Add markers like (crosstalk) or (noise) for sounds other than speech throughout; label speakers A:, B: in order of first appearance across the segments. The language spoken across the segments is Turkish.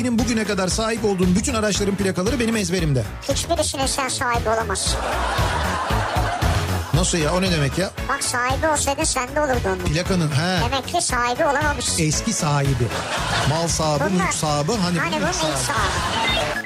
A: Benim bugüne kadar sahip olduğum bütün araçların plakaları benim ezberimde.
B: Hiçbirisine sen sahibi olamazsın.
A: Nasıl ya o ne demek ya?
B: Bak sahibi olsaydı sende olurdu onun.
A: Plakanın he.
B: Demek ki sahibi olamamışsın.
A: Eski sahibi. Mal sahibi,
B: Bunlar-
A: mülk sahibi. Hani,
B: Hani
A: bu mülk sahibi.
B: sahibi.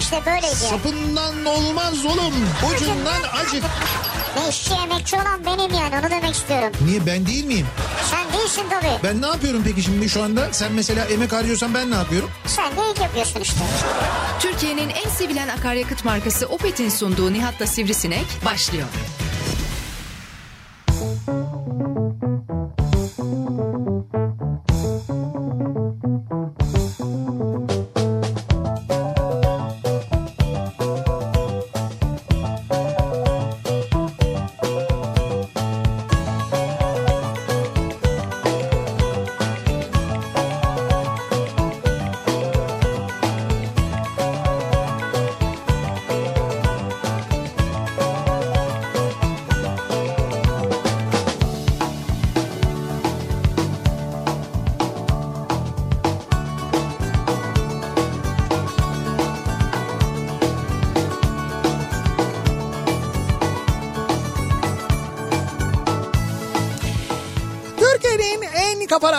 B: İşte böyleydi.
A: Sapından olmaz oğlum. Ucundan acık.
B: Ne işçi emekçi olan benim yani onu demek istiyorum.
A: Niye ben değil miyim?
B: Sen değilsin tabii.
A: Ben ne yapıyorum peki şimdi şu anda? Sen mesela emek harcıyorsan ben ne yapıyorum?
B: Sen de ilk yapıyorsun işte.
C: Türkiye'nin en sevilen akaryakıt markası Opet'in sunduğu Nihat'la Sivrisinek başlıyor.
A: Türkiye'nin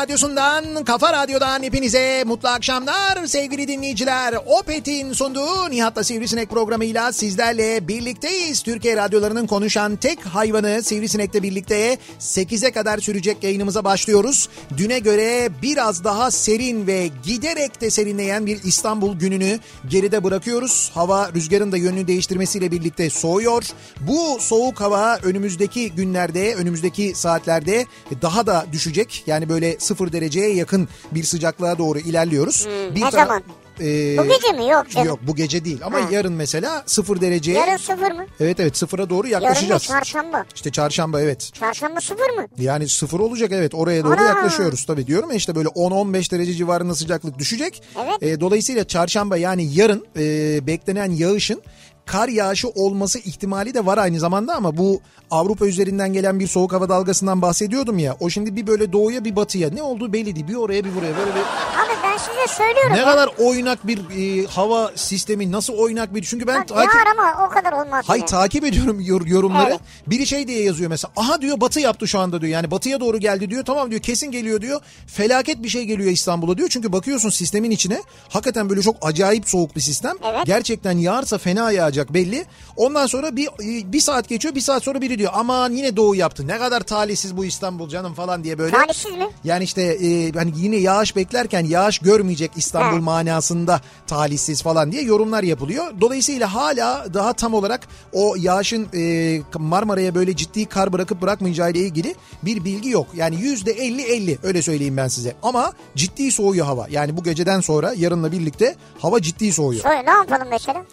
A: radyosundan, kafa radyodan hepinize mutlu akşamlar sevgili dinleyiciler. Opet'in sunduğu Nihat'la Sivrisinek programıyla sizlerle birlikteyiz. Türkiye radyolarının konuşan tek hayvanı Sivrisinek'le birlikte 8'e kadar sürecek yayınımıza başlıyoruz. Düne göre biraz daha serin ve giderek de serinleyen bir İstanbul gününü geride bırakıyoruz. Hava rüzgarın da yönünü değiştirmesiyle birlikte soğuyor. Bu soğuk hava önümüzdeki günlerde, önümüzdeki saatlerde daha da düşecek. Yani böyle sıfır dereceye yakın bir sıcaklığa doğru ilerliyoruz. bir
B: ne zaman?
A: Ee,
B: Bu gece mi? Yok canım.
A: Yok bu gece değil ama
B: Ha.
A: yarın mesela sıfır dereceye.
B: Yarın sıfır mı?
A: Evet evet sıfıra doğru
B: Yarın
A: yaklaşacağız.
B: çarşamba.
A: İşte çarşamba evet.
B: Çarşamba sıfır mı?
A: Yani sıfır olacak evet oraya doğru
B: Ana!
A: yaklaşıyoruz tabii diyorum ya işte böyle 10-15 derece civarında sıcaklık düşecek.
B: Evet.
A: E, dolayısıyla çarşamba yani yarın e, beklenen yağışın kar yağışı olması ihtimali de var aynı zamanda ama bu Avrupa üzerinden gelen bir soğuk hava dalgasından bahsediyordum ya. O şimdi bir böyle doğuya bir batıya ne olduğu belli değil. Bir oraya bir buraya böyle bir
B: Abi ben size söylüyorum
A: ne
B: ya.
A: kadar oynak bir e, hava sistemi nasıl oynak bir çünkü ben
B: Bak
A: takip
B: yağar ama o kadar olmaz.
A: Hay
B: yine.
A: takip ediyorum yor- yorumları.
B: Evet.
A: Biri şey diye yazıyor mesela. Aha diyor batı yaptı şu anda diyor. Yani batıya doğru geldi diyor. Tamam diyor kesin geliyor diyor. Felaket bir şey geliyor İstanbul'a diyor. Çünkü bakıyorsun sistemin içine. Hakikaten böyle çok acayip soğuk bir sistem.
B: Evet.
A: Gerçekten yağarsa fena yağacak belli. Ondan sonra bir bir saat geçiyor. Bir saat sonra biri diyor aman yine doğu yaptı. Ne kadar talihsiz bu İstanbul canım falan diye böyle.
B: Talihsiz mi?
A: Yani işte e, hani yine yağış beklerken yağış görmeyecek İstanbul manasında talihsiz falan diye yorumlar yapılıyor. Dolayısıyla hala daha tam olarak o yağışın e, Marmara'ya böyle ciddi kar bırakıp bırakmayacağı ile ilgili bir bilgi yok. Yani yüzde 50-50 öyle söyleyeyim ben size. Ama ciddi soğuyor hava. Yani bu geceden sonra yarınla birlikte hava ciddi soğuyor.
B: Söyle ne yapalım mesela?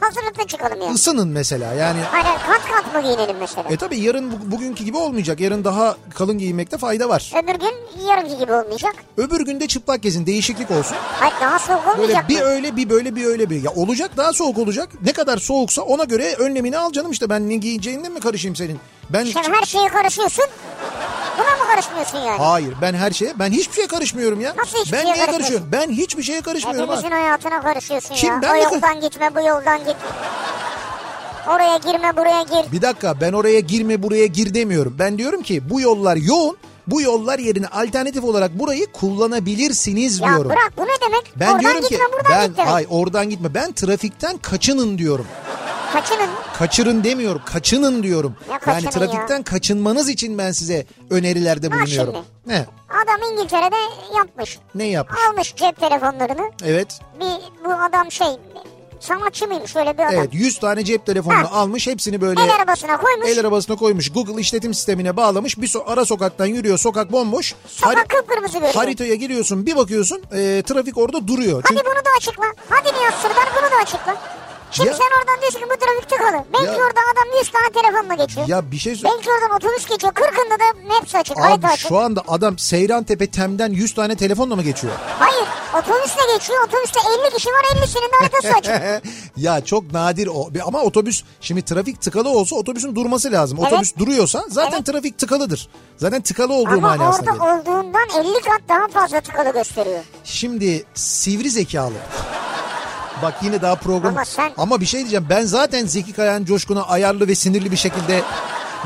B: Hazırlıklı çıkalım yani.
A: Isının mesela yani.
B: Hayır kat kat mı giyinelim mesela?
A: E tabi yarın bu- bugünkü gibi olmayacak. Yarın daha kalın giyinmekte fayda var.
B: Öbür gün yarınki gibi olmayacak.
A: Öbür günde çıplak gezin değişiklik olsun.
B: Hayır daha soğuk
A: Böyle
B: olmayacak
A: bir
B: mı?
A: öyle bir böyle bir öyle bir. Ya olacak daha soğuk olacak. Ne kadar soğuksa ona göre önlemini al canım işte. Ben ne giyeceğinle mi karışayım senin? Ben
B: Sen her şeye karışıyorsun. Buna mı karışmıyorsun yani?
A: Hayır ben her şeye ben hiçbir şeye karışmıyorum ya.
B: Nasıl hiçbir
A: ben
B: şeye
A: niye
B: karışmıyorsun?
A: karışıyorum? Ben hiçbir şeye karışmıyorum.
B: Hepimizin
A: ha.
B: hayatına karışıyorsun
A: Kim,
B: ya.
A: ben
B: o yoldan gitme bu yoldan git. Oraya girme buraya gir.
A: Bir dakika ben oraya girme buraya gir demiyorum. Ben diyorum ki bu yollar yoğun. Bu yollar yerine alternatif olarak burayı kullanabilirsiniz
B: Ya
A: diyorum.
B: bırak bu ne demek?
A: Ben
B: Oradan
A: diyorum
B: gitme
A: ki
B: buradan
A: ben
B: git demek.
A: ay oradan gitme. Ben trafikten kaçının diyorum.
B: Kaçının.
A: Kaçırın demiyorum. Kaçının diyorum.
B: Ne
A: yani trafikten kaçınmanız için ben size önerilerde bulunuyorum.
B: şimdi.
A: Ne?
B: Adam İngiltere'de yapmış.
A: Ne yapmış?
B: Almış cep telefonlarını.
A: Evet.
B: Bir bu adam şey sanatçı mıymış öyle bir adam.
A: Evet 100 tane cep telefonunu
B: Ha.
A: almış hepsini böyle
B: El arabasına koymuş.
A: el arabasına koymuş. Google işletim sistemine bağlamış. Bir so- ara sokaktan yürüyor. Sokak bomboş.
B: Sokak
A: Hari-
B: kıpkırmızı görüyor.
A: haritaya giriyorsun. Bir bakıyorsun e, trafik orada duruyor.
B: Hadi
A: Çünkü
B: bunu da açıkla. Hadi Nihat Sırdar bunu da açıkla. Şimdi
A: Ya-
B: sen oradan diyorsun ki bu trafik tıkalı. Belki
A: Ya-
B: oradan adam 100 tane telefonla geçiyor.
A: ya bir şey sö-
B: Belki oradan otobüs geçiyor. 40'ında da Maps açık.
A: Abi
B: açık.
A: şu anda adam Seyrantepe Tem'den 100 tane telefonla mı geçiyor?
B: Hayır otobüsle geçiyor. Otobüste 50 kişi var 50'sinin de haritası açık. (laughs)
A: ya çok nadir o. Ama otobüs şimdi trafik tıkalı olsa otobüsün durması lazım.
B: Evet.
A: Otobüs duruyorsa zaten
B: Evet.
A: trafik tıkalıdır. Zaten tıkalı olduğu
B: Ama
A: manasına
B: orada
A: gelir.
B: olduğundan 50 kat daha fazla tıkalı gösteriyor.
A: Şimdi sivri zekalı. Bak yine daha program.
B: Ama sen-
A: Ama bir şey diyeceğim. Ben zaten Zeki Kayan Coşkun'a ayarlı ve sinirli bir şekilde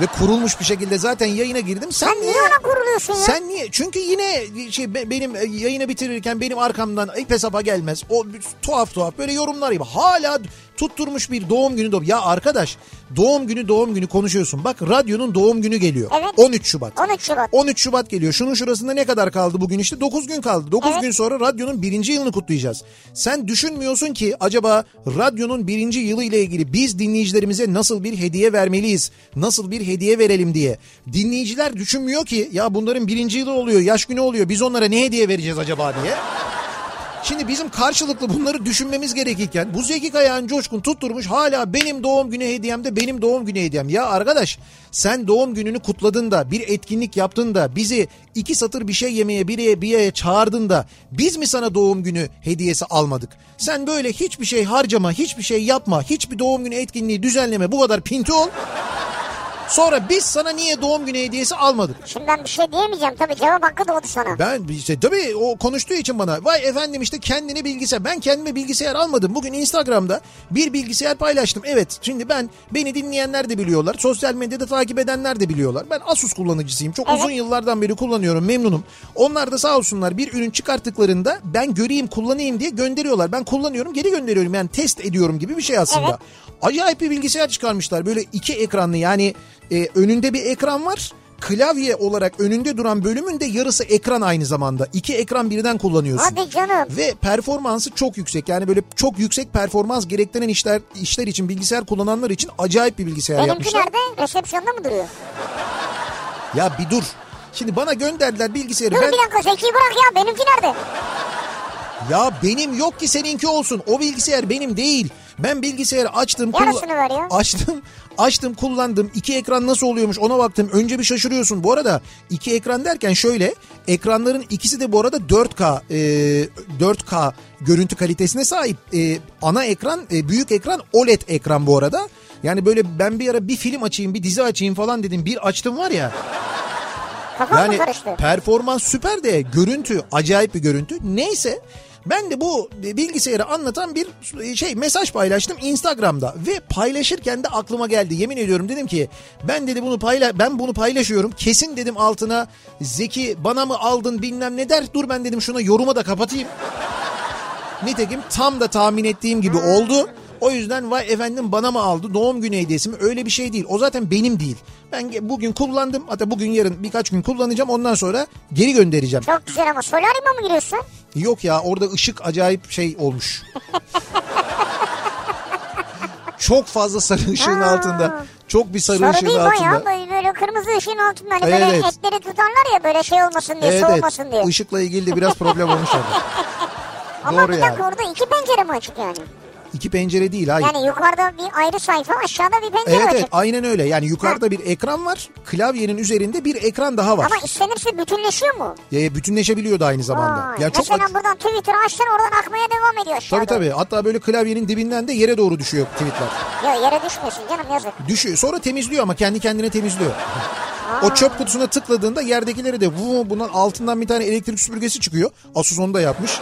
A: ve kurulmuş bir şekilde zaten yayına girdim. Sen,
B: Sen niye ona kuruluyorsun ya?
A: Sen niye? Çünkü yine şey be- benim e, yayını bitirirken benim arkamdan ip hesaba gelmez. O tuhaf tuhaf böyle yorumlar gibi. Hala tutturmuş bir doğum günü doğum. Ya arkadaş doğum günü doğum günü konuşuyorsun. Bak radyonun doğum günü geliyor.
B: Evet.
A: 13 Şubat.
B: 13 Şubat.
A: 13 Şubat geliyor. Şunun şurasında ne kadar kaldı bugün işte? 9 gün kaldı. 9
B: Evet.
A: gün sonra radyonun birinci yılını kutlayacağız. Sen düşünmüyorsun ki acaba radyonun birinci yılı ile ilgili biz dinleyicilerimize nasıl bir hediye vermeliyiz? Nasıl bir hediye verelim diye. Dinleyiciler düşünmüyor ki ya bunların birinci yılı oluyor, yaş günü oluyor. Biz onlara ne hediye vereceğiz acaba diye. Şimdi bizim karşılıklı bunları düşünmemiz gerekirken bu Zeki Kayağan Coşkun tutturmuş hala benim doğum günü hediyem de benim doğum günü hediyem. Ya arkadaş sen doğum gününü kutladın da bir etkinlik yaptın da bizi iki satır bir şey yemeye bir yere bir yere çağırdın da biz mi sana doğum günü hediyesi almadık? Sen böyle hiçbir şey harcama hiçbir şey yapma hiçbir doğum günü etkinliği düzenleme bu kadar pinti ol. Sonra biz sana niye doğum günü hediyesi almadık?
B: Şimdi ben bir şey diyemeyeceğim. Tabii cevap hakkı doğdu sana.
A: Ben işte tabii o konuştuğu için bana vay efendim işte kendine bilgisayar ben kendime bilgisayar almadım. Bugün Instagram'da bir bilgisayar paylaştım. Evet şimdi ben beni dinleyenler de biliyorlar. Sosyal medyada takip edenler de biliyorlar. Ben Asus kullanıcısıyım. Çok
B: Evet.
A: uzun yıllardan beri kullanıyorum memnunum. Onlar da sağ olsunlar bir ürün çıkarttıklarında ben göreyim kullanayım diye gönderiyorlar. Ben kullanıyorum geri gönderiyorum yani test ediyorum gibi bir şey aslında.
B: Evet.
A: Acayip bir bilgisayar çıkarmışlar böyle iki ekranlı yani e, önünde bir ekran var klavye olarak önünde duran bölümün de yarısı ekran aynı zamanda. İki ekran birden kullanıyorsun.
B: Hadi canım.
A: Ve performansı çok yüksek. Yani böyle çok yüksek performans gerektiren işler işler için bilgisayar kullananlar için acayip bir bilgisayar
B: Benimki
A: yapmışlar.
B: nerede? Resepsiyonda mı duruyor?
A: Ya bir dur. Şimdi bana gönderdiler bilgisayarı.
B: Dur
A: ben
B: bir dakika Zeki bırak ya. Benimki nerede?
A: ya benim yok ki seninki olsun. O bilgisayar benim değil. Ben bilgisayarı açtım.
B: Yarısını ver ya.
A: Açtım. Açtım kullandım. İki ekran nasıl oluyormuş ona baktım. Önce bir şaşırıyorsun. Bu arada iki ekran derken şöyle. Ekranların ikisi de bu arada 4K e, 4K görüntü kalitesine sahip. E, ana ekran e, büyük ekran OLED ekran bu arada. Yani böyle ben bir ara bir film açayım bir dizi açayım falan dedim. Bir açtım var ya. Yani performans süper de görüntü acayip bir görüntü. Neyse ben de bu bilgisayarı anlatan bir şey mesaj paylaştım Instagram'da ve paylaşırken de aklıma geldi. Yemin ediyorum dedim ki ben dedi bunu payla ben bunu paylaşıyorum. Kesin dedim altına Zeki bana mı aldın bilmem ne der. Dur ben dedim şuna yoruma da kapatayım. Nitekim tam da tahmin ettiğim gibi oldu. O yüzden vay efendim bana mı aldı doğum günü hediyesi mi öyle bir şey değil. O zaten benim değil. Ben bugün kullandım hatta bugün yarın birkaç gün kullanacağım ondan sonra geri göndereceğim.
B: Çok güzel ama solaryuma mı giriyorsun?
A: Yok ya orada ışık acayip şey olmuş. Çok fazla sarı ışığın
B: Ha.
A: altında. Çok bir sarı,
B: Sarı
A: ışığın
B: değil
A: altında.
B: bayağı böyle, kırmızı ışığın altında. Hani
A: Evet,
B: böyle
A: evet.
B: etleri tutarlar ya böyle şey olmasın diye
A: Evet
B: soğumasın diye.
A: evet. Işıkla ilgili de biraz problem olmuş (laughs) orada.
B: Ama
A: doğru
B: bir dakika
A: yani.
B: orada iki pencere mi açık yani?
A: İki pencere değil hayır.
B: Yani yukarıda bir ayrı sayfa aşağıda bir pencere
A: Evet
B: açık.
A: evet aynen öyle. Yani yukarıda bir ekran var. Klavyenin üzerinde bir ekran daha var.
B: Ama istenirse bütünleşiyor mu?
A: E, bütünleşebiliyor da aynı zamanda.
B: Vay.
A: Yani çok
B: Mesela
A: ak-
B: buradan Twitter açtın oradan akmaya devam ediyor aşağıda.
A: Tabii tabii. Hatta böyle klavyenin dibinden de yere doğru düşüyor tweetler.
B: Ya yere düşmesin canım yazık.
A: Düşüyor. Sonra temizliyor ama kendi kendine temizliyor. o çöp kutusuna tıkladığında yerdekileri de vu bundan altından bir tane elektrik süpürgesi çıkıyor. Asus onu da yapmış.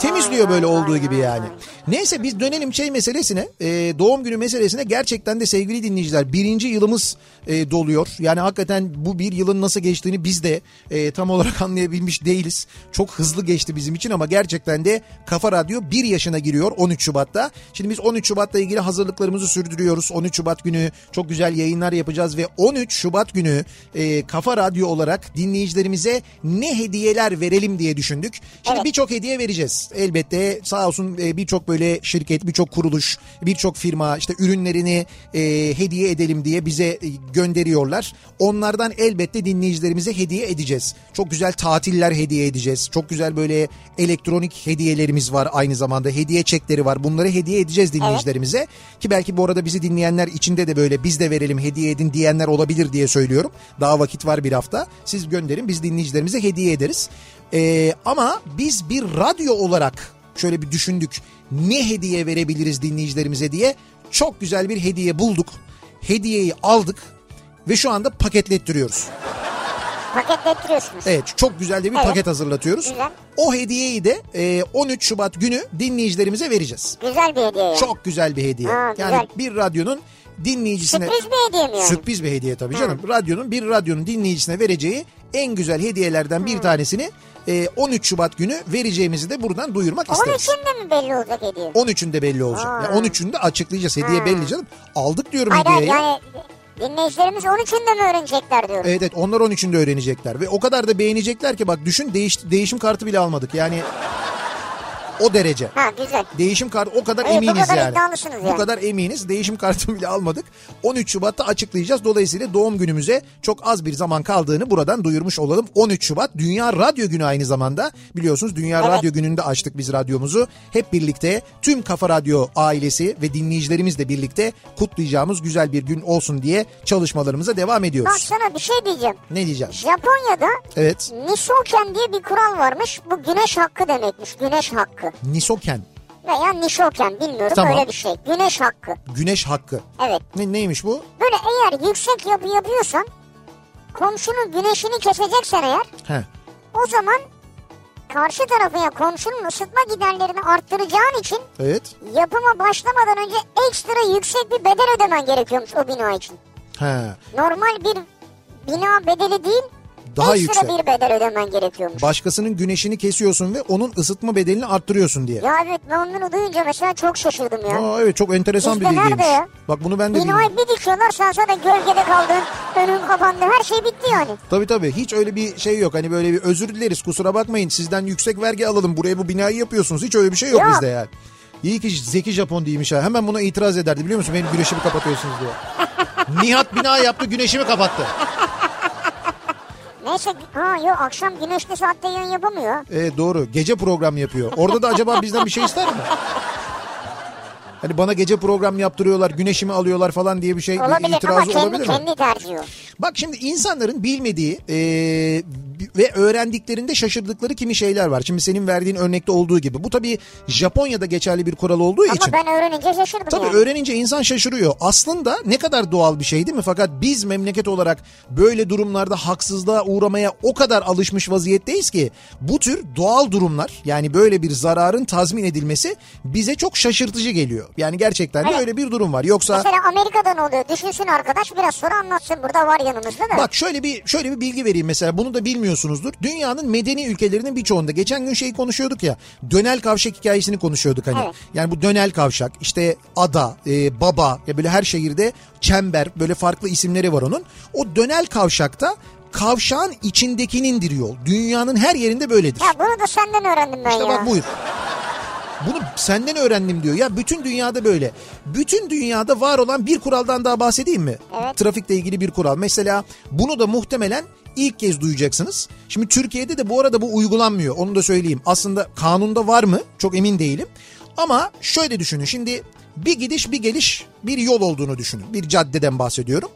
A: Temizliyor böyle olduğu gibi yani. Neyse biz dönelim şey meselesine e, doğum günü meselesine gerçekten de sevgili dinleyiciler birinci yılımız e, doluyor. Yani hakikaten bu bir yılın nasıl geçtiğini biz de e, tam olarak (laughs) anlayabilmiş değiliz. Çok hızlı geçti bizim için ama gerçekten de Kafa Radyo bir yaşına giriyor 13 Şubat'ta. Şimdi biz 13 Şubat'la ilgili hazırlıklarımızı sürdürüyoruz. 13 Şubat günü çok güzel yayınlar yapacağız ve 13 Şubat günü e, Kafa Radyo olarak dinleyicilerimize ne hediyeler verelim diye düşündük. Şimdi
B: Evet.
A: birçok hediye vereceğiz. Elbette sağ olsun e, birçok böyle şirket, birçok kuruluş, birçok firma işte ürünlerini e, hediye edelim diye bize e, gönderiyorlar. Onlardan elbette dinleyicilerimize hediye edeceğiz. Çok güzel tatiller hediye edeceğiz. Çok güzel böyle elektronik hediyelerimiz var aynı zamanda. Hediye çekleri var. Bunları hediye edeceğiz dinleyicilerimize. Ki belki bu arada bizi dinleyenler içinde de böyle biz de verelim hediye edin diyenler olabilir diye söylüyorum. Daha vakit var bir hafta. Siz gönderin biz dinleyicilerimize hediye ederiz. Ee, ama biz bir radyo olarak şöyle bir düşündük. Ne hediye verebiliriz dinleyicilerimize diye çok güzel bir hediye bulduk. Hediyeyi aldık ve şu anda paketlettiriyoruz.
B: Paketlettiriyorsunuz.
A: Evet çok güzel de bir
B: Evet.
A: paket hazırlatıyoruz.
B: Güzel.
A: O hediyeyi de e, 13 Şubat günü dinleyicilerimize vereceğiz.
B: Güzel bir hediye yani.
A: Çok güzel bir hediye.
B: Ha, güzel.
A: yani bir radyonun dinleyicisine...
B: Sürpriz bir hediye mi yani?
A: Sürpriz bir hediye tabii canım. Radyonun bir radyonun dinleyicisine vereceği en güzel hediyelerden bir tanesini e, 13 Şubat günü vereceğimizi de buradan duyurmak isteriz.
B: için de mi belli olacak hediye?
A: 13'ünde belli olacak.
B: Ha.
A: Yani 13'ünde açıklayacağız. Hediye belli canım. Aldık diyorum
B: hayır
A: hediyeyi.
B: yani dinleyicilerimiz 13'ünde mi öğrenecekler diyorum.
A: Evet evet onlar 13'ünde öğrenecekler. Ve o kadar da beğenecekler ki bak düşün değiş, değişim kartı bile almadık. Yani o derece.
B: Ha güzel.
A: Değişim kartı o kadar
B: Evet,
A: eminiz
B: kadar
A: yani.
B: iddialısınız
A: Bu
B: yani.
A: kadar eminiz. Değişim kartını bile almadık. 13 Şubat'ta açıklayacağız. Dolayısıyla doğum günümüze çok az bir zaman kaldığını buradan duyurmuş olalım. 13 Şubat Dünya Radyo Günü aynı zamanda. Biliyorsunuz Dünya
B: Evet.
A: Radyo Günü'nde açtık biz radyomuzu. Hep birlikte tüm Kafa Radyo ailesi ve dinleyicilerimizle birlikte kutlayacağımız güzel bir gün olsun diye çalışmalarımıza devam
B: Bak
A: ediyoruz.
B: sana bir şey diyeceğim.
A: Ne diyeceğim?
B: Japonya'da
A: Evet.
B: Nishoken diye bir kural varmış. Bu güneş hakkı demekmiş. Güneş hakkı.
A: Nisoken.
B: Veya Nishoken bilmiyorum
A: Tamam.
B: öyle bir şey. Güneş hakkı.
A: Güneş hakkı.
B: Evet.
A: Ne, neymiş bu?
B: Böyle eğer yüksek yapı yapıyorsan komşunun güneşini keseceksen eğer
A: He.
B: o zaman karşı tarafı ya komşunun ısıtma giderlerini arttıracağın için
A: Evet.
B: yapıma başlamadan önce ekstra yüksek bir bedel ödemen gerekiyormuş o bina için.
A: He.
B: Normal bir bina bedeli değil
A: Daha
B: ekstra
A: yüksek.
B: bir bedel ödemen gerekiyormuş.
A: Başkasının güneşini kesiyorsun ve onun ısıtma bedelini arttırıyorsun diye.
B: Ya evet ben bunu duyunca mesela çok şaşırdım ya.
A: Aa, evet çok enteresan bir
B: Bizde nerede
A: bilgiymiş.
B: ya?
A: Bak bunu ben de bilmiyorum.
B: Binayı bir dikiyorlar sen zaten gölgede kaldın. Önün kapandı her şey bitti yani.
A: Tabii tabii hiç öyle bir şey yok. Hani böyle bir özür dileriz kusura bakmayın sizden yüksek vergi alalım buraya bu binayı yapıyorsunuz. Hiç öyle bir şey yok,
B: Yok.
A: bizde yani. İyi ki Zeki Japon değilmiş ha. Hemen buna itiraz ederdi biliyor musun? Benim güneşimi kapatıyorsunuz diye. (laughs) Nihat bina yaptı güneşimi kapattı.
B: Neyse ha yok akşam güneşli saatte yayın yapamıyor.
A: Evet doğru gece program yapıyor. Orada da acaba bizden bir şey ister mi? Hani bana gece program yaptırıyorlar, güneşimi alıyorlar falan diye bir şey
B: Olabilir ama
A: itirazı
B: kendi,
A: olabilir mi?
B: kendi tercihi o.
A: Bak şimdi insanların bilmediği e, ve öğrendiklerinde şaşırdıkları kimi şeyler var. Şimdi senin verdiğin örnekte olduğu gibi. Bu tabii Japonya'da geçerli bir kural olduğu
B: Ama
A: için.
B: ben öğrenince şaşırdım
A: Tabii
B: yani.
A: öğrenince insan şaşırıyor. Aslında ne kadar doğal bir şey değil mi? Fakat biz memleket olarak böyle durumlarda haksızlığa uğramaya o kadar alışmış vaziyetteyiz ki bu tür doğal durumlar yani böyle bir zararın tazmin edilmesi bize çok şaşırtıcı geliyor. Yani gerçekten de
B: Evet.
A: öyle bir durum var. Yoksa
B: Mesela Amerika'da ne oluyor? Düşünsün arkadaş biraz sonra anlatsın. Burada var yanımızda da.
A: Bak şöyle bir şöyle bir bilgi vereyim mesela bunu da bilmiyorsunuzdur. Dünyanın medeni ülkelerinin birçoğunda geçen gün şeyi konuşuyorduk ya. Dönel kavşak hikayesini konuşuyorduk hani.
B: Evet.
A: Yani bu dönel kavşak işte ada, e, baba ya böyle her şehirde çember böyle farklı isimleri var onun. O dönel kavşakta kavşağın içindekinindir yol. Dünyanın her yerinde böyledir.
B: Ya bunu da senden öğrendim ben
A: İşte
B: ya.
A: bak buyur. Bunu senden öğrendim diyor. Ya bütün dünyada böyle. Bütün dünyada var olan bir kuraldan daha bahsedeyim mi?
B: Evet.
A: Trafikle ilgili bir kural. Mesela bunu da muhtemelen ilk kez duyacaksınız. Şimdi Türkiye'de de bu arada bu uygulanmıyor. Onu da söyleyeyim. Aslında kanunda var mı? Çok emin değilim. Ama şöyle düşünün. Şimdi bir gidiş bir geliş bir yol olduğunu düşünün. Bir caddeden bahsediyorum.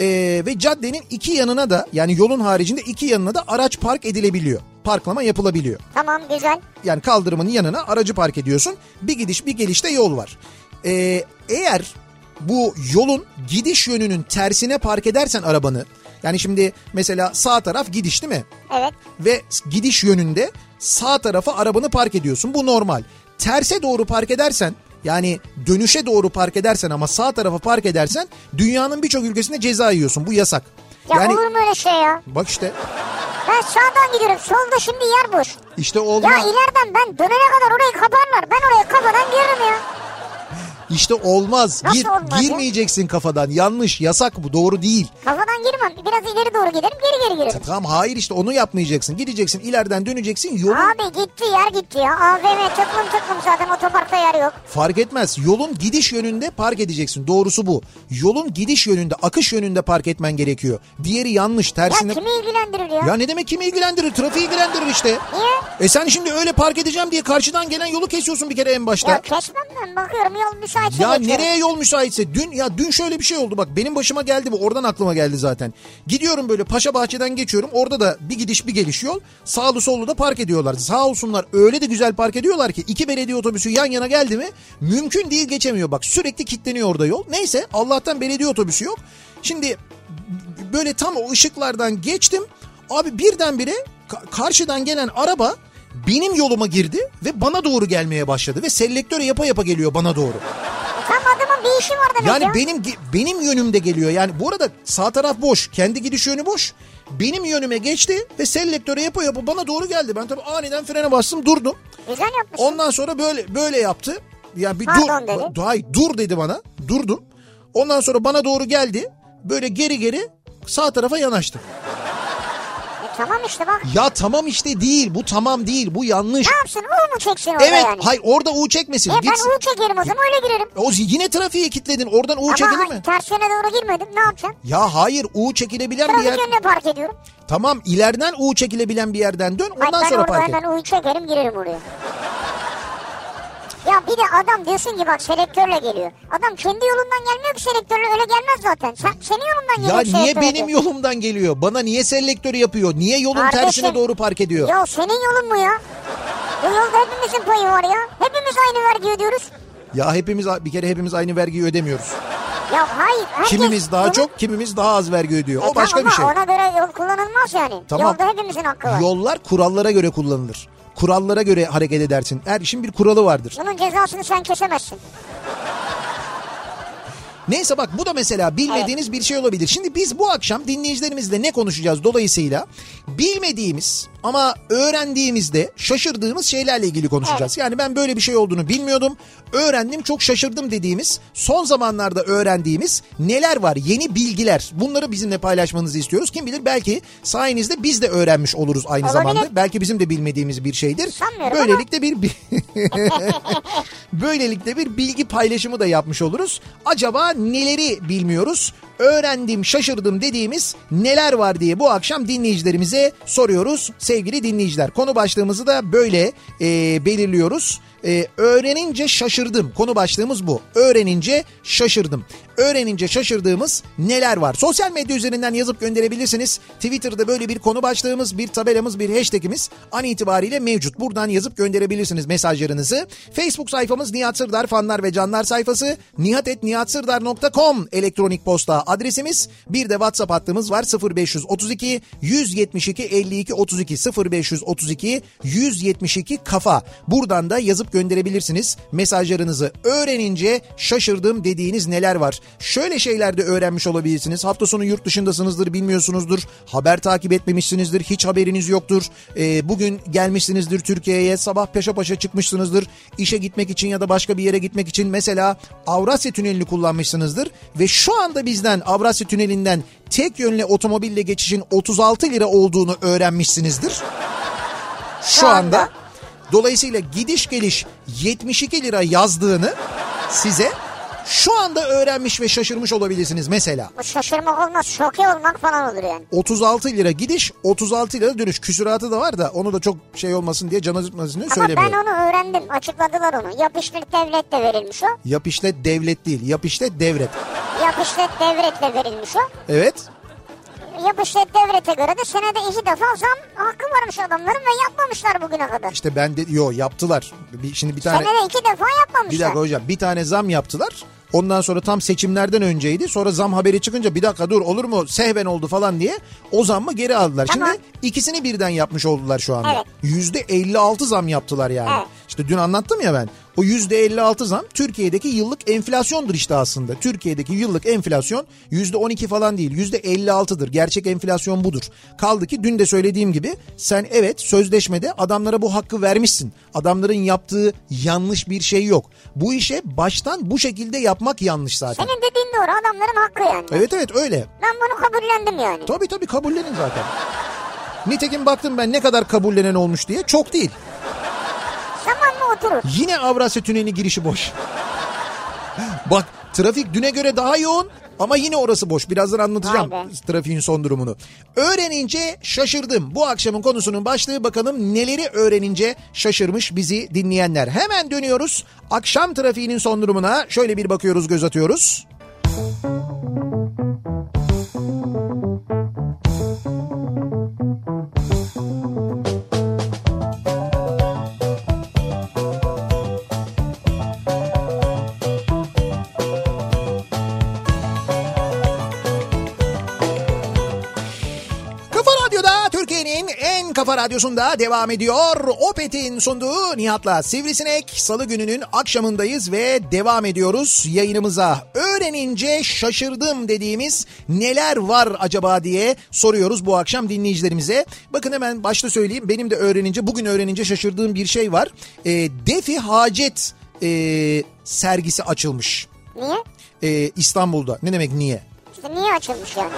A: Ee, ve caddenin iki yanına da yani yolun haricinde iki yanına da araç park edilebiliyor. Parklama yapılabiliyor.
B: Tamam güzel.
A: Yani kaldırımın yanına aracı park ediyorsun. Bir gidiş bir gelişte yol var. Ee, eğer bu yolun gidiş yönünün tersine park edersen arabanı yani şimdi mesela sağ taraf gidiş değil mi?
B: Evet.
A: Ve gidiş yönünde sağ tarafa arabanı park ediyorsun. Bu normal. Terse doğru park edersen yani dönüşe doğru park edersen ama sağ tarafa park edersen dünyanın birçok ülkesinde ceza yiyorsun. Bu yasak.
B: Ya
A: yani
B: olur mu öyle şey ya?
A: bak işte
B: Ben sağdan gidiyorum. Solda şimdi yer boş.
A: işte olma.
B: Ya ileriden ben dönene kadar orayı kaparlar. Ben oraya kafadan giririm ya.
A: İşte olmaz.
B: Nasıl
A: Gir,
B: olmaz ya?
A: girmeyeceksin kafadan. Yanlış, yasak bu, doğru değil.
B: Kafadan girmem. Biraz ileri doğru giderim geri geri girerim.
A: Tamam hayır işte onu yapmayacaksın. Gideceksin ileriden döneceksin yolun
B: Abi gitti yer gitti ya. AVM tıklım tıklım zaten otoparkta yer yok.
A: fark etmez. Yolun gidiş yönünde park edeceksin. Doğrusu bu. Yolun gidiş yönünde akış yönünde park etmen gerekiyor. Diğeri yanlış
B: Ya
A: tersine.
B: kimi ilgilendirir ya?
A: Ya ne demek kimi ilgilendirir? Trafiği ilgilendirir işte.
B: Niye?
A: E sen şimdi öyle park edeceğim diye karşıdan gelen yolu kesiyorsun bir kere en başta.
B: Ya kesmem ben bakıyorum yol müsaitse
A: Ya nereye yol müsaitse dün ya dün şöyle bir şey oldu bak benim başıma geldi bu oradan aklıma geldi zaten. Gidiyorum böyle Paşa Bahçe'den geçiyorum orada da bir gidiş bir geliş yol sağlı sollu da park ediyorlar. Sağ olsunlar öyle de güzel park ediyorlar ki iki belediye otobüsü yan yana geldi mi mümkün değil geçemiyor bak sürekli kilitleniyor orada yol. Neyse Allah'tan belediye otobüsü yok. Şimdi böyle tam o ışıklardan geçtim abi birdenbire ka- karşıdan gelen araba benim yoluma girdi ve bana doğru gelmeye başladı ve selektör yapa yapa geliyor bana doğru.
B: Adamın bir işi var demek
A: Yani
B: ya.
A: benim benim yönümde geliyor. Yani bu arada sağ taraf boş. Kendi gidiş yönü boş. Benim yönüme geçti ve selektöre yapa yapa bana doğru geldi. Ben tabii aniden frene bastım durdum.
B: Güzel yapmışsın.
A: Ondan sonra böyle böyle yaptı. Ya bir
B: Pardon
A: dur.
B: dedi.
A: Hayır dur dedi bana. Durdum. Ondan sonra bana doğru geldi. Böyle geri geri sağ tarafa yanaştı.
B: Tamam işte bak.
A: Ya tamam işte değil. Bu tamam değil. Bu yanlış.
B: Ne yapsın U mu çeksin orada
A: Evet.
B: yani?
A: Hayır orada U çekmesin.
B: E, ben
A: Gitsin.
B: U çekerim o zaman öyle girerim.
A: O yine trafiğe kilitledin. Oradan U çekilir
B: Ama
A: mi?
B: ters yöne doğru girmedim ne yapacağım?
A: Ya hayır U çekilebilen bir
B: Trafik
A: yer.
B: yönüne park ediyorum.
A: Tamam ileriden U çekilebilen bir yerden dön ondan
B: ben
A: sonra park et.
B: hemen U'yu çekerim girerim oraya. Ya bir de adam diyorsun ki bak selektörle geliyor. Adam kendi yolundan gelmiyor ki selektörle öyle gelmez zaten. Sen, senin yolundan geliyor
A: Ya niye benim
B: ediyor.
A: yolumdan geliyor? Bana niye selektörü yapıyor? Niye yolun
B: Kardeşim,
A: tersine doğru park ediyor?
B: Ya senin yolun mu ya? Bu yolda hepimizin payı var ya. Hepimiz aynı vergi ödüyoruz.
A: Ya hepimiz bir kere hepimiz aynı vergiyi ödemiyoruz.
B: Ya hayır. Herkes
A: Kimimiz daha
B: bunu-
A: çok, kimimiz daha az vergi ödüyor.
B: E
A: O başka bir şey.
B: ona göre yol kullanılmaz yani.
A: Tamam.
B: Yolda hepimizin hakkı var.
A: Yollar kurallara göre kullanılır. Kurallara göre hareket edersin. Her işin bir kuralı vardır.
B: Bunun cezasını sen kesemezsin.
A: Neyse bak bu da mesela bilmediğiniz bir şey olabilir. Şimdi biz bu akşam dinleyicilerimizle ne konuşacağız dolayısıyla bilmediğimiz ama öğrendiğimizde şaşırdığımız şeylerle ilgili konuşacağız. Yani ben böyle bir şey olduğunu bilmiyordum. Öğrendim çok şaşırdım dediğimiz son zamanlarda öğrendiğimiz neler var yeni bilgiler bunları bizimle paylaşmanızı istiyoruz. Kim bilir belki sayenizde biz de öğrenmiş oluruz aynı
B: Olabilir.
A: zamanda. Belki bizim de bilmediğimiz bir şeydir.
B: Sanmıyorum
A: Böylelikle bir (laughs) Böylelikle bir bilgi paylaşımı da yapmış oluruz. Acaba neleri bilmiyoruz? Öğrendim, şaşırdım dediğimiz neler var diye bu akşam dinleyicilerimize soruyoruz sevgili dinleyiciler. Konu başlığımızı da böyle e, belirliyoruz. E, öğrenince şaşırdım. Konu başlığımız bu. Öğrenince şaşırdım. Öğrenince şaşırdığımız neler var? Sosyal medya üzerinden yazıp gönderebilirsiniz. Twitter'da böyle bir konu başlığımız, bir tabelamız, bir hashtagimiz an itibariyle mevcut. Buradan yazıp gönderebilirsiniz mesajlarınızı. Facebook sayfamız Nihat Sırdar fanlar ve canlar sayfası. nihatetnihatsırdar.com elektronik posta adresimiz. Bir de WhatsApp hattımız var 0532 172 52 32 0532 172 kafa. Buradan da yazıp gönderebilirsiniz mesajlarınızı. Öğrenince şaşırdım dediğiniz neler var? Şöyle şeyler de öğrenmiş olabilirsiniz. Hafta sonu yurt dışındasınızdır, bilmiyorsunuzdur. Haber takip etmemişsinizdir, hiç haberiniz yoktur. Ee, bugün gelmişsinizdir Türkiye'ye, sabah peşa paşa çıkmışsınızdır. İşe gitmek için ya da başka bir yere gitmek için mesela Avrasya Tüneli'ni kullanmışsınızdır. Ve şu anda bizden Avrasya Tüneli'nden tek yönlü otomobille geçişin 36 lira olduğunu öğrenmişsinizdir. Şu anda. Dolayısıyla gidiş geliş 72 lira yazdığını size şu anda öğrenmiş ve şaşırmış olabilirsiniz mesela.
B: Bu şaşırmak olmaz şoke olmak falan olur yani.
A: 36 lira gidiş 36 lira dönüş küsuratı da var da onu da çok şey olmasın diye can acıtmasın diye
B: Ama ben
A: söylemiyorum.
B: onu öğrendim açıkladılar onu. Yap işlet devlet de verilmiş o.
A: Yap işlet devlet değil yap işlet devret.
B: Yap işlet devletle verilmiş o.
A: Evet
B: Yap işlet devlete göre de senede iki defa zam hakkı varmış adamların ve yapmamışlar bugüne kadar.
A: işte ben de yo yaptılar. Bir, şimdi bir tane
B: Senede iki defa
A: bir
B: yapmamışlar.
A: dakika hocam bir tane zam yaptılar. Ondan sonra tam seçimlerden önceydi. Sonra zam haberi çıkınca bir dakika dur olur mu sehven oldu falan diye o zammı geri aldılar.
B: Tamam.
A: Şimdi ikisini birden yapmış oldular şu anda.
B: Evet.
A: Yüzde 56 zam yaptılar yani.
B: Evet.
A: İşte dün anlattım ya ben. O %56 zam Türkiye'deki yıllık enflasyondur işte aslında. Türkiye'deki yıllık enflasyon %12 falan değil %56'dır. Gerçek enflasyon budur. Kaldı ki dün de söylediğim gibi sen evet sözleşmede adamlara bu hakkı vermişsin. Adamların yaptığı yanlış bir şey yok. Bu işe baştan bu şekilde yapmak yanlış zaten.
B: Senin dediğin doğru adamların hakkı yani.
A: Evet evet öyle.
B: Ben bunu kabullendim yani.
A: Tabii tabii kabullenin zaten. Nitekim baktım ben ne kadar kabullenen olmuş diye. Çok değil.
B: Oturur.
A: Yine Avrasya Tüneli girişi boş. Bak trafik düne göre daha yoğun ama yine orası boş. Birazdan anlatacağım
B: be.
A: trafiğin son durumunu. Öğrenince şaşırdım. Bu akşamın konusunun başlığı bakalım neleri öğrenince şaşırmış bizi dinleyenler. Hemen dönüyoruz. Akşam trafiğinin son durumuna şöyle bir bakıyoruz göz atıyoruz. Kafa kafa radyosunda devam ediyor. Opet'in sunduğu Nihat'la Sivrisinek. Salı gününün akşamındayız ve devam ediyoruz yayınımıza. Öğrenince şaşırdım dediğimiz neler var acaba diye soruyoruz bu akşam dinleyicilerimize. Bakın hemen başta söyleyeyim benim de öğrenince bugün öğrenince şaşırdığım bir şey var. E, Defi Hacet e, sergisi açılmış
B: Niye?
A: e, İstanbul'da. Ne demek niye?
B: İşte niye açılmış yani?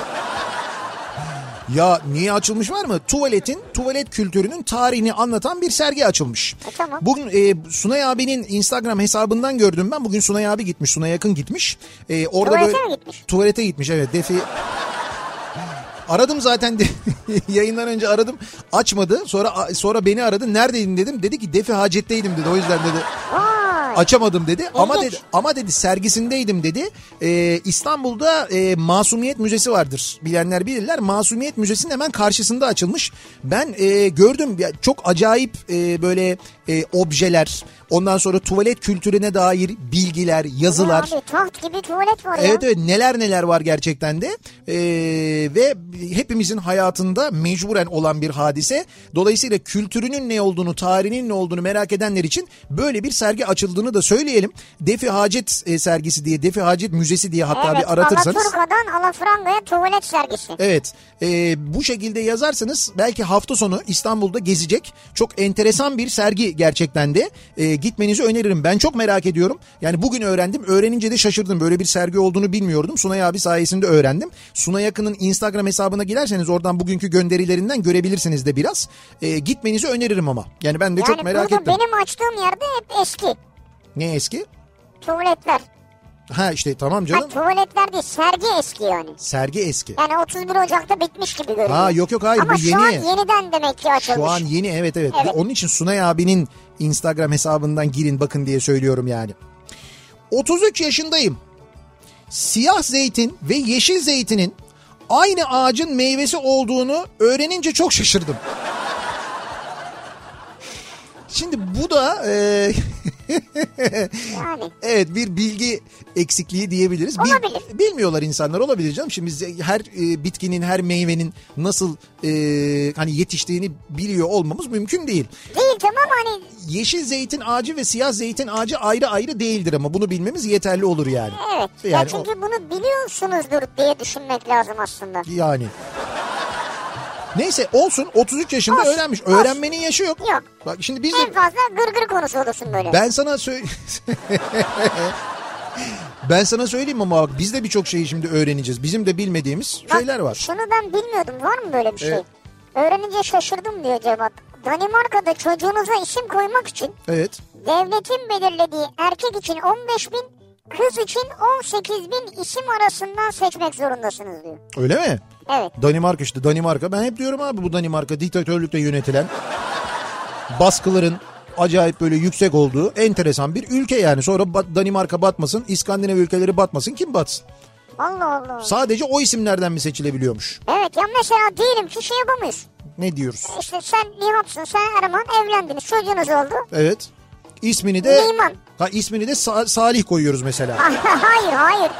A: Ya niye açılmış var mı? Tuvaletin, tuvalet kültürünün tarihini anlatan bir sergi açılmış.
B: E, tamam.
A: Bugün e, Sunay abinin Instagram hesabından gördüm ben. Bugün Sunay abi gitmiş, Sunay yakın gitmiş. E, orada
B: Tuvalete
A: böyle-
B: mi gitmiş?
A: Tuvalete gitmiş evet. Defi Aradım zaten de, (laughs) yayından önce aradım açmadı sonra sonra beni aradı neredeydin dedim dedi ki defi hacetteydim dedi o yüzden dedi
B: Vay.
A: Açamadım dedi. Ama
B: İlginç.
A: dedi ama dedi sergisindeydim dedi. Ee, İstanbul'da e, Masumiyet Müzesi vardır. Bilenler bilirler. Masumiyet Müzesi'nin hemen karşısında açılmış. Ben e, gördüm. Ya, çok acayip e, böyle e, objeler ondan sonra tuvalet kültürüne dair bilgiler yazılar
B: Abi taht gibi tuvalet var ya.
A: Evet evet neler neler var gerçekten de Ee, ve hepimizin hayatında mecburen olan bir hadise. Dolayısıyla kültürünün ne olduğunu, tarihinin ne olduğunu merak edenler için böyle bir sergi açıldığını da söyleyelim. Defi Hacet e, sergisi diye, Defi Hacet Müzesi diye hatta
B: evet,
A: bir aratırsanız.
B: Alaturka'dan Alafranga'ya tuvalet sergisi.
A: Evet e, bu şekilde yazarsanız belki hafta sonu İstanbul'da gezecek çok enteresan bir sergi gerçekten de E, gitmenizi öneririm. Ben çok merak ediyorum. Yani bugün öğrendim öğrenince de şaşırdım böyle bir sergi olduğunu bilmiyordum. Sunay abi sayesinde öğrendim. Sunay Akın'ın Instagram hesabına girerseniz oradan bugünkü gönderilerinden görebilirsiniz de biraz. E, gitmenizi öneririm ama. Yani ben de
B: yani
A: çok merak
B: burada
A: ettim.
B: benim açtığım yerde hep eski
A: Ne eski?
B: tuvaletler.
A: Ha işte tamam
B: Ha,
A: canım.
B: tuvaletler değil sergi eski yani.
A: Sergi eski.
B: Yani 31 Ocak'ta bitmiş gibi görünüyor.
A: Ha yok yok hayır
B: Ama
A: bu
B: şu
A: yeni.
B: an yeniden demek ki açılmış.
A: Şu an yeni evet, evet
B: Evet.
A: Onun için Sunay abinin Instagram hesabından girin bakın diye söylüyorum yani. 33 yaşındayım. Siyah zeytin ve yeşil zeytinin aynı ağacın meyvesi olduğunu öğrenince çok şaşırdım. Şimdi bu da e,
B: Yani. (laughs)
A: evet bir bilgi eksikliği diyebiliriz. Bil-
B: Olabilir.
A: bilmiyorlar insanlar olabilir canım. Şimdi biz her e, bitkinin her meyvenin nasıl e, hani yetiştiğini biliyor olmamız mümkün değil.
B: Değil tamam hani
A: Yeşil zeytin ağacı ve siyah zeytin ağacı ayrı ayrı değildir ama bunu bilmemiz yeterli olur yani.
B: evet. ya
A: Yani o-
B: çünkü bunu biliyorsunuzdur diye düşünmek lazım aslında.
A: Yani. Neyse olsun 33 yaşında
B: Olsun,
A: öğrenmiş.
B: olsun.
A: Öğrenmenin yaşı yok.
B: Yok.
A: Bak şimdi biz
B: En
A: de
B: fazla gırgır konusu olursun böyle.
A: ben sana söyle (laughs) Ben sana söyleyeyim ama bak biz de birçok şeyi şimdi öğreneceğiz. Bizim de bilmediğimiz
B: Bak,
A: şeyler var.
B: Şunu ben bilmiyordum. Var mı böyle bir şey?
A: Evet.
B: Öğrenince şaşırdım diyor Cevat. Danimarka'da çocuğunuza isim koymak için
A: Evet.
B: devletin belirlediği erkek için 15 bin, kız için 18 bin isim arasından seçmek zorundasınız diyor.
A: Öyle mi?
B: Evet.
A: Danimarka işte Danimarka. Ben hep diyorum abi bu Danimarka diktatörlükle yönetilen baskıların acayip böyle yüksek olduğu enteresan bir ülke yani. Sonra Danimarka batmasın, İskandinav ülkeleri batmasın kim batsın?
B: Allah Allah.
A: Sadece o isimlerden mi seçilebiliyormuş?
B: Evet ya mesela diyelim ki şey yapamıyorsun.
A: Ne diyoruz?
B: İşte sen Nihat'sın, sen Erman evlendiniz, çocuğunuz oldu.
A: Evet. İsmini de
B: Niman.
A: ha ismini de Sa- Salih koyuyoruz mesela. (laughs)
B: hayır hayır.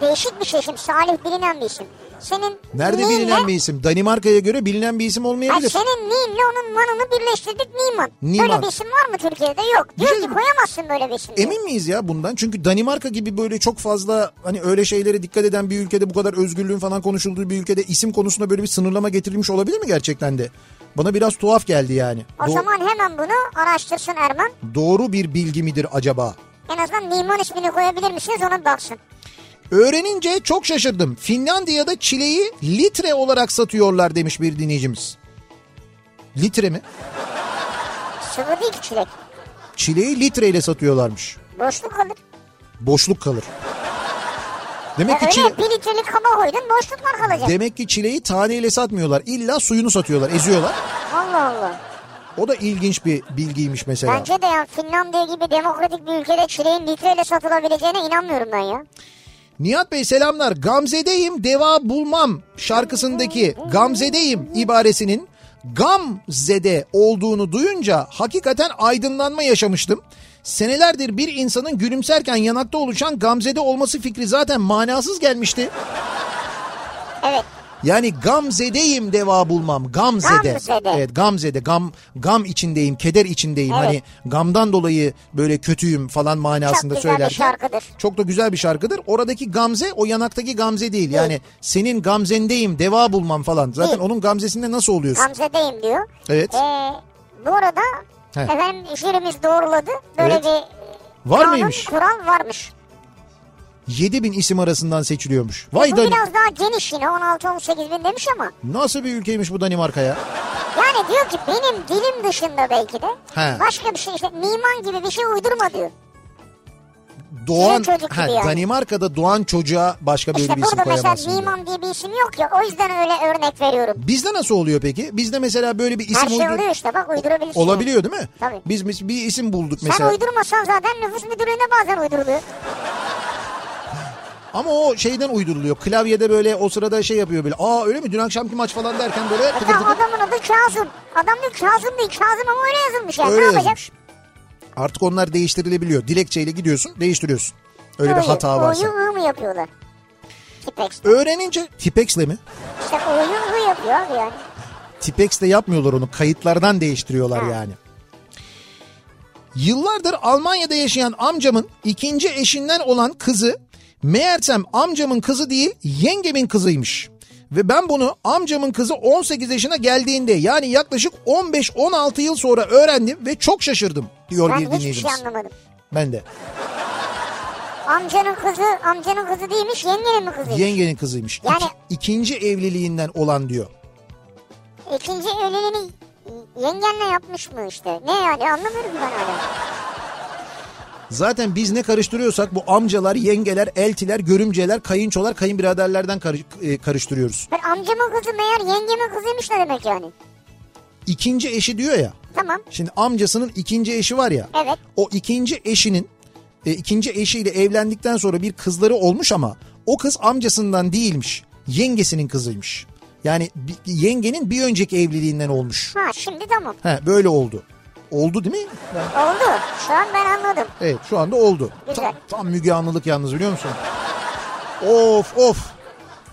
B: Değişik bir şey şimdi. Salih bilinen bir isim. Senin
A: Nerede
B: Ni'nle-
A: bilinen bir isim? Danimarka'ya göre bilinen bir isim
B: Ha,
A: olmayabilir.
B: senin Ni'nle onun manını birleştirdik Niman.
A: Niman.
B: Böyle bir isim var mı Türkiye'de? Yok. Diyor ki koyamazsın böyle bir isim. diyor.
A: Emin miyiz ya bundan? Çünkü Danimarka gibi böyle çok fazla hani öyle şeylere dikkat eden bir ülkede bu kadar özgürlüğün falan konuşulduğu bir ülkede isim konusunda böyle bir sınırlama getirilmiş olabilir mi gerçekten de? Bana biraz tuhaf geldi yani.
B: O
A: Do-
B: zaman hemen bunu araştırsın Erman.
A: doğru bir bilgi midir acaba?
B: En azından Niman ismini koyabilir misiniz ona baksın.
A: Öğrenince çok şaşırdım. Finlandiya'da çileği litre olarak satıyorlar demiş bir dinleyicimiz. Litre mi?
B: Sıvı değil ki çilek.
A: Çileği litreyle satıyorlarmış.
B: Boşluk kalır.
A: Boşluk kalır. Demek
B: Ya
A: ki
B: öyle
A: çile...
B: bir litrelik kaba koydun boşluklar kalacak.
A: Demek ki çileği taneyle satmıyorlar. İlla suyunu satıyorlar, eziyorlar.
B: Allah Allah.
A: O da ilginç bir bilgiymiş mesela.
B: Bence de ya Finlandiya gibi demokratik bir ülkede çileğin litreyle satılabileceğine inanmıyorum ben ya.
A: Nihat Bey selamlar. Gamzedeyim deva bulmam şarkısındaki Gamzedeyim ibaresinin Gamzede olduğunu duyunca hakikaten aydınlanma yaşamıştım. Senelerdir bir insanın gülümserken yanakta oluşan gamzede olması fikri zaten manasız gelmişti.
B: Evet.
A: Yani gamzedeyim deva bulmam. Gamzede.
B: Gamzede.
A: Evet gamzede. Gam gam içindeyim, keder içindeyim.
B: Evet.
A: Hani gamdan dolayı böyle kötüyüm falan manasında
B: Çok güzel bir
A: söylerken.
B: şarkıdır.
A: Çok da güzel bir şarkıdır. Oradaki gamze o yanaktaki gamze değil. Yani senin gamzendeyim, deva bulmam falan. Zaten
B: Değil.
A: onun gamzesinde nasıl oluyorsun?
B: Gamze'deyim diyor.
A: Evet.
B: Ee, bu arada
A: He.
B: efendim jürimiz doğruladı. Böyle
A: Evet.
B: bir
A: Var
B: kanun,
A: mıymış?
B: kural varmış.
A: 7000 isim arasından seçiliyormuş. Vay
B: bu
A: Dani.
B: biraz daha geniş yine 16-18 bin demiş ama.
A: Nasıl bir ülkeymiş bu Danimarka ya?
B: Yani diyor ki benim dilim dışında belki de
A: He.
B: başka bir şey işte Niman gibi bir şey uydurma diyor.
A: Doğan, ha,
B: yani.
A: Danimarka'da doğan çocuğa başka böyle
B: İşte
A: bir isim
B: burada mesela
A: koyamazsın. diyor.
B: Niman diye bir isim yok ya o yüzden öyle örnek veriyorum.
A: Bizde nasıl oluyor peki? Bizde mesela böyle bir isim
B: Her şey
A: uydur-
B: oluyor işte bak uydurabilirsin.
A: olabiliyor değil mi?
B: Tabii.
A: Biz mis- bir isim bulduk
B: Sen
A: mesela.
B: uydurmasan zaten nüfus müdürlüğüne bazen uyduruluyor.
A: Ama o şeyden uyduruluyor. Klavyede böyle o sırada şey yapıyor böyle. Aa öyle mi? Dün akşamki maç falan derken böyle tıkır
B: Hatta
A: tıkır
B: adamın adı Kazım. Adam diyor Kazım değil Kazım ama öyle yazılmış yani.
A: öyle
B: ne yapacak?
A: Artık onlar değiştirilebiliyor. Dilekçeyle gidiyorsun değiştiriyorsun. Öyle bir
B: Öyle.
A: hata varsa.
B: O'yu ı mı yapıyorlar? Tipex.
A: Öğrenince Tipex'le mi?
B: İşte O'yu ı yapıyor abi yani.
A: Tipex'le yapmıyorlar onu. Kayıtlardan değiştiriyorlar
B: Ha.
A: yani. Yıllardır Almanya'da yaşayan amcamın ikinci eşinden olan kızı meğersem amcamın kızı değil yengemin kızıymış. Ve ben bunu amcamın kızı 18 yaşına geldiğinde yani yaklaşık 15-16 yıl sonra öğrendim ve çok şaşırdım diyor
B: Ben
A: bir
B: hiçbir şey
A: dinleyicimiz.
B: anlamadım.
A: Ben de.
B: Amcanın kızı, amcanın kızı değilmiş, yengenin mi kızıymış?
A: Yengenin kızıymış.
B: Yani-
A: İki- ikinci evliliğinden olan diyor.
B: İkinci evliliğini yengenle yapmış mı işte? Ne yani anlamıyorum ben hala.
A: Zaten biz ne karıştırıyorsak bu amcalar, yengeler, eltiler, görümceler, kayınçolar, kayınbiraderlerden karı- e, karıştırıyoruz.
B: Ben amcamın kızı meğer yengemin kızıymış ne demek yani?
A: İkinci eşi diyor ya.
B: Tamam,
A: Şimdi amcasının ikinci eşi var ya.
B: evet.
A: O ikinci eşinin e, ikinci eşiyle evlendikten sonra bir kızları olmuş ama o kız amcasından değilmiş. Yengesinin kızıymış. Yani yengenin bir önceki evliliğinden olmuş.
B: Ha şimdi tamam.
A: He böyle oldu. Oldu değil mi?
B: Oldu. Şu an ben anladım.
A: Evet şu anda oldu.
B: Güzel.
A: Tam, tam Müge Anlılık yalnız biliyor musun? Of of.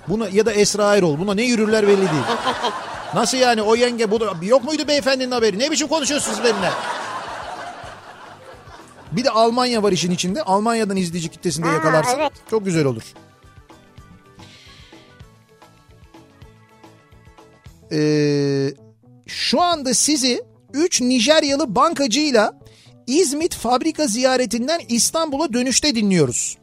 A: Buna ya da Esra Erol buna ne yürürler belli değil. Nasıl yani o yenge bu da yok muydu beyefendinin haberi? Ne biçim konuşuyorsunuz benimle? Bir de Almanya var işin içinde. Almanya'dan izleyici kitlesinde
B: Ha,
A: yakalarsın.
B: evet.
A: Çok güzel olur. Ee, şu anda sizi 3 Nijeryalı bankacıyla İzmit fabrika ziyaretinden İstanbul'a dönüşte dinliyoruz.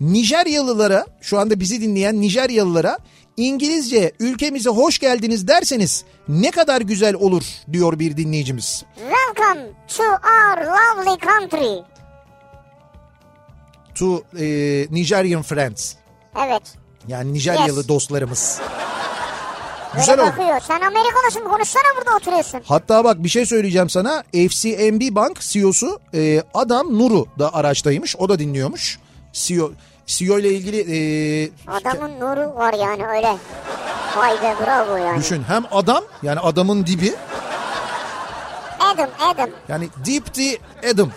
A: Nijeryalılara şu anda bizi dinleyen Nijeryalılara İngilizce ülkemize hoş geldiniz derseniz ne kadar güzel olur diyor bir dinleyicimiz.
B: Welcome to our lovely country.
A: To e, Nigerian friends.
B: Evet.
A: Yani Nijeryalı
B: Yes.
A: dostlarımız. Güzel oldu.
B: bakıyor. Sen Amerikalısın konuşsana burada oturuyorsun.
A: Hatta bak bir şey söyleyeceğim sana. FCMB Bank CEO'su e, Adam Nuru da araçtaymış. O da dinliyormuş. CEO, CEO ile ilgili e,
B: Adamın nuru var yani öyle. Vay be bravo yani.
A: düşün. Hem adam yani adamın dibi
B: Adam Adam.
A: yani Deep the Adam.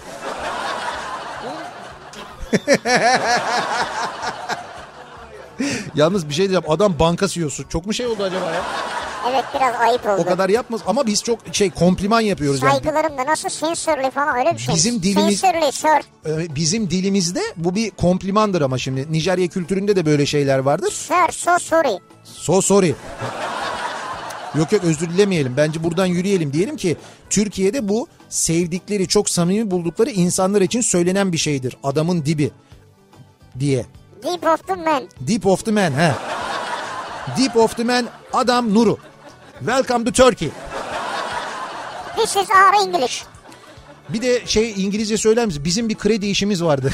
A: (laughs) (laughs) Yalnız bir şey diyeceğim. Adam banka CEO'su. Çok mu şey oldu acaba ya?
B: Evet biraz ayıp oldu.
A: O kadar yapmaz ama biz çok şey kompliman yapıyoruz yani.
B: Saygılarım da nasıl sensörlü falan öyle bir şey.
A: Bizim dilimiz-
B: Sensörlü, sir.
A: Ee, Bizim dilimizde bu bir komplimandır ama şimdi Nijerya kültüründe de böyle şeyler vardır.
B: Sir, so sorry.
A: So sorry. Yok yok özür dilemeyelim. Bence buradan yürüyelim. Diyelim ki Türkiye'de bu sevdikleri, çok samimi buldukları insanlar için söylenen bir şeydir. Adamın dibi diye.
B: Deep of the man.
A: Deep of the man he. Deep of the man adam Nuru. Welcome to Turkey.
B: This is our English.
A: Bir de şey İngilizce söyler misin? Bizim bir kredi işimiz vardı. (laughs)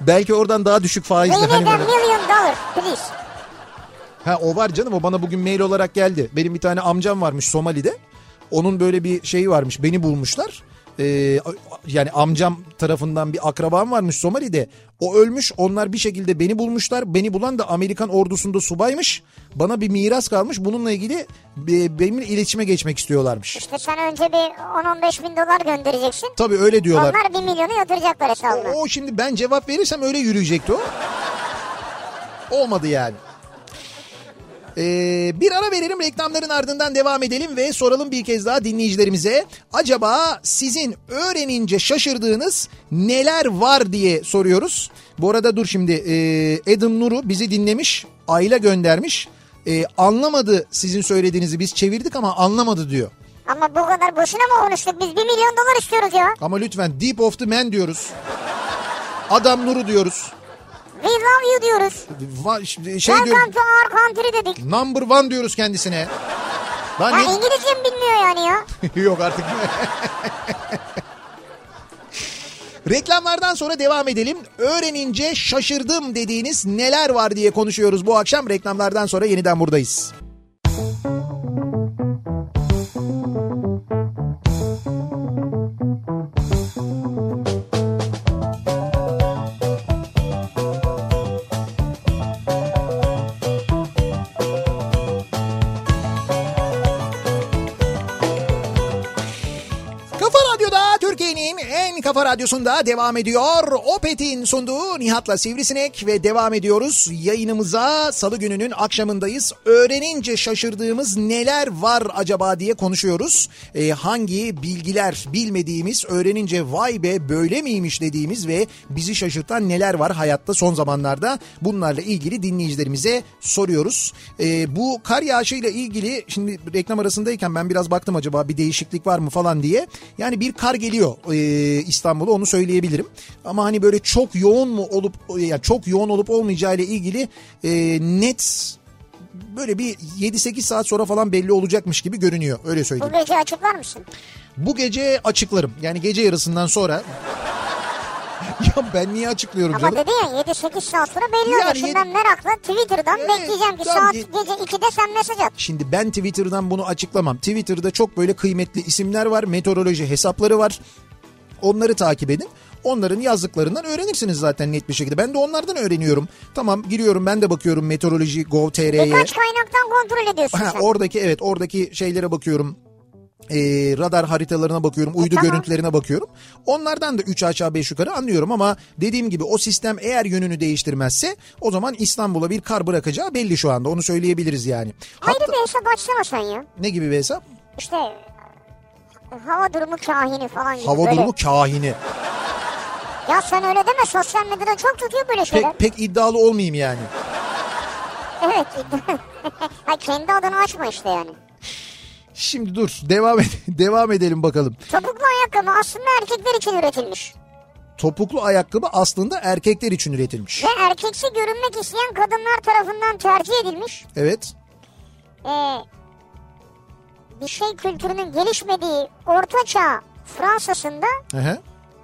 A: Belki oradan daha düşük faizli.
B: We
A: hani
B: need a
A: böyle-
B: million dollar please.
A: Ha o var canım o bana bugün mail olarak geldi. Benim bir tane amcam varmış Somali'de. Onun böyle bir şeyi varmış beni bulmuşlar. Ee, yani amcam tarafından bir akrabam varmış Somali'de. O ölmüş onlar bir şekilde beni bulmuşlar. Beni bulan da Amerikan ordusunda subaymış. Bana bir miras kalmış. Bununla ilgili e, benimle iletişime geçmek istiyorlarmış.
B: İşte sen önce bir 10-15 bin dolar göndereceksin.
A: Tabii öyle diyorlar.
B: Onlar 1 milyonu yatıracaklar hesabına.
A: O, o şimdi ben cevap verirsem öyle yürüyecekti o. Olmadı yani. Ee, bir ara verelim reklamların ardından devam edelim ve soralım bir kez daha dinleyicilerimize. Acaba sizin öğrenince şaşırdığınız neler var diye soruyoruz. Bu arada dur şimdi e, Adam Nuru bizi dinlemiş, Ayla göndermiş. E, anlamadı sizin söylediğinizi biz çevirdik ama anlamadı diyor.
B: Ama bu kadar boşuna mı konuştuk? Biz 1 milyon dolar istiyoruz ya.
A: Ama lütfen Deep of the Man diyoruz. Adam Nuru diyoruz.
B: We love you diyoruz.
A: Va- şey.
B: Welcome to our country dedik.
A: Number one diyoruz kendisine. Lan
B: Ya
A: ne-
B: İngilizce mi bilmiyor yani ya? (laughs)
A: Yok artık. Reklamlardan sonra devam edelim. Öğrenince şaşırdım dediğiniz neler var diye konuşuyoruz bu akşam. Reklamlardan sonra yeniden buradayız. Radyosunda devam ediyor. Opet'in sunduğu Nihat'la Sivrisinek ve devam ediyoruz. Yayınımıza salı gününün akşamındayız. Öğrenince şaşırdığımız neler var acaba diye konuşuyoruz. Ee, hangi bilgiler bilmediğimiz, öğrenince vay be böyle miymiş dediğimiz ve bizi şaşırtan neler var hayatta son zamanlarda bunlarla ilgili dinleyicilerimize soruyoruz. Ee, bu kar yağışıyla ilgili şimdi reklam arasındayken ben biraz baktım acaba bir değişiklik var mı falan diye. Yani bir kar geliyor e, İstanbul'a onu söyleyebilirim. Ama hani böyle çok yoğun mu olup yani çok yoğun olup olmayacağı ile ilgili e, net böyle bir 7-8 saat sonra falan belli olacakmış gibi görünüyor. Öyle
B: Bu
A: söyleyeyim.
B: gece açıklar mısın?
A: Bu gece açıklarım. Yani gece yarısından sonra (laughs) ya ben niye açıklıyorum
B: Ama
A: canım?
B: dedi ya 7-8 saat sonra belli
A: Yani
B: olacak. Şimdi
A: yedi-
B: ben merakla Twitter'dan
A: Evet,
B: bekleyeceğim ki saat gece 2'de sen mesaj at.
A: Şimdi ben Twitter'dan bunu açıklamam. Twitter'da çok böyle kıymetli isimler var. Meteoroloji hesapları var. Onları takip edin. Onların yazdıklarından öğrenirsiniz zaten net bir şekilde. Ben de onlardan öğreniyorum. Tamam giriyorum ben de bakıyorum meteoroloji gov.tr'ye.
B: Birkaç kaynaktan kontrol ediyorsun
A: Ha,
B: sen.
A: oradaki evet oradaki şeylere bakıyorum. Ee, radar haritalarına bakıyorum, uydu
B: tamam.
A: görüntülerine bakıyorum. Onlardan da 3 aşağı 5 yukarı anlıyorum ama dediğim gibi o sistem eğer yönünü değiştirmezse o zaman İstanbul'a bir kar bırakacağı belli şu anda. Onu söyleyebiliriz yani.
B: Ayrı
A: Hatta-
B: bir hesap açsana sen ya.
A: ne gibi bir hesap?
B: İşte hava durumu kahini falan gibi
A: Hava
B: böyle.
A: durumu kahini.
B: Ya sen öyle deme sosyal medyada çok tutuyor böyle şeyler.
A: Pek, pek iddialı olmayayım yani.
B: Evet. (laughs) ha, kendi adını açma işte yani.
A: Şimdi dur devam ed- (laughs) devam edelim bakalım.
B: Topuklu ayakkabı aslında erkekler için üretilmiş.
A: Topuklu ayakkabı aslında erkekler için üretilmiş.
B: Ve erkeksi görünmek isteyen kadınlar tarafından tercih edilmiş.
A: Evet.
B: Ee, bir şey kültürünün gelişmediği ortaçağ Fransa'sında
A: Hı hı.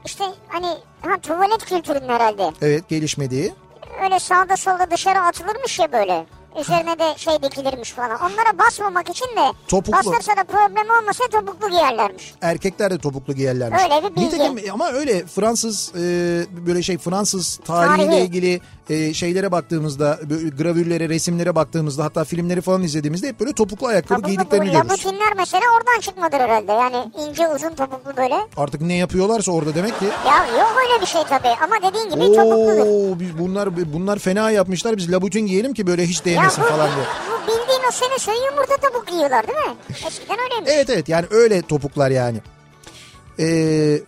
B: işte hani ha tuvalet kültürünün herhalde.
A: Evet gelişmediği.
B: Öyle sağda solda dışarı atılırmış ya böyle. Üzerine de şey dikilirmiş falan. Onlara basmamak için de
A: Topuklu.
B: basarsa da problem olmasa topuklu giyerlermiş.
A: Erkekler de topuklu giyerlermiş.
B: Öyle bir bilgi.
A: Nitekim ama öyle Fransız e, böyle şey Fransız tarihiyle
B: Tarihi.
A: ilgili e, şeylere baktığımızda gravürlere, resimlere baktığımızda hatta filmleri falan izlediğimizde hep böyle topuklu ayakkabı
B: Topuklu bu
A: giydiklerini görürüz.
B: labutinler mesela oradan çıkmadır herhalde. Yani ince uzun topuklu böyle.
A: Artık ne yapıyorlarsa orada demek ki.
B: Ya yok öyle bir şey tabii ama dediğin gibi topukludur.
A: Oo biz bunlar bunlar fena yapmışlar. Biz labutin giyelim ki böyle hiç değmesin
B: bu,
A: falan diye. (laughs)
B: bu bildiğin o sene söyle yumurta topuk giyiyorlar değil mi? Eskiden öyleymiş.
A: Evet evet yani öyle topuklar yani. Ee,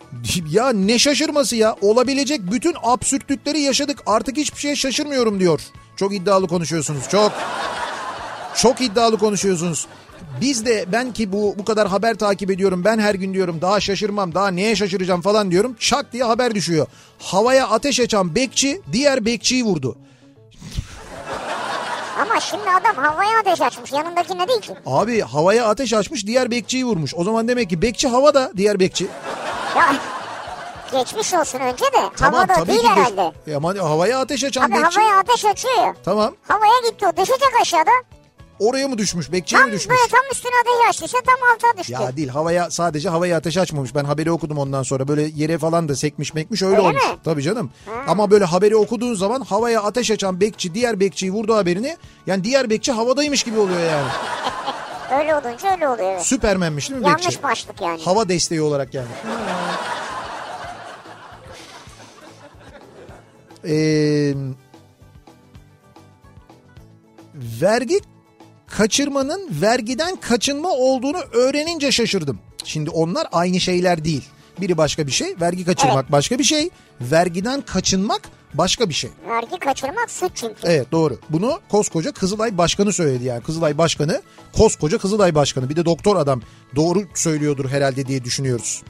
A: ya ne şaşırması ya olabilecek bütün absürtlükleri yaşadık artık hiçbir şeye şaşırmıyorum diyor. Çok iddialı konuşuyorsunuz çok. Çok iddialı konuşuyorsunuz. Biz de ben ki bu bu kadar haber takip ediyorum ben her gün diyorum daha şaşırmam daha neye şaşıracağım falan diyorum. Şak diye haber düşüyor. Havaya ateş açan bekçi diğer bekçiyi vurdu.
B: Ama şimdi adam havaya ateş açmış yanındakine değil ki.
A: Abi havaya ateş açmış diğer bekçiyi vurmuş. O zaman demek ki bekçi havada diğer bekçi.
B: Ya geçmiş olsun önce de havada değil
A: geç-
B: herhalde.
A: E ama havaya ateş açan
B: Abi
A: bekçi.
B: havaya ateş açıyor.
A: Tamam.
B: Havaya gitti o düşecek aşağıda.
A: Oraya mı düşmüş? Bekçiye
B: Tam
A: mi düşmüş?
B: böyle tam üstüne ateş açtıysa tam alta düştü.
A: Ya değil havaya sadece havaya ateş açmamış. Ben haberi okudum ondan sonra. Böyle yere falan da sekmiş mekmiş öyle,
B: Öyle
A: olmuş.
B: mi?
A: Tabii canım. Ama böyle haberi okuduğun zaman havaya ateş açan bekçi diğer bekçiyi vurdu haberini. Yani diğer bekçi havadaymış gibi oluyor yani. (laughs)
B: Öyle olunca öyle oluyor evet.
A: Süpermenmiş değil mi bekçi?
B: Yanlış başlık yani.
A: Hava desteği olarak yani. Ee, vergi kaçırmanın vergiden kaçınma olduğunu öğrenince şaşırdım. Şimdi onlar aynı şeyler değil. Biri başka bir şey, vergi kaçırmak başka bir şey, vergiden kaçınmak başka bir şey.
B: Vergi kaçırmak suç çünkü.
A: Evet doğru. Bunu koskoca Kızılay Başkanı söyledi yani. Kızılay Başkanı, koskoca Kızılay Başkanı. Bir de doktor adam doğru söylüyordur herhalde diye düşünüyoruz.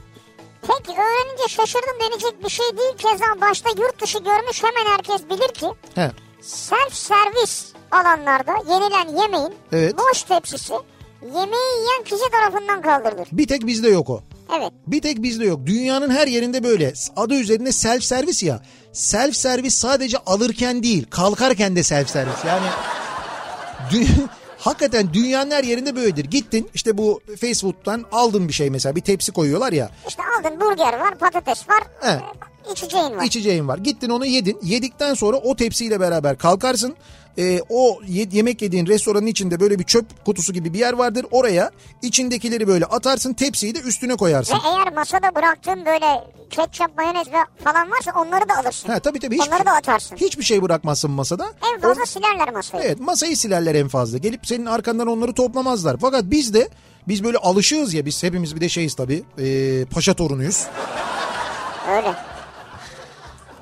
B: Peki öğrenince şaşırdım denecek bir şey değil. Keza başta yurt dışı görmüş hemen herkes bilir ki
A: He.
B: Self servis alanlarda yenilen yemeğin
A: Evet.
B: boş tepsisi yemeği yiyen kişi tarafından kaldırılır.
A: Bir tek bizde yok o.
B: Evet.
A: Bir tek bizde yok. Dünyanın her yerinde böyle. Adı üzerinde self servis ya. Self servis sadece alırken değil, kalkarken de self servis. Yani dü- (laughs) hakikaten dünyanın her yerinde böyledir. Gittin işte bu fast food'dan aldın bir şey mesela bir tepsi koyuyorlar ya.
B: İşte aldın burger var, patates var,
A: Evet.
B: İçeceğin var.
A: içeceğin var. Gittin onu yedin. Yedikten sonra o tepsiyle beraber kalkarsın. Ee, o ye- yemek yediğin restoranın içinde böyle bir çöp kutusu gibi bir yer vardır. Oraya içindekileri böyle atarsın. Tepsiyi de üstüne koyarsın.
B: Ve eğer masada bıraktığın böyle ketçap, mayonez falan varsa onları da alırsın.
A: Ha tabii tabii.
B: Onları da atarsın.
A: Hiçbir şey bırakmazsın masada.
B: En fazla
A: O-
B: silerler masayı.
A: Evet masayı silerler en fazla. Gelip senin arkandan onları toplamazlar. Fakat biz de biz böyle alışığız ya biz hepimiz bir de şeyiz tabii. ee, paşa torunuyuz.
B: Öyle.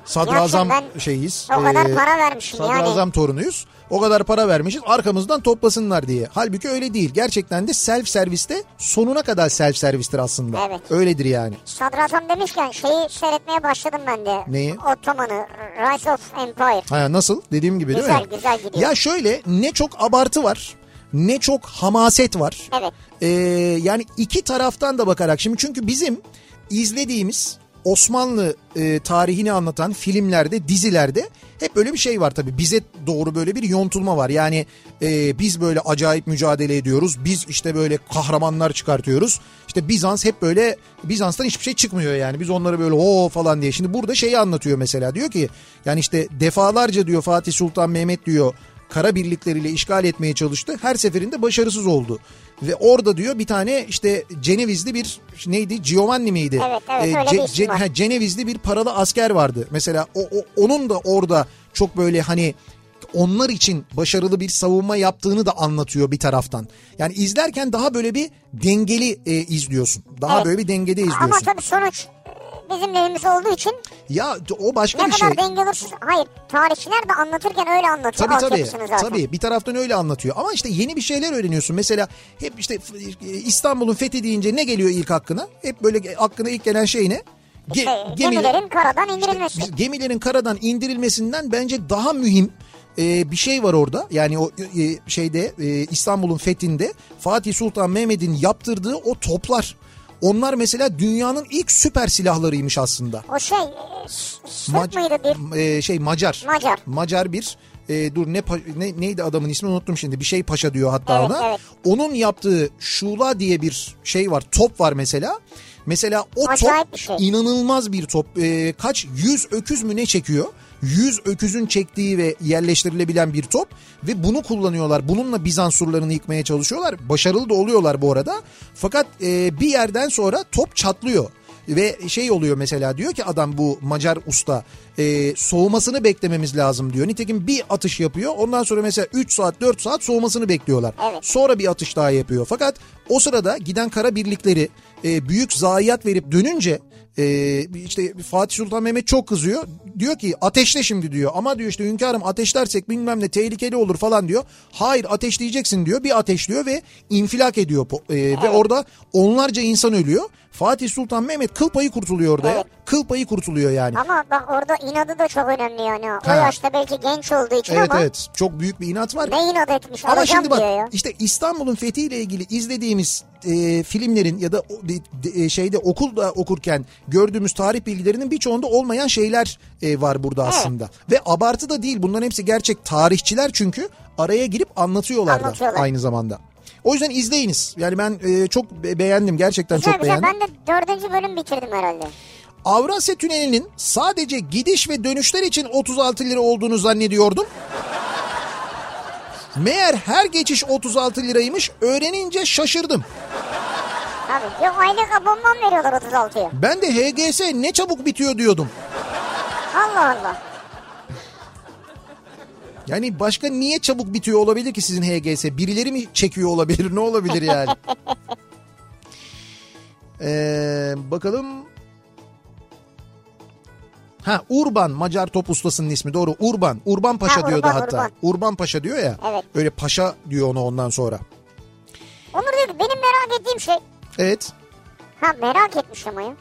A: Sadrazam
B: Gerçekten
A: şeyiz.
B: O kadar
A: ee,
B: para vermişim yani.
A: Sadrazam torunuyuz. O kadar para vermişiz arkamızdan toplasınlar diye. Halbuki öyle değil. Gerçekten de self serviste sonuna kadar self servistir aslında.
B: Evet.
A: Öyledir yani.
B: Sadrazam demişken şeyi seyretmeye başladım ben de.
A: Neyi?
B: Ottoman'ı, Rise of Empire.
A: Ha, nasıl? Dediğim gibi değil
B: Güzel,
A: mi?
B: güzel gidiyor.
A: Ya şöyle ne çok abartı var ne çok hamaset var.
B: Evet.
A: Ee, yani iki taraftan da bakarak şimdi çünkü bizim izlediğimiz Osmanlı e, tarihini anlatan filmlerde, dizilerde hep böyle bir şey var tabii. Bize doğru böyle bir yontulma var. Yani e, biz böyle acayip mücadele ediyoruz. Biz işte böyle kahramanlar çıkartıyoruz. İşte Bizans hep böyle Bizans'tan hiçbir şey çıkmıyor yani. Biz onları böyle o falan diye. Şimdi burada şeyi anlatıyor mesela. Diyor ki yani işte defalarca diyor Fatih Sultan Mehmet diyor kara birlikleriyle işgal etmeye çalıştı. Her seferinde başarısız oldu. Ve orada diyor bir tane işte Cenevizli bir neydi Giovanni miydi?
B: Evet, evet, öyle bir isim var.
A: ha, Cenevizli bir paralı asker vardı. Mesela o, o- onun da orada çok böyle hani onlar için başarılı bir savunma yaptığını da anlatıyor bir taraftan. Yani izlerken daha böyle bir dengeli e, izliyorsun. Daha
B: Evet.
A: böyle bir dengede izliyorsun.
B: Ama tabii sonuç bizim lehimiz olduğu için
A: Ya o başka
B: ne
A: bir
B: kadar
A: şey.
B: dengeli olursa... Hayır tarihçiler de anlatırken öyle anlatıyor
A: Tabii tabii.
B: zaten.
A: Tabii bir taraftan öyle anlatıyor. Ama işte yeni bir şeyler öğreniyorsun. Mesela hep işte İstanbul'un fethi deyince ne geliyor ilk hakkına? Hep böyle aklına ilk gelen şey ne? Ge-
B: İşte
A: gemiler-
B: gemilerin karadan indirilmesi.
A: biz gemilerin karadan indirilmesinden bence daha mühim e, bir şey var orada. Yani o e, şeyde e, İstanbul'un fethinde Fatih Sultan Mehmet'in yaptırdığı o toplar. Onlar mesela dünyanın ilk süper silahlarıymış aslında.
B: O şey e,
A: Mac-
B: mıydı bir?
A: e, şey Macar.
B: Macar.
A: Macar bir e, dur ne, ne neydi adamın ismini unuttum şimdi. Bir şey paşa diyor hatta
B: Evet,
A: ona.
B: evet.
A: Onun yaptığı şula diye bir şey var. Top var mesela. Mesela o
B: Acayip
A: top
B: bir şey.
A: inanılmaz bir top. E, kaç yüz öküz mü ne çekiyor? Yüz öküzün çektiği ve yerleştirilebilen bir top ve bunu kullanıyorlar. Bununla Bizans surlarını yıkmaya çalışıyorlar. Başarılı da oluyorlar bu arada. Fakat e, bir yerden sonra top çatlıyor. Ve şey oluyor mesela diyor ki adam bu Macar usta e, soğumasını beklememiz lazım diyor. Nitekim bir atış yapıyor ondan sonra mesela 3 saat 4 saat soğumasını bekliyorlar.
B: Evet.
A: Sonra bir atış daha yapıyor. Fakat o sırada giden kara birlikleri e, büyük zayiat verip dönünce e, işte Fatih Sultan Mehmet çok kızıyor. Diyor ki ateşle şimdi diyor. Ama diyor işte hünkârım ateşlersek bilmem ne tehlikeli olur falan diyor. Hayır ateşleyeceksin diyor. Bir ateşliyor ve infilak ediyor. Po- e, Ve orada onlarca insan ölüyor. Fatih Sultan Mehmet kıl payı kurtuluyor orada. ya.
B: Evet.
A: Kıl payı kurtuluyor yani.
B: Ama bak orada inadı da çok önemli yani. O
A: Ha.
B: yaşta belki genç olduğu için
A: Evet
B: ama
A: evet çok büyük bir inat var.
B: ne inat etmiş
A: Ama şimdi bak
B: diyor ya.
A: işte İstanbul'un fethiyle ilgili izlediğimiz e, filmlerin ya da e, şeyde okulda okurken gördüğümüz tarih bilgilerinin birçoğunda olmayan şeyler e, var burada
B: Evet.
A: aslında. Ve abartı da değil bunların hepsi gerçek tarihçiler çünkü araya girip anlatıyorlar,
B: Anlatıyorlar.
A: da aynı zamanda. O yüzden izleyiniz. Yani ben e, çok be- beğendim gerçekten
B: Güzel
A: çok
B: güzel
A: beğendim.
B: ben de dördüncü bölüm bitirdim herhalde.
A: Avrasya Tüneli'nin sadece gidiş ve dönüşler için 36 lira olduğunu zannediyordum. Meğer her geçiş 36 liraymış. Öğrenince şaşırdım.
B: Tabii yok aylık abonman veriyorlar 36'ya.
A: Ben de HGS ne çabuk bitiyor diyordum.
B: Allah Allah.
A: Yani başka niye çabuk bitiyor olabilir ki sizin HGS? Birileri mi çekiyor olabilir? Ne olabilir yani? (laughs) Ee, bakalım. Ha Urban Macar top ustasının ismi doğru Urban. Urban Paşa
B: Ha,
A: diyordu
B: Urban,
A: hatta.
B: Urban.
A: Urban Paşa diyor ya.
B: Evet.
A: Öyle paşa diyor ona ondan sonra.
B: Onur diyor ki benim merak ettiğim şey.
A: Evet.
B: Ha merak etmiş ama ya.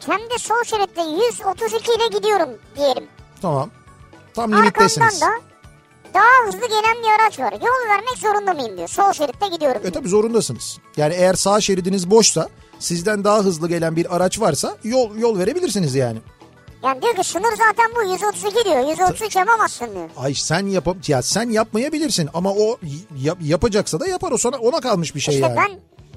B: Kendi sol şeritte 132 ile gidiyorum diyelim.
A: Tamam. Tam
B: Arkamdan
A: limittesiniz.
B: da daha hızlı gelen bir araç var. Yol vermek zorunda mıyım diyor. Sol şeritte gidiyorum
A: E
B: diyor.
A: zorundasınız. Yani eğer sağ şeridiniz boşsa sizden daha hızlı gelen bir araç varsa yol yol verebilirsiniz yani.
B: Yani diyor ki sınır zaten bu 132 diyor. 133 yapamazsın diyor.
A: Ay sen yap ya sen yapmayabilirsin ama o yap- yapacaksa da yapar o sana ona kalmış bir şey
B: İşte
A: yani.
B: ben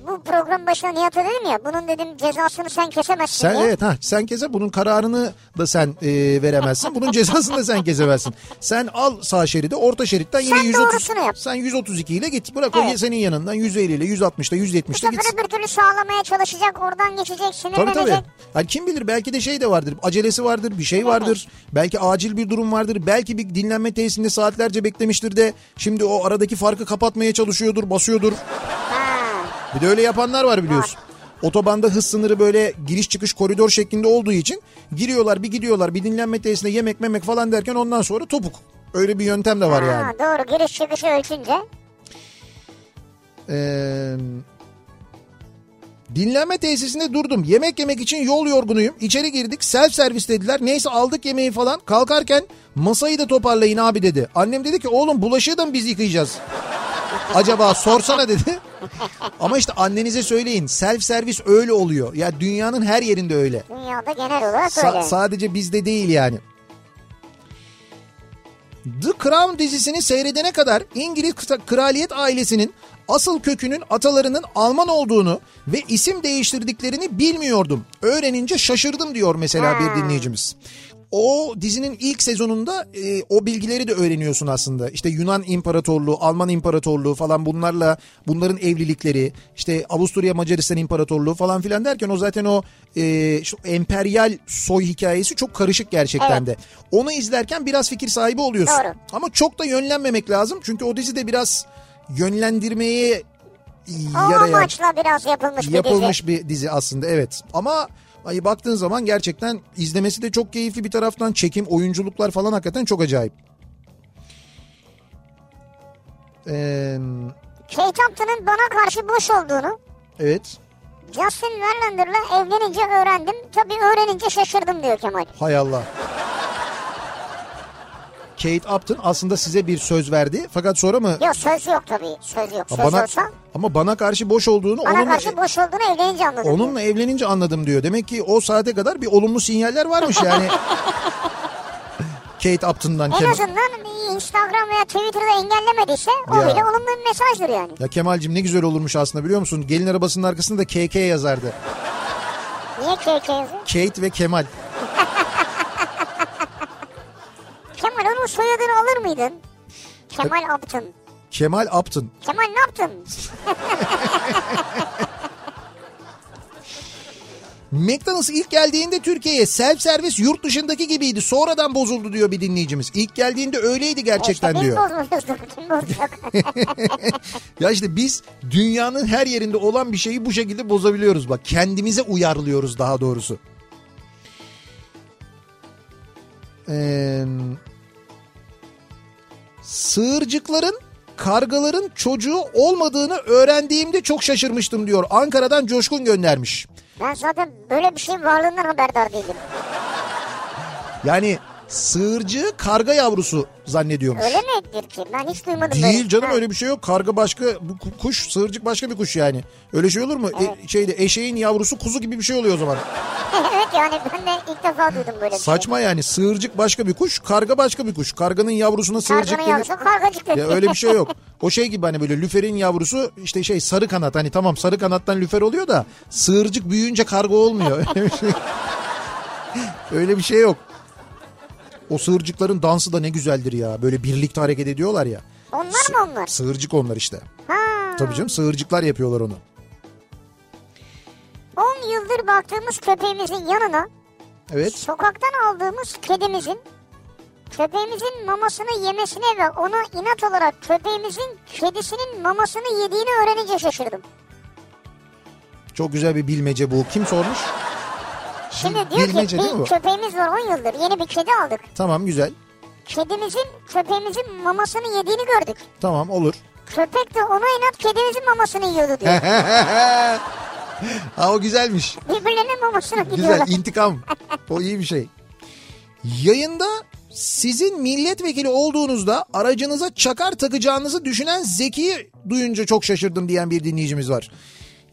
B: bu program başına Nihat'a dedim ya bunun dedim cezasını sen kesemezsin
A: Sen
B: diye.
A: evet ha sen kese bunun kararını da sen e, veremezsin. Bunun cezasını da sen kesemezsin. Sen al sağ şeridi orta şeritten yine
B: Sen
A: 130
B: doğrusunu yap.
A: sen 132 ile git. Bırak
B: Evet.
A: o senin yanından 150 ile 160 ile 170
B: Bu
A: ile git.
B: sefer öbür türlü sağlamaya çalışacak oradan geçecek
A: Tabii
B: sinirlenecek.
A: tabii. Yani kim bilir belki de şey de vardır. Acelesi vardır, bir şey vardır. Belki acil bir durum vardır. Belki bir dinlenme tesisinde saatlerce beklemiştir de şimdi o aradaki farkı kapatmaya çalışıyordur, basıyordur. Bir de öyle yapanlar var biliyorsun. Otobanda hız sınırı böyle giriş çıkış koridor şeklinde olduğu için giriyorlar bir gidiyorlar bir dinlenme tesisinde yemek memek falan derken ondan sonra topuk. Öyle bir yöntem de var
B: Ha,
A: yani.
B: doğru giriş çıkışı ölçünce.
A: Ee, dinlenme tesisinde durdum. Yemek yemek için yol yorgunuyum. İçeri girdik. Self servis dediler. Neyse aldık yemeği falan. Kalkarken masayı da toparlayın abi dedi. Annem dedi ki oğlum bulaşığı da mı biz yıkayacağız? (laughs) Acaba sorsana dedi. Ama işte annenize söyleyin. Self servis öyle oluyor. Ya dünyanın her yerinde öyle.
B: Dünyada genel olarak
A: Sa-
B: öyle.
A: sadece bizde değil yani. The Crown dizisini seyredene kadar İngiliz kraliyet ailesinin asıl kökünün atalarının Alman olduğunu ve isim değiştirdiklerini bilmiyordum. Öğrenince şaşırdım diyor mesela bir
B: Ha.
A: dinleyicimiz. O dizinin ilk sezonunda e, o bilgileri de öğreniyorsun aslında. İşte Yunan İmparatorluğu, Alman İmparatorluğu falan bunlarla bunların evlilikleri, işte Avusturya Macaristan İmparatorluğu falan filan derken o zaten o e, şu emperyal soy hikayesi çok karışık gerçekten
B: Evet.
A: de. Onu izlerken biraz fikir sahibi oluyorsun.
B: Doğru.
A: Ama çok da yönlenmemek lazım. Çünkü o dizi de biraz yönlendirmeye
B: O
A: yarayan
B: amaçla biraz yapılmış, bir
A: yapılmış
B: dizi.
A: bir dizi aslında evet. Ama ay baktığın zaman gerçekten izlemesi de çok keyifli bir taraftan çekim, oyunculuklar falan hakikaten çok acayip. Ee,
B: Kate Upton'ın bana karşı boş olduğunu
A: evet.
B: Justin Verlander'la evlenince öğrendim. Tabii öğrenince şaşırdım diyor Kemal.
A: Hay Allah. Kate Upton aslında size bir söz verdi fakat sonra mı
B: Yok söz yok tabii. Söz yok. Söz
A: bana
B: olsa
A: ama bana karşı boş olduğunu
B: bana
A: onunla
B: karşı boş olduğunu evlenince anladım. diyor.
A: onunla evlenince anladım diyor. Demek ki o saate kadar bir olumlu sinyaller varmış yani. (laughs) Kate Upton'dan.
B: En
A: Kemal.
B: azından Instagram veya Twitter'da engellemediyse o
A: Ya.
B: bile olumlu bir mesajdır yani.
A: Ya Kemal'cim ne güzel olurmuş aslında biliyor musun? Gelin arabasının arkasında da KK yazardı.
B: Niye KK yazıyor?
A: Kate ve Kemal.
B: Kemal onun soyadını alır mıydın? Kemal Upton.
A: Kemal Upton.
B: Kemal ne yaptın? (laughs)
A: McDonald's ilk geldiğinde Türkiye'ye self servis yurt dışındaki gibiydi. Sonradan bozuldu diyor bir dinleyicimiz. İlk geldiğinde öyleydi gerçekten
B: işte
A: diyor. (laughs) Ya işte biz dünyanın her yerinde olan bir şeyi bu şekilde bozabiliyoruz. Bak kendimize uyarlıyoruz daha doğrusu. Ee, sığırcıkların kargaların çocuğu olmadığını öğrendiğimde çok şaşırmıştım diyor. Ankara'dan Coşkun göndermiş.
B: ben zaten böyle bir şeyin varlığından haberdar değilim.
A: Yani sığırcığı karga yavrusu zannediyormuş.
B: Öyle midir ki? Ben hiç duymadım böyle.
A: Değil canım
B: Ha.
A: öyle bir şey yok. Karga başka, bu ku- kuş, sığırcık başka bir kuş yani. Öyle şey olur mu? E, şeyde eşeğin yavrusu kuzu gibi bir şey oluyor o zaman. (laughs)
B: evet yani ben de ilk defa duydum böyle bir
A: Saçma yani. Sığırcık başka bir kuş, karga başka bir kuş. Karganın yavrusuna
B: şey.
A: sığırcık
B: Karganın
A: denir.
B: yavrusu kargacık dedi.
A: Ya öyle bir şey yok. (laughs) O şey gibi hani böyle lüferin yavrusu işte şey sarı kanat. Hani tamam sarı kanattan lüfer oluyor da sığırcık büyüyünce karga olmuyor. Öyle bir şey, öyle bir şey yok. O sığırcıkların dansı da ne güzeldir ya. Böyle birlikte hareket ediyorlar ya.
B: Onlar mı onlar?
A: Sığırcık onlar işte.
B: Ha.
A: Tabii canım sığırcıklar yapıyorlar onu.
B: 10 yıldır baktığımız köpeğimizin yanına
A: Evet.
B: sokaktan aldığımız kedimizin köpeğimizin mamasını yemesine ve ona inat olarak köpeğimizin kedisinin mamasını yediğini öğrenince şaşırdım.
A: Çok güzel bir bilmece bu. Kim sormuş?
B: Şimdi diyor
A: Bilmece
B: ki
A: değil mi bu?
B: bir köpeğimiz var 10 yıldır yeni bir kedi aldık.
A: Tamam güzel.
B: Kedimizin köpeğimizin mamasını yediğini gördük.
A: Tamam olur.
B: Köpek de ona inat kedimizin mamasını yiyordu diyor. (laughs)
A: ha o güzelmiş.
B: Birbirlerinin mamasını
A: Güzel
B: gidiyorlar.
A: intikam. (laughs) O iyi bir şey. Yayında sizin milletvekili olduğunuzda aracınıza çakar takacağınızı düşünen Zeki'yi duyunca çok şaşırdım diyen bir dinleyicimiz var.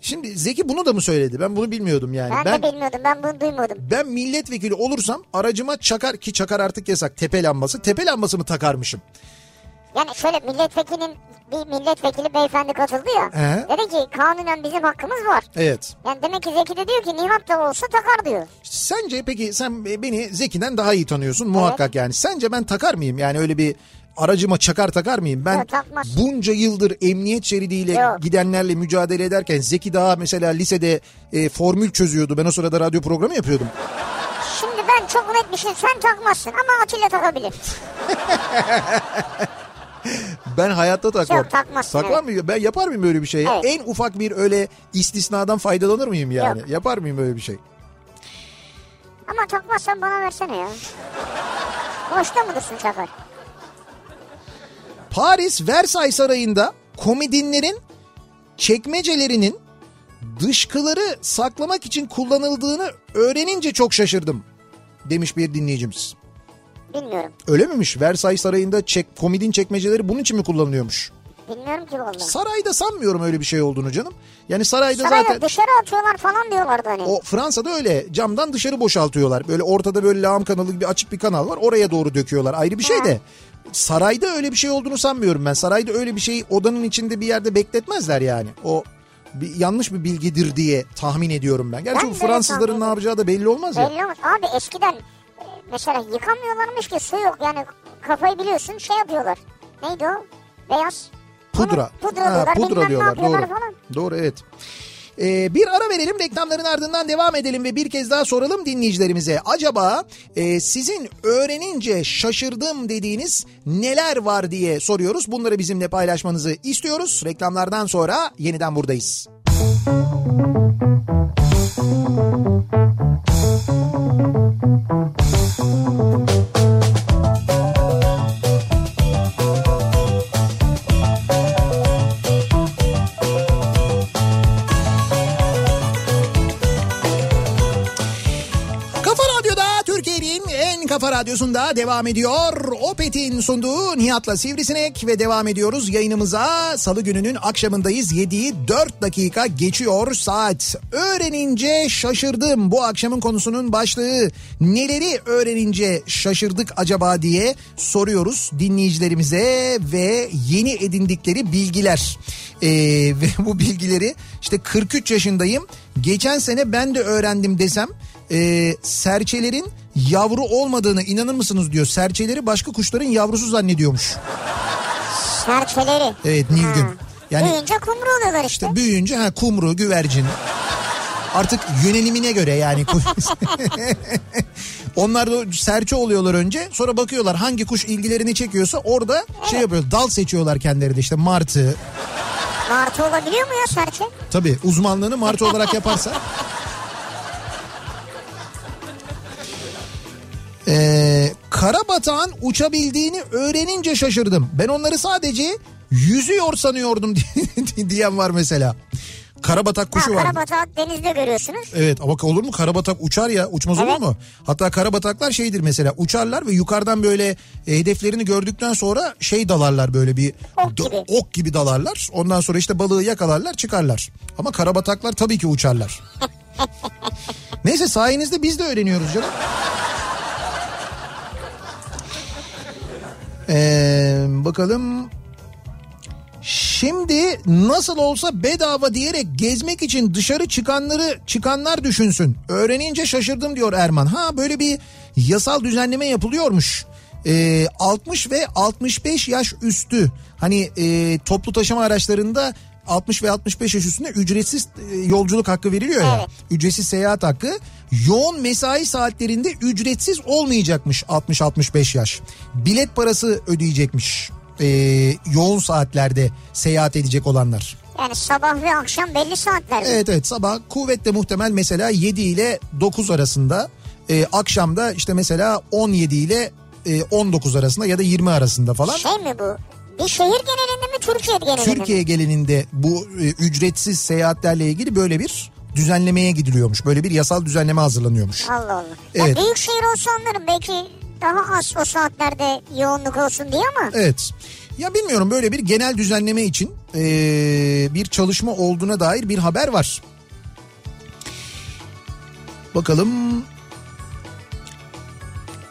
A: Şimdi Zeki bunu da mı söyledi? Ben bunu bilmiyordum yani.
B: Ben, de bilmiyordum ben bunu duymadım.
A: ben milletvekili olursam aracıma çakar ki çakar artık yasak tepe lambası. Tepe lambası mı takarmışım?
B: Yani şöyle milletvekilinin bir milletvekili beyefendi katıldı ya.
A: He.
B: Dedi ki kanunen bizim hakkımız var.
A: Evet.
B: Yani demek ki Zeki de diyor ki Nihat da olsa takar diyor.
A: Sence peki sen beni Zeki'den daha iyi tanıyorsun muhakkak yani. Sence ben takar mıyım? Yani öyle bir aracıma çakar takar mıyım? Ben
B: Yok,
A: bunca yıldır emniyet şeridiyle
B: Yok.
A: gidenlerle mücadele ederken Zeki daha mesela lisede e, formül çözüyordu. Ben o sırada radyo programı yapıyordum.
B: Şimdi ben çok net bir şey sen takmazsın ama Atilla takabilir. (laughs)
A: Ben hayatta takmam.
B: Yok, takmazsın,
A: Takmam mı? Ben yapar mıyım böyle bir şey?
B: Evet.
A: En ufak bir öyle istisnadan faydalanır mıyım yani?
B: Yok.
A: Yapar mıyım böyle bir şey?
B: Ama takmazsan bana versene ya. Boşta mı dursun çakar?
A: Paris Versailles Sarayı'nda komedinlerin çekmecelerinin dışkıları saklamak için kullanıldığını öğrenince çok şaşırdım demiş bir dinleyicimiz.
B: Bilmiyorum.
A: Öyle miymiş? Versailles Sarayı'nda çek, komedin çekmeceleri bunun için mi kullanılıyormuş?
B: Bilmiyorum ki vallahi.
A: Sarayda sanmıyorum öyle bir şey olduğunu canım. Yani sarayda
B: Sarayda
A: zaten
B: dışarı atıyorlar falan diyorlardı hani.
A: o Fransa'da öyle camdan dışarı boşaltıyorlar. Böyle ortada böyle lağım kanalı gibi açık bir kanal var. Oraya doğru döküyorlar. Ayrı bir şey de. Sarayda öyle bir şey olduğunu sanmıyorum ben. Sarayda öyle bir şeyi odanın içinde bir yerde bekletmezler yani. O bir, yanlış bir bilgidir diye tahmin ediyorum ben. Gerçi
B: Ben
A: Fransızların ne yapacağı da belli olmaz ya.
B: Belli olmaz. Abi eskiden e, mesela yıkamıyorlarmış ki su yok yani kafayı biliyorsun şey yapıyorlar. Neydi o? Beyaz.
A: Pudra.
B: Onu pudra
A: Ha,
B: diyorlar.
A: pudra diyorlar. Doğru.
B: falan.
A: Doğru evet. Ee, bir ara verelim reklamların ardından devam edelim ve bir kez daha soralım dinleyicilerimize. Acaba e, sizin öğrenince şaşırdım dediğiniz neler var diye soruyoruz. Bunları bizimle paylaşmanızı istiyoruz. Reklamlardan sonra yeniden buradayız. Kafa Radyosu'nda devam ediyor. Opet'in sunduğu Nihat'la Sivrisinek ve devam ediyoruz yayınımıza. Salı gününün akşamındayız. 7'yi 4 dakika geçiyor saat. Öğrenince şaşırdım. Bu akşamın konusunun başlığı neleri öğrenince şaşırdık acaba diye soruyoruz dinleyicilerimize ve yeni edindikleri bilgiler. Ee, (laughs) ve bu bilgileri işte 43 yaşındayım. Geçen sene ben de öğrendim desem e, serçelerin yavru olmadığını inanır mısınız diyor. Serçeleri başka kuşların yavrusu zannediyormuş.
B: Serçeleri.
A: Evet Nilgün.
B: Ha.
A: Yani
B: Büyüyünce kumru oluyorlar işte.
A: işte büyüyünce ha kumru, güvercin. Artık yönelimine göre yani. (laughs) Onlar da serçe oluyorlar önce. Sonra bakıyorlar hangi kuş ilgilerini çekiyorsa orada şey yapıyor. Dal seçiyorlar kendileri de işte martı.
B: Martı olabiliyor mu ya serçe?
A: Tabii uzmanlığını martı olarak yaparsa. (laughs) Ee, karabatağın uçabildiğini öğrenince şaşırdım. Ben onları sadece yüzüyor sanıyordum (laughs) diyen var mesela. Karabatak kuşu var.
B: karabatak denizde görüyorsunuz.
A: Evet ama olur mu karabatak uçar ya uçmaz
B: Evet.
A: olur mu? Hatta karabataklar şeydir mesela uçarlar ve yukarıdan böyle e, hedeflerini gördükten sonra şey dalarlar böyle bir
B: Ok gibi.
A: ok gibi dalarlar. Ondan sonra işte balığı yakalarlar çıkarlar. Ama karabataklar tabii ki uçarlar. (laughs) Neyse sayenizde biz de öğreniyoruz canım. Ee, bakalım Şimdi nasıl olsa bedava diyerek gezmek için dışarı çıkanları çıkanlar düşünsün. Öğrenince şaşırdım diyor Erman. Ha böyle bir yasal düzenleme yapılıyormuş. Ee, 60 ve 65 yaş üstü hani e, toplu taşıma araçlarında 60 ve 65 yaş üstünde ücretsiz e, yolculuk hakkı veriliyor ya.
B: Evet.
A: Ücretsiz seyahat hakkı yoğun mesai saatlerinde ücretsiz olmayacakmış 60-65 yaş. Bilet parası ödeyecekmiş e, yoğun saatlerde seyahat edecek olanlar.
B: Yani sabah ve akşam belli saatlerde.
A: Evet evet sabah kuvvetle muhtemel mesela 7 ile 9 arasında e, akşamda işte mesela 17 ile e, 19 arasında ya da 20 arasında falan.
B: Şey mi bu? Bir şehir genelinde mi Türkiye genelinde mi?
A: Türkiye gelininde bu e, ücretsiz seyahatlerle ilgili böyle bir düzenlemeye gidiliyormuş. Böyle bir yasal düzenleme hazırlanıyormuş.
B: Allah Allah.
A: Evet.
B: Ya büyük şehir olsa anlarım belki daha az o saatlerde yoğunluk olsun diye ama
A: Evet. Ya bilmiyorum böyle bir genel düzenleme için e, bir çalışma olduğuna dair bir haber var. Bakalım.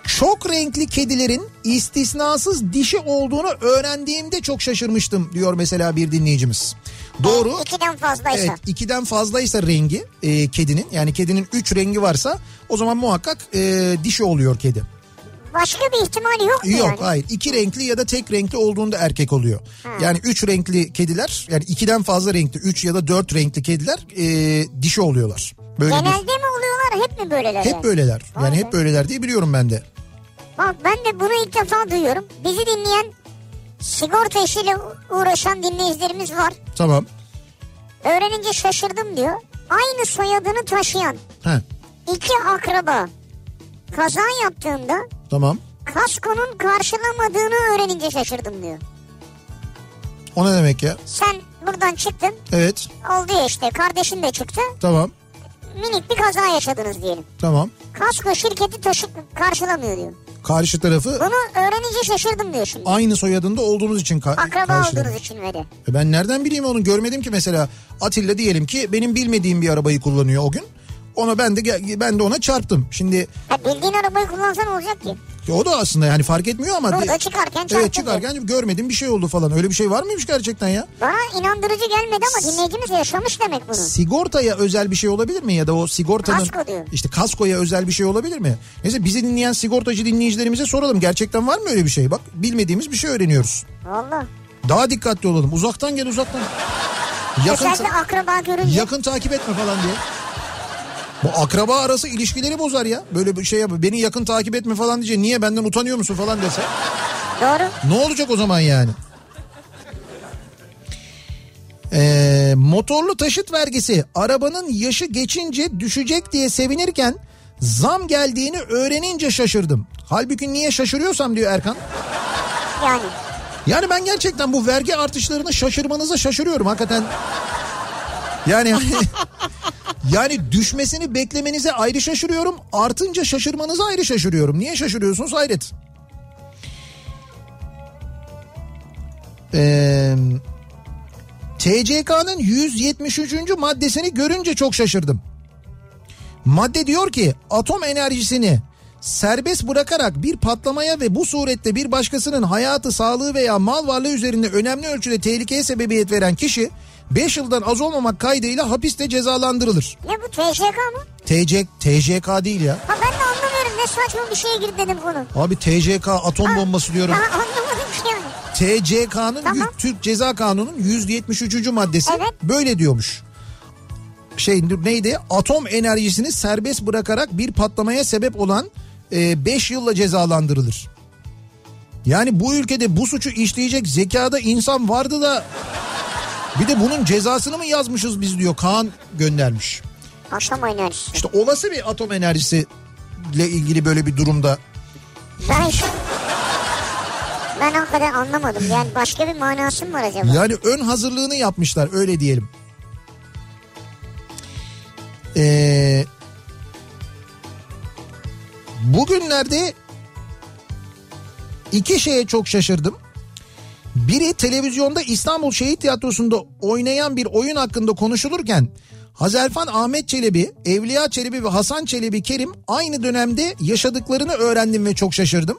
A: Çok renkli kedilerin istisnasız dişi olduğunu öğrendiğimde çok şaşırmıştım diyor mesela bir dinleyicimiz. Doğru.
B: ikiden fazlaysa.
A: Evet ikiden fazlaysa rengi e, kedinin yani kedinin üç rengi varsa o zaman muhakkak e, dişi oluyor kedi.
B: Başka bir ihtimali yok mu
A: Yok
B: yani?
A: hayır iki renkli ya da tek renkli olduğunda erkek oluyor. Yani üç renkli kediler yani ikiden fazla renkli üç ya da dört renkli kediler e, dişi oluyorlar. Böyle
B: Genelde
A: bir,
B: mi oluyorlar hep mi böyleler?
A: hep
B: yani?
A: böyleler
B: Vay
A: yani
B: be.
A: hep böyleler diye biliyorum ben de.
B: Bak ben de bunu ilk defa duyuyorum. Bizi dinleyen sigorta işiyle uğraşan dinleyicilerimiz var.
A: Tamam.
B: Öğrenince şaşırdım diyor. Aynı soyadını taşıyan
A: He,
B: iki akraba kaza yaptığında
A: tamam.
B: kaskonun karşılamadığını öğrenince şaşırdım diyor.
A: O ne demek ya?
B: Sen buradan çıktın
A: Evet
B: oldu ya işte kardeşin de çıktı
A: tamam
B: minik bir kaza yaşadınız diyelim.
A: tamam.
B: Kasko şirketi taşıp karşılamıyor diyor.
A: Karşı tarafı
B: Bunu öğrenince şaşırdım diyor şimdi.
A: aynı soyadında olduğunuz için ka-
B: Akraba
A: karşılıyor.
B: olduğunuz için ve de.
A: E Ben nereden bileyim onu görmedim ki mesela Atilla diyelim ki benim bilmediğim bir arabayı kullanıyor o gün. Ona ben de ben de ona çarptım. Şimdi
B: Ha, bildiğin arabayı kullansan olacak ki.
A: O da aslında yani fark etmiyor ama
B: Burada
A: de-
B: çıkarken.
A: Evet çıkarken görmedim bir şey oldu falan. Öyle bir şey var mıymış gerçekten ya?
B: Bana inandırıcı gelmedi ama dinleyicimiz yaşamış demek bunu.
A: Sigortaya özel bir şey olabilir mi ya da o sigortanın
B: Kasko diyor.
A: işte kaskoya özel bir şey olabilir mi? Neyse bizi dinleyen sigortacı dinleyicilerimize soralım. Gerçekten var mı öyle bir şey? Bak bilmediğimiz bir şey öğreniyoruz.
B: Valla.
A: Daha dikkatli olalım. Uzaktan gel uzaktan. Yakın,
B: Özellikle akraba görünce.
A: yakın takip etme falan diye. Bu akraba arası ilişkileri bozar ya. Böyle bir şey yap. Beni yakın takip etme falan diyecek. Niye benden utanıyor musun falan dese.
B: Doğru.
A: Ne olacak o zaman yani? Ee, motorlu taşıt vergisi arabanın yaşı geçince düşecek diye sevinirken zam geldiğini öğrenince şaşırdım. Halbuki niye şaşırıyorsam diyor Erkan.
B: Yani.
A: Yani ben gerçekten bu vergi artışlarına şaşırmanıza şaşırıyorum hakikaten. Yani (laughs) Yani düşmesini beklemenize ayrı şaşırıyorum. Artınca şaşırmanıza ayrı şaşırıyorum. Niye şaşırıyorsunuz hayret. Ee, TCK'nın 173. maddesini görünce çok şaşırdım. Madde diyor ki atom enerjisini serbest bırakarak bir patlamaya ve bu surette bir başkasının hayatı, sağlığı veya mal varlığı üzerinde önemli ölçüde tehlikeye sebebiyet veren kişi 5 yıldan az olmamak kaydıyla hapiste cezalandırılır.
B: Ne bu TCK mı?
A: TC, TCK değil ya.
B: Ha ben de anlamıyorum ne saçma bir şeye girdi dedim konu.
A: Abi TCK atom bombası diyorum.
B: Ha anlamadım ki yani.
A: TCK'nın
B: Tamam.
A: Türk Ceza Kanunu'nun 173. maddesi
B: Evet.
A: böyle diyormuş. Şey neydi? Atom enerjisini serbest bırakarak bir patlamaya sebep olan 5 yılla cezalandırılır. Yani bu ülkede bu suçu işleyecek zekada insan vardı da bir de bunun cezasını mı yazmışız biz diyor Kaan göndermiş.
B: Atom enerjisi.
A: İşte olası bir atom enerjisi ile ilgili böyle bir durumda
B: Ben şu... Ben hakikaten anlamadım. Yani başka bir manası mı var acaba?
A: Yani ön hazırlığını yapmışlar öyle diyelim. Ee, bugünlerde iki şeye çok şaşırdım. Biri televizyonda İstanbul Şehit Tiyatrosu'nda oynayan bir oyun hakkında konuşulurken Hazerfan Ahmet Çelebi, Evliya Çelebi ve Hasan Çelebi Kerim aynı dönemde yaşadıklarını öğrendim ve çok şaşırdım.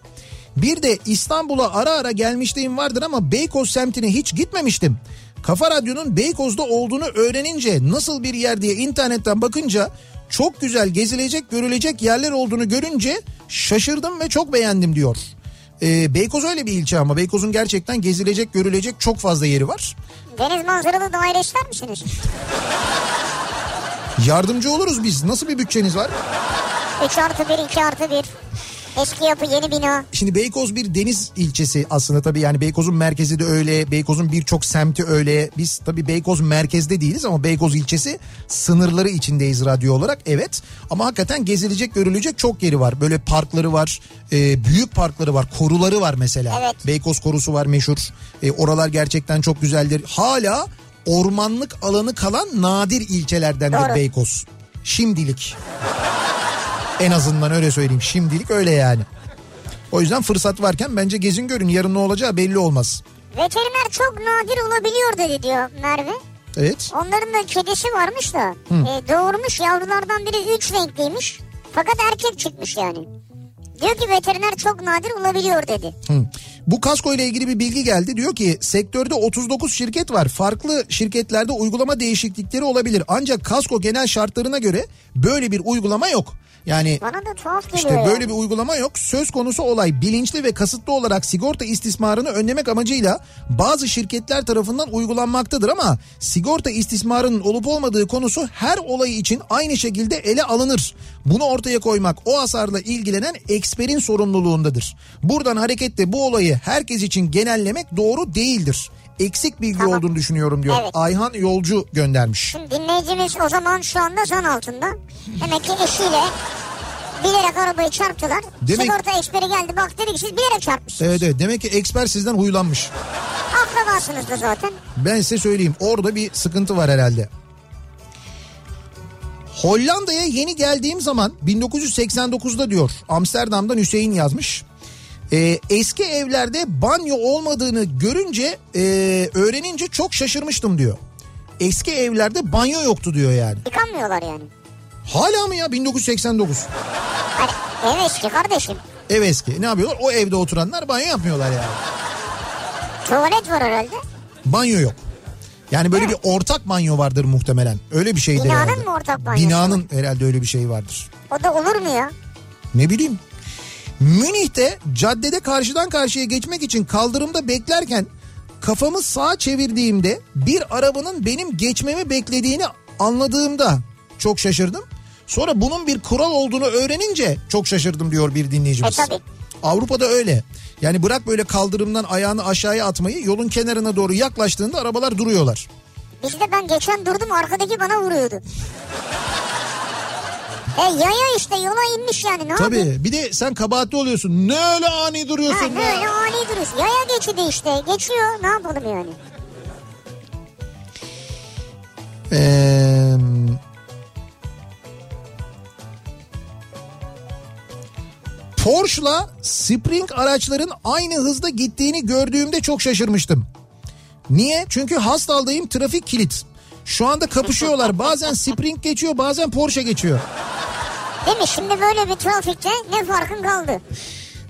A: Bir de İstanbul'a ara ara gelmişliğim vardır ama Beykoz semtine hiç gitmemiştim. Kafa Radyo'nun Beykoz'da olduğunu öğrenince nasıl bir yer diye internetten bakınca çok güzel gezilecek görülecek yerler olduğunu görünce şaşırdım ve çok beğendim diyor. Ee, Beykoz öyle bir ilçe ama Beykoz'un gerçekten gezilecek görülecek çok fazla yeri var.
B: Deniz manzaralı daire ister misiniz?
A: Yardımcı oluruz biz. Nasıl bir bütçeniz var?
B: 3 artı 1, 2 artı 1. Eski yapı yeni bina.
A: Şimdi Beykoz bir deniz ilçesi aslında tabii yani Beykoz'un merkezi de öyle. Beykoz'un birçok semti öyle. Biz tabii Beykoz merkezde değiliz ama Beykoz ilçesi sınırları içindeyiz radyo olarak. Evet ama hakikaten gezilecek görülecek çok yeri var. Böyle parkları var. e, büyük parkları var. Koruları var mesela.
B: Evet.
A: Beykoz korusu var meşhur. E, oralar gerçekten çok güzeldir. Hala ormanlık alanı kalan nadir ilçelerdendir
B: Doğru.
A: Beykoz. Şimdilik. En azından öyle söyleyeyim. Şimdilik öyle yani. O yüzden fırsat varken bence gezin görün. Yarın ne olacağı belli olmaz.
B: Veteriner çok nadir olabiliyor dedi diyor Merve.
A: Evet.
B: Onların da kedisi varmış da e, doğurmuş yavrulardan biri üç renkliymiş. Fakat erkek çıkmış yani. Diyor ki veteriner çok nadir olabiliyor dedi.
A: Hı. Bu kasko ile ilgili bir bilgi geldi. Diyor ki sektörde 39 şirket var. Farklı şirketlerde uygulama değişiklikleri olabilir. Ancak kasko genel şartlarına göre böyle bir uygulama yok. Yani
B: Bana da tuhaf geliyor.
A: İşte
B: ya.
A: böyle bir uygulama yok. Söz konusu olay bilinçli ve kasıtlı olarak sigorta istismarını önlemek amacıyla bazı şirketler tarafından uygulanmaktadır ama sigorta istismarının olup olmadığı konusu her olay için aynı şekilde ele alınır. Bunu ortaya koymak o hasarla ilgilenen eksperin sorumluluğundadır. Buradan hareketle bu olayı herkes için genellemek doğru değildir. Eksik bilgi
B: Tamam.
A: olduğunu düşünüyorum diyor.
B: Evet.
A: Ayhan Yolcu göndermiş.
B: Şimdi dinleyicimiz o zaman şu anda zan altında. Demek ki eşiyle bilerek arabayı çarptılar.
A: Demek-
B: Sigorta eksperi geldi bak dedi ki siz bilerek çarpmışsınız.
A: Evet evet demek ki eksper sizden huylanmış.
B: Akrabasınız da zaten.
A: Ben size söyleyeyim orada bir sıkıntı var herhalde. Hollanda'ya yeni geldiğim zaman 1989'da diyor Amsterdam'dan Hüseyin yazmış. Ee, eski evlerde banyo olmadığını görünce e, öğrenince çok şaşırmıştım diyor. Eski evlerde banyo yoktu diyor yani.
B: Yıkanmıyorlar yani.
A: Hala mı ya 1989?
B: Hani ev eski kardeşim.
A: Ev eski. Ne yapıyorlar? O evde oturanlar banyo yapmıyorlar yani.
B: Tuvalet var herhalde.
A: Banyo yok. Yani böyle bir ortak banyo vardır muhtemelen. Öyle bir şeydir
B: Binanın
A: herhalde.
B: mı ortak banyosu
A: Binanın herhalde öyle bir şey vardır.
B: O da olur mu ya?
A: Ne bileyim. Münih'te caddede karşıdan karşıya geçmek için kaldırımda beklerken kafamı sağa çevirdiğimde bir arabanın benim geçmemi beklediğini anladığımda çok şaşırdım. Sonra bunun bir kural olduğunu öğrenince çok şaşırdım diyor bir dinleyicimiz.
B: E tabii.
A: Avrupa'da öyle. Yani bırak böyle kaldırımdan ayağını aşağıya atmayı yolun kenarına doğru yaklaştığında arabalar duruyorlar.
B: Bizde ben geçen durdum arkadaki bana vuruyordu. E yaya işte yola inmiş yani ne
A: Tabii yapayım? bir de sen kabahatli oluyorsun. Ne öyle ani duruyorsun
B: ha, ne
A: ya?
B: öyle ani duruyorsun. Yaya geçidi işte geçiyor ne yapalım yani.
A: Eee... Porsche'la Spring araçların aynı hızda gittiğini gördüğümde çok şaşırmıştım. Niye? Çünkü hastaldayım trafik kilit. Şu anda kapışıyorlar. (laughs) Bazen Spring geçiyor bazen Porsche geçiyor.
B: Değil mi? Şimdi böyle bir trafikte ne farkın kaldı?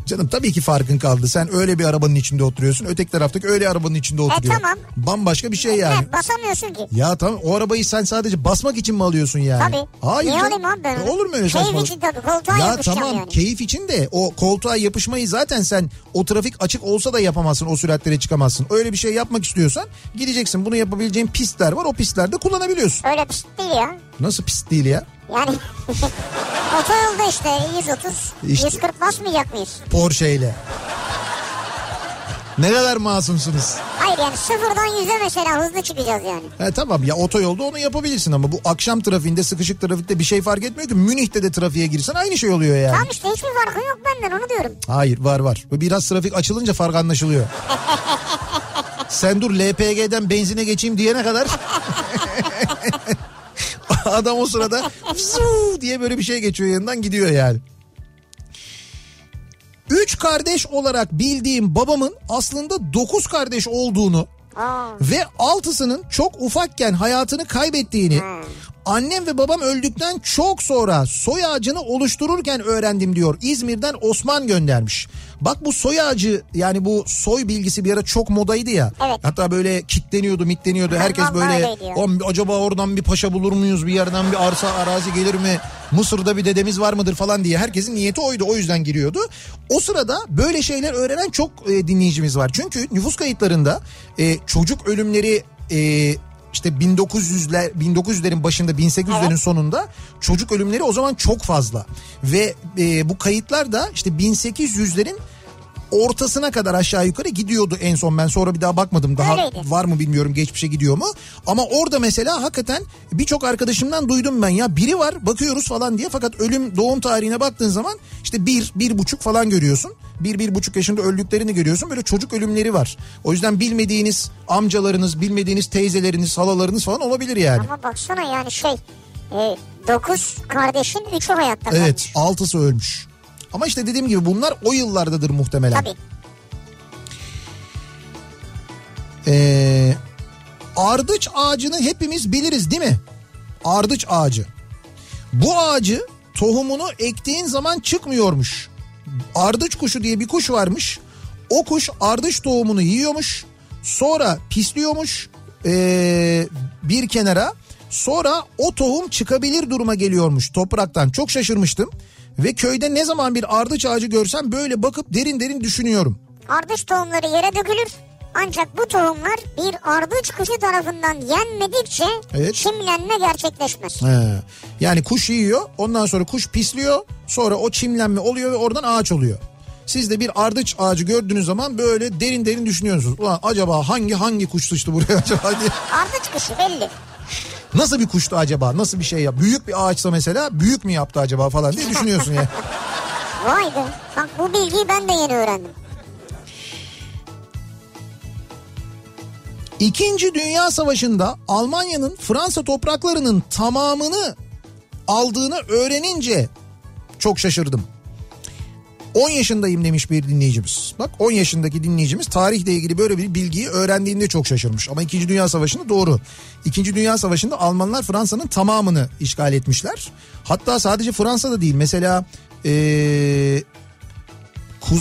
A: Canım tabii ki farkın kaldı. Sen öyle bir arabanın içinde oturuyorsun. Öteki taraftaki öyle arabanın içinde oturuyor.
B: tamam.
A: Bambaşka bir şey yani.
B: Ne, basamıyorsun ki.
A: Ya tamam o arabayı sen sadece basmak için mi alıyorsun yani?
B: Tabii.
A: Hayır.
B: Niye alayım abi ben onu?
A: Olur mu öyle
B: Keyif
A: saçmalık?
B: için tabii, koltuğa
A: ya tamam
B: yani.
A: keyif için de o koltuğa yapışmayı zaten sen o trafik açık olsa da yapamazsın. O süratlere çıkamazsın. Öyle bir şey yapmak istiyorsan gideceksin. Bunu yapabileceğin pistler var. O pistlerde kullanabiliyorsun.
B: Öyle pist değil ya.
A: Nasıl pist değil ya?
B: Yani (laughs) otoyolda işte 130,
A: İşte.
B: 140 basmayacak mıyız?
A: Porsche ile. Ne kadar masumsunuz.
B: Hayır yani sıfırdan yüze mesela hızlı çıkacağız yani.
A: He tamam ya otoyolda onu yapabilirsin ama bu akşam trafiğinde sıkışık trafikte bir şey fark etmiyor ki. Münih'te de trafiğe girsen aynı şey oluyor yani.
B: Tamam işte hiçbir farkı yok benden onu diyorum.
A: Hayır var var. Biraz trafik açılınca fark anlaşılıyor. (laughs) Sen dur LPG'den benzine geçeyim diyene kadar (laughs) (laughs) adam o sırada diye böyle bir şey geçiyor yanından gidiyor yani. Üç kardeş olarak bildiğim babamın aslında dokuz kardeş olduğunu
B: Aa,
A: ve altısının çok ufakken hayatını kaybettiğini annem ve babam öldükten çok sonra soy ağacını oluştururken öğrendim diyor. İzmir'den Osman göndermiş. Bak bu soy ağacı yani bu soy bilgisi bir ara çok modaydı ya.
B: Evet.
A: Hatta böyle kitleniyordu mitleniyordu. Herkes
B: vallahi
A: böyle
B: öyleydi ya.
A: "Om, acaba oradan bir paşa bulur muyuz bir yerden bir arsa arazi gelir mi? Mısır'da bir dedemiz var mıdır falan diye herkesin niyeti oydu o yüzden giriyordu. O sırada böyle şeyler öğrenen çok e, dinleyicimiz var. Çünkü nüfus kayıtlarında e, çocuk ölümleri e, işte 1900'ler 1900'lerin başında 1800'lerin
B: Evet.
A: sonunda çocuk ölümleri o zaman çok fazla ve e, bu kayıtlar da işte 1800'lerin ortasına kadar aşağı yukarı gidiyordu en son ben sonra bir daha bakmadım daha
B: Öyleydi.
A: var mı bilmiyorum geçmişe gidiyor mu ama orada mesela hakikaten birçok arkadaşımdan duydum ben ya biri var bakıyoruz falan diye fakat ölüm doğum tarihine baktığın zaman işte bir bir buçuk falan görüyorsun bir bir buçuk yaşında öldüklerini görüyorsun böyle çocuk ölümleri var o yüzden bilmediğiniz amcalarınız bilmediğiniz teyzeleriniz halalarınız falan olabilir yani.
B: ama baksana yani şey 9 kardeşin 3'ü hayatta
A: Evet
B: kalmış.
A: altısı ölmüş. Ama işte dediğim gibi bunlar o yıllardadır muhtemelen.
B: Tabii.
A: Ee, ardıç ağacını hepimiz biliriz değil mi? Ardıç ağacı. Bu ağacı tohumunu ektiğin zaman çıkmıyormuş. Ardıç kuşu diye bir kuş varmış. O kuş ardıç tohumunu yiyormuş. Sonra pisliyormuş ee, bir kenara. Sonra o tohum çıkabilir duruma geliyormuş topraktan. Çok şaşırmıştım. Ve köyde ne zaman bir ardıç ağacı görsem böyle bakıp derin derin düşünüyorum.
B: Ardıç tohumları yere dökülür. Ancak bu tohumlar bir ardıç kuşu tarafından yenmedikçe
A: Evet.
B: çimlenme gerçekleşmez.
A: He. Yani kuş yiyor ondan sonra kuş pisliyor sonra o çimlenme oluyor ve oradan ağaç oluyor. Siz de bir ardıç ağacı gördüğünüz zaman böyle derin derin düşünüyorsunuz. Ulan acaba hangi hangi kuş sıçtı buraya acaba diye.
B: Ardıç kuşu belli.
A: Nasıl bir kuştu acaba nasıl bir şey yap. Büyük bir ağaçsa mesela büyük mü yaptı acaba falan diye düşünüyorsun ya. (laughs)
B: Vay be. Bak bu bilgiyi ben de yeni öğrendim.
A: İkinci Dünya Savaşı'nda Almanya'nın Fransa topraklarının tamamını aldığını öğrenince çok şaşırdım. 10 yaşındayım demiş bir dinleyicimiz. Bak 10 yaşındaki dinleyicimiz tarihle ilgili böyle bir bilgiyi öğrendiğinde çok şaşırmış. Ama 2. Dünya Savaşı'nda doğru. 2. Dünya Savaşı'nda Almanlar Fransa'nın tamamını işgal etmişler. Hatta sadece Fransa'da değil mesela ee,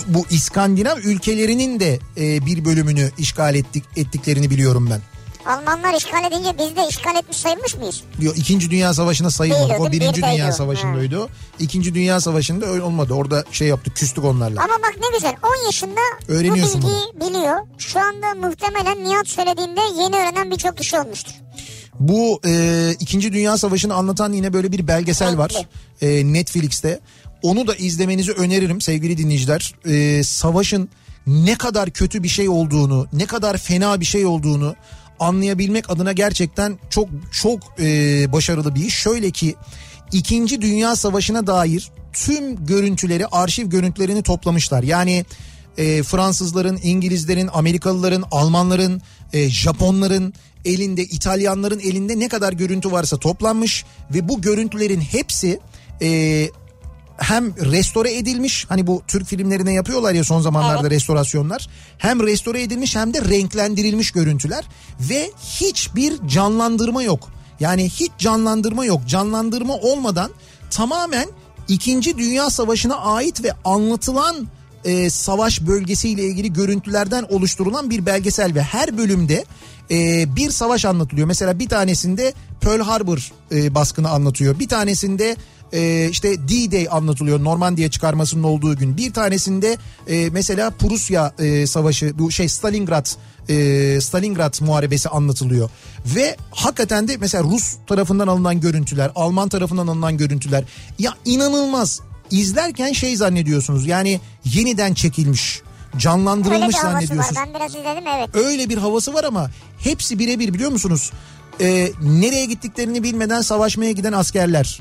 A: bu İskandinav ülkelerinin de e, bir bölümünü işgal ettik ettiklerini biliyorum ben.
B: Almanlar işgal edince biz de işgal etmiş sayılmış mıyız?
A: Diyor İkinci Dünya Savaşı'na sayılmadık.
B: Değil,
A: O? Birinci Dünya. Savaşı'ndaydı o. İkinci Dünya Savaşı'nda öyle olmadı. Orada şey yaptık küstük onlarla.
B: Ama bak ne güzel 10 yaşında bu
A: Öğreniyorsun
B: bilgiyi biliyor. Şu anda muhtemelen Nihat söylediğinde yeni öğrenen birçok kişi olmuştur.
A: Bu e, İkinci Dünya Savaşı'nı anlatan yine böyle bir belgesel var e, Netflix'te. Onu da izlemenizi öneririm sevgili dinleyiciler. E, savaşın ne kadar kötü bir şey olduğunu, ne kadar fena bir şey olduğunu anlayabilmek adına gerçekten çok çok e, başarılı bir iş. Şöyle ki İkinci Dünya Savaşı'na dair tüm görüntüleri, arşiv görüntülerini toplamışlar. Yani e, Fransızların, İngilizlerin, Amerikalıların, Almanların, e, Japonların elinde, İtalyanların elinde ne kadar görüntü varsa toplanmış ve bu görüntülerin hepsi e, hem restore edilmiş hani bu Türk filmlerine yapıyorlar ya son zamanlarda
B: Evet.
A: restorasyonlar. Hem restore edilmiş hem de renklendirilmiş görüntüler ve hiçbir canlandırma yok. Yani hiç canlandırma yok. Canlandırma olmadan tamamen İkinci Dünya Savaşı'na ait ve anlatılan e, savaş bölgesiyle ilgili görüntülerden oluşturulan bir belgesel ve her bölümde e, bir savaş anlatılıyor. Mesela bir tanesinde Pearl Harbor e, baskını anlatıyor. Bir tanesinde e, işte D-Day anlatılıyor Normandiya çıkarmasının olduğu gün. Bir tanesinde e, mesela Prusya e, savaşı bu şey Stalingrad e, Stalingrad muharebesi anlatılıyor. Ve hakikaten de mesela Rus tarafından alınan görüntüler, Alman tarafından alınan görüntüler ya inanılmaz. İzlerken şey zannediyorsunuz yani yeniden çekilmiş, canlandırılmış
B: bir havası var. Ben biraz izledim evet.
A: öyle bir havası var ama hepsi birebir biliyor musunuz? Ee, nereye gittiklerini bilmeden savaşmaya giden askerler.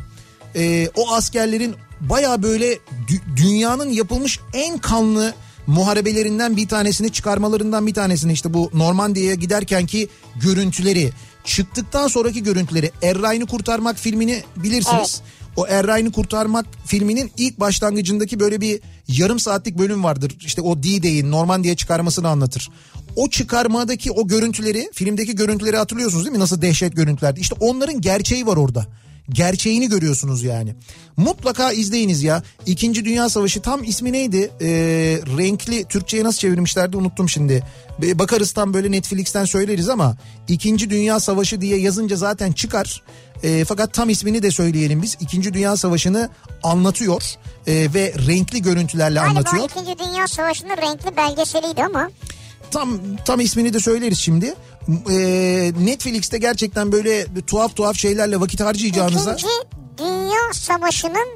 A: Ee, o askerlerin baya böyle dü- dünyanın yapılmış en kanlı muharebelerinden bir tanesini çıkarmalarından bir tanesini işte bu Normandiya'ya giderkenki görüntüleri çıktıktan sonraki görüntüleri Errain'i kurtarmak filmini bilirsiniz. O Errain'i kurtarmak filminin ilk başlangıcındaki böyle bir yarım saatlik bölüm vardır. İşte o D-Day'in Normandiya çıkarmasını anlatır. O çıkarmadaki o görüntüleri, filmdeki görüntüleri hatırlıyorsunuz değil mi? Nasıl dehşet görüntülerdi. İşte onların gerçeği var orada. Gerçeğini görüyorsunuz yani. Mutlaka izleyiniz ya. İkinci Dünya Savaşı tam ismi neydi? Ee, renkli Türkçe'ye nasıl çevirmişlerdi unuttum şimdi. Bakarız tam böyle Netflix'ten söyleriz ama İkinci Dünya Savaşı diye yazınca zaten çıkar. Ee, fakat tam ismini de söyleyelim biz. İkinci Dünya Savaşı'nı anlatıyor ee, ve renkli görüntülerle
B: Galiba
A: anlatıyor.
B: İkinci Dünya Savaşı'nın renkli belgeseliydi ama.
A: Tam tam ismini de söyleriz şimdi. Ee, Netflix'te gerçekten böyle tuhaf tuhaf şeylerle vakit harcayacağınıza.
B: İkinci Dünya Savaşı'nın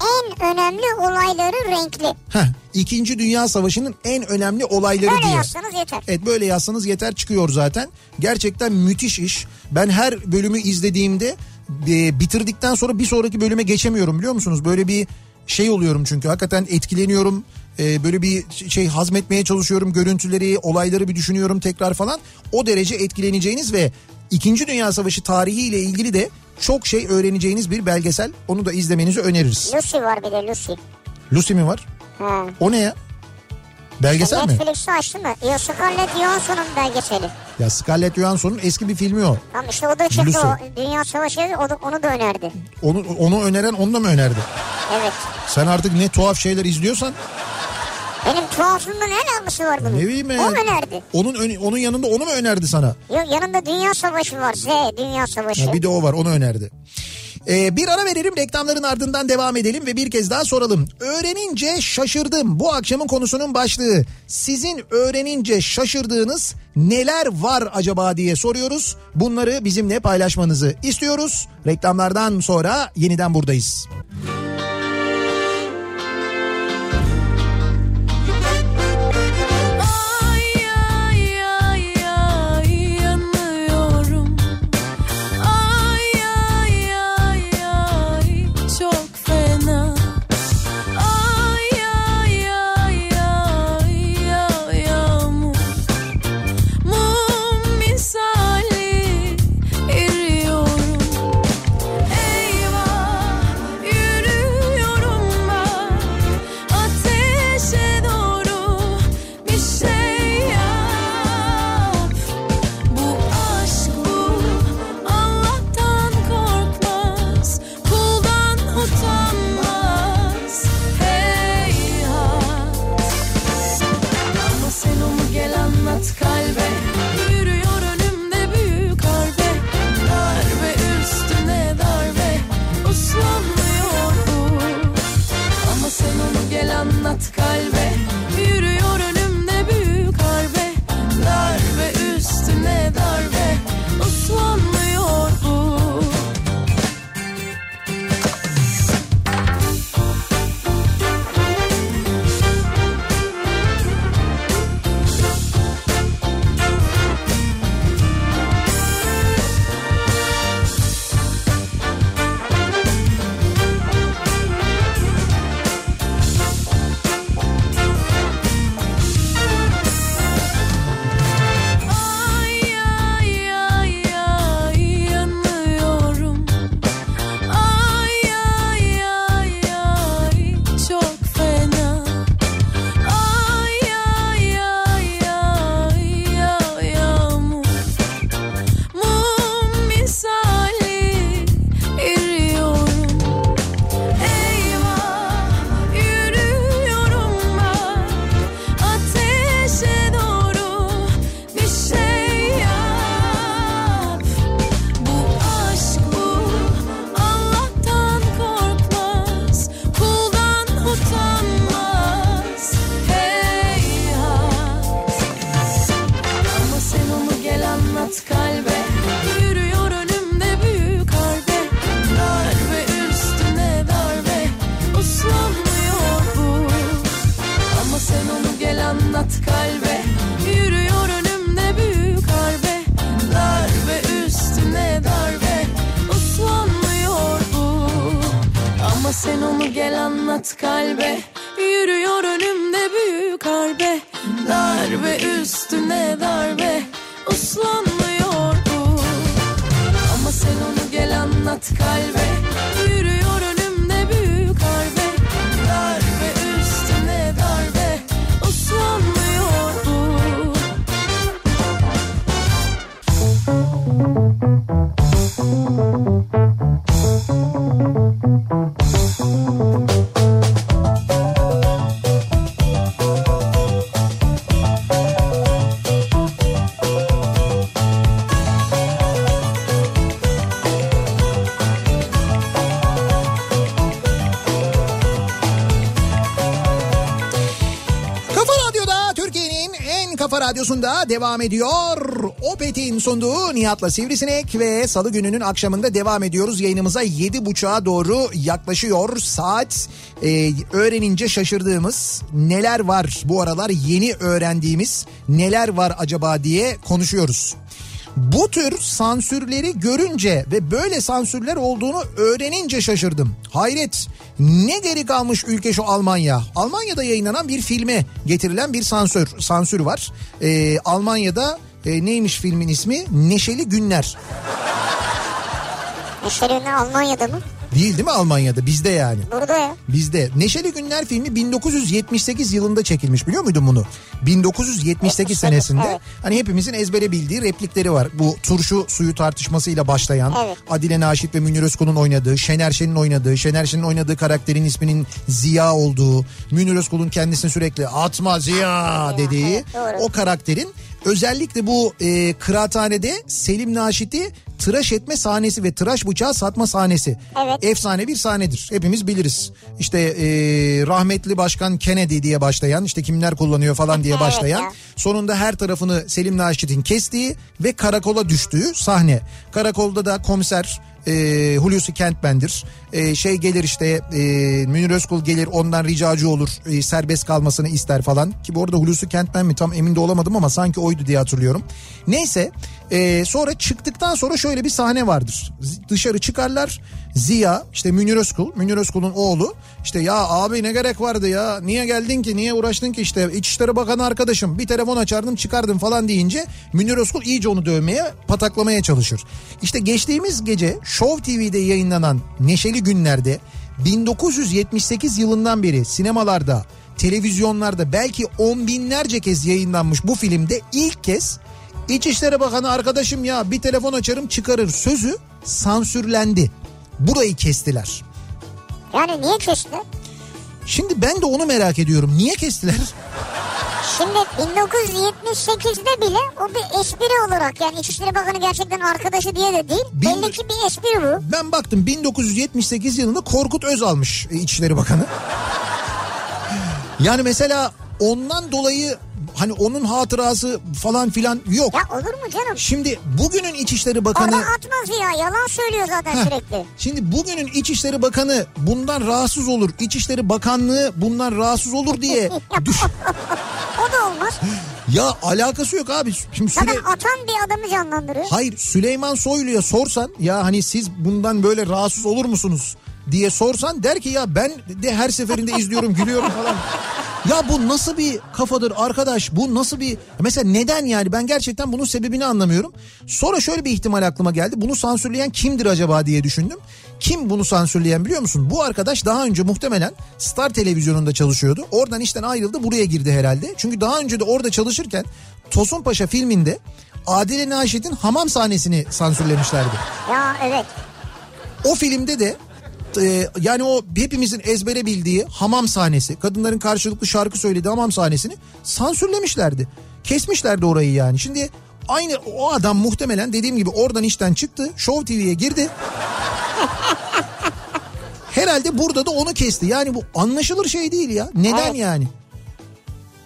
B: en önemli olayları renkli.
A: Heh, İkinci Dünya Savaşı'nın en önemli olayları
B: Böyle
A: diye.
B: yazsanız yeter.
A: Evet böyle yazsanız yeter çıkıyor zaten. Gerçekten müthiş iş. Ben her bölümü izlediğimde e, bitirdikten sonra bir sonraki bölüme geçemiyorum biliyor musunuz? Böyle bir şey oluyorum çünkü hakikaten etkileniyorum. E, böyle bir şey hazmetmeye çalışıyorum görüntüleri, olayları bir düşünüyorum tekrar falan. O derece etkileneceğiniz ve İkinci Dünya Savaşı tarihiyle ilgili de çok şey öğreneceğiniz bir belgesel. Onu da izlemenizi öneririz.
B: Lucy var bir de Lucy.
A: Lucy mi var?
B: Ha.
A: O ne ya? Belgesel mi?
B: Netflix'i açtın mı? Yok Scarlett Johansson'un belgeseli.
A: Ya Scarlett Johansson'un eski bir filmi o.
B: Tamam işte o da çıktı
A: Lucy.
B: o. Dünya Savaşı o da, onu da önerdi.
A: Onu, onu öneren onu da mı önerdi?
B: Evet.
A: Sen artık ne tuhaf şeyler izliyorsan
B: Benim tuhaflığımla ne alakası var bunun?
A: ne bileyim ben.
B: O önerdi.
A: Onun, ön- onun yanında onu mu önerdi sana?
B: Yok yanında Dünya Savaşı var. Z Dünya Savaşı.
A: Ha, bir de o var onu önerdi. Ee, bir ara verelim reklamların ardından devam edelim ve bir kez daha soralım. Öğrenince şaşırdım. Bu akşamın konusunun başlığı. Sizin öğrenince şaşırdığınız neler var acaba diye soruyoruz. Bunları bizimle paylaşmanızı istiyoruz. Reklamlardan sonra yeniden buradayız.
D: Ay
A: radyosunda devam ediyor. Opet'in sunduğu Nihat'la Sivrisinek ve salı gününün akşamında devam ediyoruz. Yayınımıza 7.30'a doğru yaklaşıyor saat. Ee, öğrenince şaşırdığımız neler var bu aralar yeni öğrendiğimiz neler var acaba diye konuşuyoruz. Bu tür sansürleri görünce ve böyle sansürler olduğunu öğrenince şaşırdım. Hayret ne geri kalmış ülke şu Almanya. Almanya'da yayınlanan bir filme getirilen bir sansür sansür var. Ee, Almanya'da e, neymiş filmin ismi? Neşeli Günler.
B: Neşeli Almanya'da mı?
A: Değil değil mi Almanya'da? Bizde yani.
B: Burada ya.
A: Bizde. Neşeli Günler filmi 1978 yılında çekilmiş biliyor muydun bunu? 1978 senesinde.
B: evet.
A: Hani hepimizin ezbere bildiği replikleri var. Bu turşu suyu tartışmasıyla başlayan.
B: Evet.
A: Adile Naşit ve Münir Özkul'un oynadığı, Şener Şen'in oynadığı, Şener Şen'in oynadığı karakterin isminin Ziya olduğu, Münir Özkul'un kendisini sürekli atma Ziya dediği
B: evet, doğru.
A: o karakterin özellikle bu e, kıraathanede Selim Naşit'i tıraş etme sahnesi ve tıraş bıçağı satma sahnesi.
B: Evet.
A: Efsane bir sahnedir. Hepimiz biliriz. İşte e, rahmetli başkan Kennedy diye başlayan işte kimler kullanıyor falan diye (laughs)
B: Evet
A: başlayan
B: ya.
A: sonunda her tarafını Selim Naşit'in kestiği ve karakola düştüğü sahne. Karakolda da komiser e, Hulusi Kentmen'dir. E, şey gelir işte e, Münir Özkul gelir ondan ricacı olur e, serbest kalmasını ister falan. Ki bu arada Hulusi Kentmen mi tam emin de olamadım ama sanki oydu diye hatırlıyorum. Neyse e, sonra çıktıktan sonra şöyle bir sahne vardır. Dışarı çıkarlar. Ziya işte Münir Özkul. Münir Özkul'un oğlu. İşte ya abi ne gerek vardı ya? Niye geldin ki? Niye uğraştın ki? İşte İçişleri Bakanı arkadaşım bir telefon açardım çıkardım falan deyince Münir Özkul iyice onu dövmeye pataklamaya çalışır. İşte geçtiğimiz gece Show TV'de yayınlanan Neşeli Günler'de 1978 yılından beri sinemalarda televizyonlarda belki on binlerce kez yayınlanmış bu filmde ilk kez İçişleri Bakanı arkadaşım ya bir telefon açarım çıkarır sözü sansürlendi. Burayı kestiler.
B: Yani niye kestiler?
A: Şimdi ben de onu merak ediyorum. Niye kestiler?
B: Şimdi 1978'de bile o bir espri olarak yani İçişleri Bakanı gerçekten arkadaşı diye de değil.
A: Bin-
B: Belli ki bir espri bu.
A: Ben baktım 1978 yılında Korkut Özal'mış e, İçişleri Bakanı. Yani mesela ondan dolayı hani onun hatırası falan filan yok.
B: Ya olur mu canım?
A: Şimdi bugünün İçişleri Bakanı...
B: Orada atmaz ya yalan söylüyor zaten
A: Heh,
B: sürekli.
A: Şimdi bugünün İçişleri Bakanı bundan rahatsız olur. İçişleri Bakanlığı bundan rahatsız olur diye (laughs) düş.
B: O da olmaz.
A: Ya alakası yok abi. Şimdi
B: Zaten
A: Süle...
B: atan bir adamı canlandırıyor.
A: Hayır Süleyman Soylu'ya sorsan ya hani siz bundan böyle rahatsız olur musunuz diye sorsan der ki ya ben de her seferinde izliyorum gülüyorum falan. (laughs) Ya bu nasıl bir kafadır arkadaş bu nasıl bir mesela neden yani ben gerçekten bunun sebebini anlamıyorum. Sonra şöyle bir ihtimal aklıma geldi bunu sansürleyen kimdir acaba diye düşündüm. Kim bunu sansürleyen biliyor musun? Bu arkadaş daha önce muhtemelen Star Televizyonu'nda çalışıyordu. Oradan işten ayrıldı buraya girdi herhalde. Çünkü daha önce de orada çalışırken Tosun Paşa filminde Adile Naşit'in hamam sahnesini sansürlemişlerdi.
B: Ya evet.
A: O filmde de e, yani o hepimizin ezbere bildiği hamam sahnesi, kadınların karşılıklı şarkı söylediği hamam sahnesini sansürlemişlerdi. Kesmişlerdi orayı yani. Şimdi aynı o adam muhtemelen dediğim gibi oradan işten çıktı. Show TV'ye girdi. (laughs) Herhalde burada da onu kesti. Yani bu anlaşılır şey değil ya. Neden
B: Evet.
A: yani?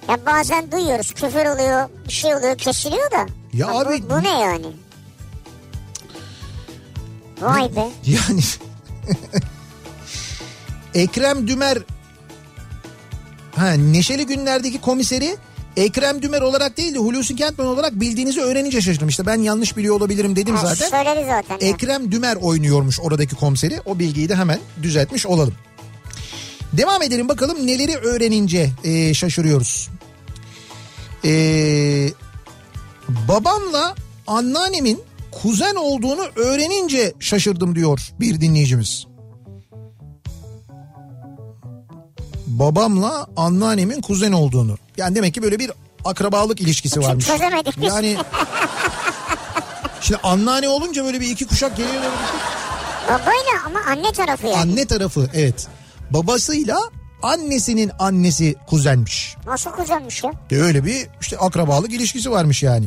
B: Ya bazen duyuyoruz küfür oluyor bir şey oluyor kesiliyor da.
A: Ya
B: bu,
A: abi-
B: Bu ne yani? Vay be. (laughs)
A: Yani Ekrem Dümer ha, Neşeli Günler'deki komiseri Ekrem Dümer olarak değil de Hulusi Kentmen olarak bildiğinizi öğrenince şaşırdım. İşte ben yanlış biliyor olabilirim dedim
B: Ha,
A: zaten.
B: Söyledi zaten.
A: Ekrem Dümer oynuyormuş oradaki komiseri. O bilgiyi de hemen düzeltmiş olalım. Devam edelim bakalım neleri öğrenince e, şaşırıyoruz. E, babamla anneannemin kuzen olduğunu öğrenince şaşırdım diyor bir dinleyicimiz. Babamla anneannemin kuzen olduğunu. Yani demek ki böyle bir akrabalık ilişkisi varmış.
B: Çözemedik biz.
A: Yani (laughs) şimdi anneanne olunca böyle bir iki kuşak geliyor.
B: Babayla ama anne tarafı yani.
A: Anne tarafı evet. Babasıyla annesinin annesi kuzenmiş.
B: Nasıl kuzenmiş ya?
A: De öyle bir işte akrabalık ilişkisi varmış yani.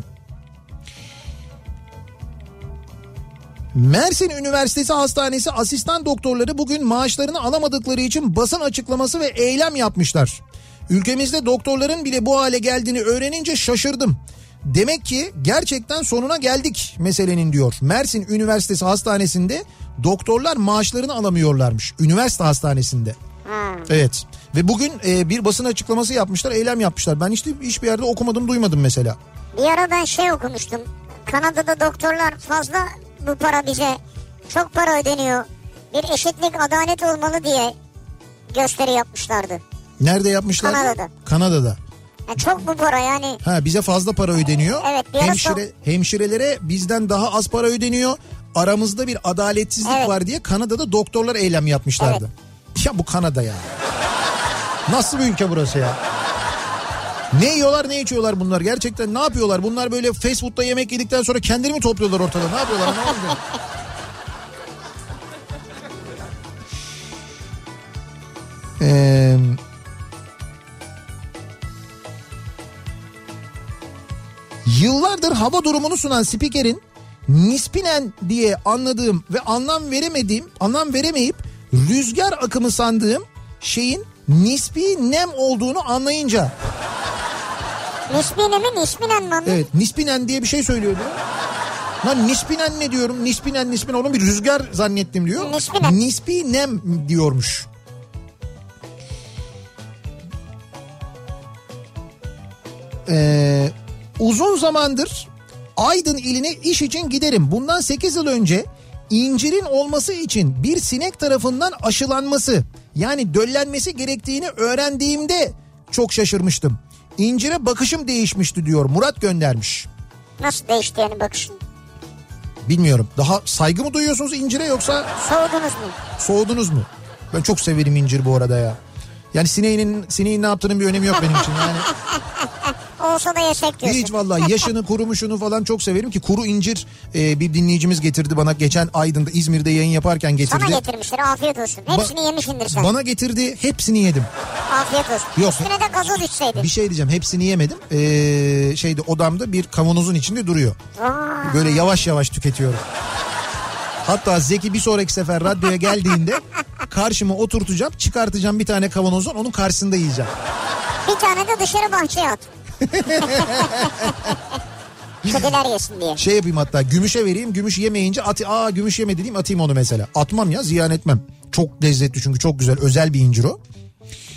A: Mersin Üniversitesi Hastanesi asistan doktorları bugün maaşlarını alamadıkları için basın açıklaması ve eylem yapmışlar. Ülkemizde doktorların bile bu hale geldiğini öğrenince şaşırdım. Demek ki gerçekten sonuna geldik meselenin diyor. Mersin Üniversitesi Hastanesi'nde doktorlar maaşlarını alamıyorlarmış. Üniversite hastanesinde.
B: Ha.
A: Evet. Ve bugün e, bir basın açıklaması yapmışlar, eylem yapmışlar. Ben işte hiçbir yerde okumadım, duymadım mesela.
B: Bir ara ben şey okumuştum. Kanada'da doktorlar fazla bu para bize çok para ödeniyor. Bir eşitlik adalet olmalı diye gösteri yapmışlardı.
A: Nerede yapmışlar?
B: Kanada'da.
A: Kanada'da.
B: Yani çok bu para yani.
A: Ha bize fazla para ödeniyor.
B: Evet,
A: Hemşire, hemşirelere bizden daha az para ödeniyor. Aramızda bir adaletsizlik
B: Evet.
A: var diye Kanada'da doktorlar eylem yapmışlardı. Ya bu Kanada ya. Nasıl bir ülke burası ya? Ne yiyorlar ne içiyorlar bunlar gerçekten ne yapıyorlar? Bunlar böyle fast food'da yemek yedikten sonra kendini mi topluyorlar ortada? Ne yapıyorlar? Ne oluyor? Eee Yıllardır hava durumunu sunan spikerin nispinen diye anladığım ve anlam veremediğim, anlam veremeyip rüzgar akımı sandığım şeyin nispi nem olduğunu anlayınca
B: Nisbine mi nisbinen mi?
A: evet nispinen diye bir şey söylüyordu. Lan nispinen ne diyorum? Nispinen nispinen onun bir rüzgar zannettim diyor.
B: Nispinen.
A: Nispi nem diyormuş. Ee, uzun zamandır Aydın iline iş için giderim. Bundan 8 yıl önce incirin olması için bir sinek tarafından aşılanması yani döllenmesi gerektiğini öğrendiğimde çok şaşırmıştım. İncire bakışım değişmişti diyor Murat göndermiş.
B: Nasıl değişti yani bakışın?
A: Bilmiyorum. Daha saygı mı duyuyorsunuz incire yoksa
B: Soğudunuz mu?
A: soğudunuz mu? Ben çok severim incir bu arada ya. Yani sineğinin sineğin ne yaptığının bir önemi yok benim için. Yani (laughs)
B: Olsa da yesek diyorsun.
A: hiç vallahi (laughs) yaşını kurumuşunu falan çok severim ki kuru incir e, bir dinleyicimiz getirdi bana geçen Aydın'da İzmir'de yayın yaparken getirdi.
B: Sana getirmişler afiyet olsun. Hepsini yemişindir sen.
A: Bana getirdi hepsini yedim.
B: Afiyet olsun.
A: Yok.
B: Üstüne de gazoz içseydin.
A: Bir şey diyeceğim hepsini yemedim. Ee, şeyde odamda bir kavanozun içinde duruyor.
B: Vay.
A: Böyle yavaş yavaş tüketiyorum. Hatta Zeki bir sonraki sefer radyoya geldiğinde karşıma oturtacağım çıkartacağım bir tane kavanozdan onun karşısında yiyeceğim.
B: Bir tane de dışarı bahçeye at. (laughs) Kediler yesin diye.
A: Şey yapayım hatta gümüşe vereyim gümüş yemeyince at, aa gümüş yeme dediğim atayım onu mesela. Atmam ya ziyan etmem. Çok lezzetli çünkü çok güzel özel bir incir o.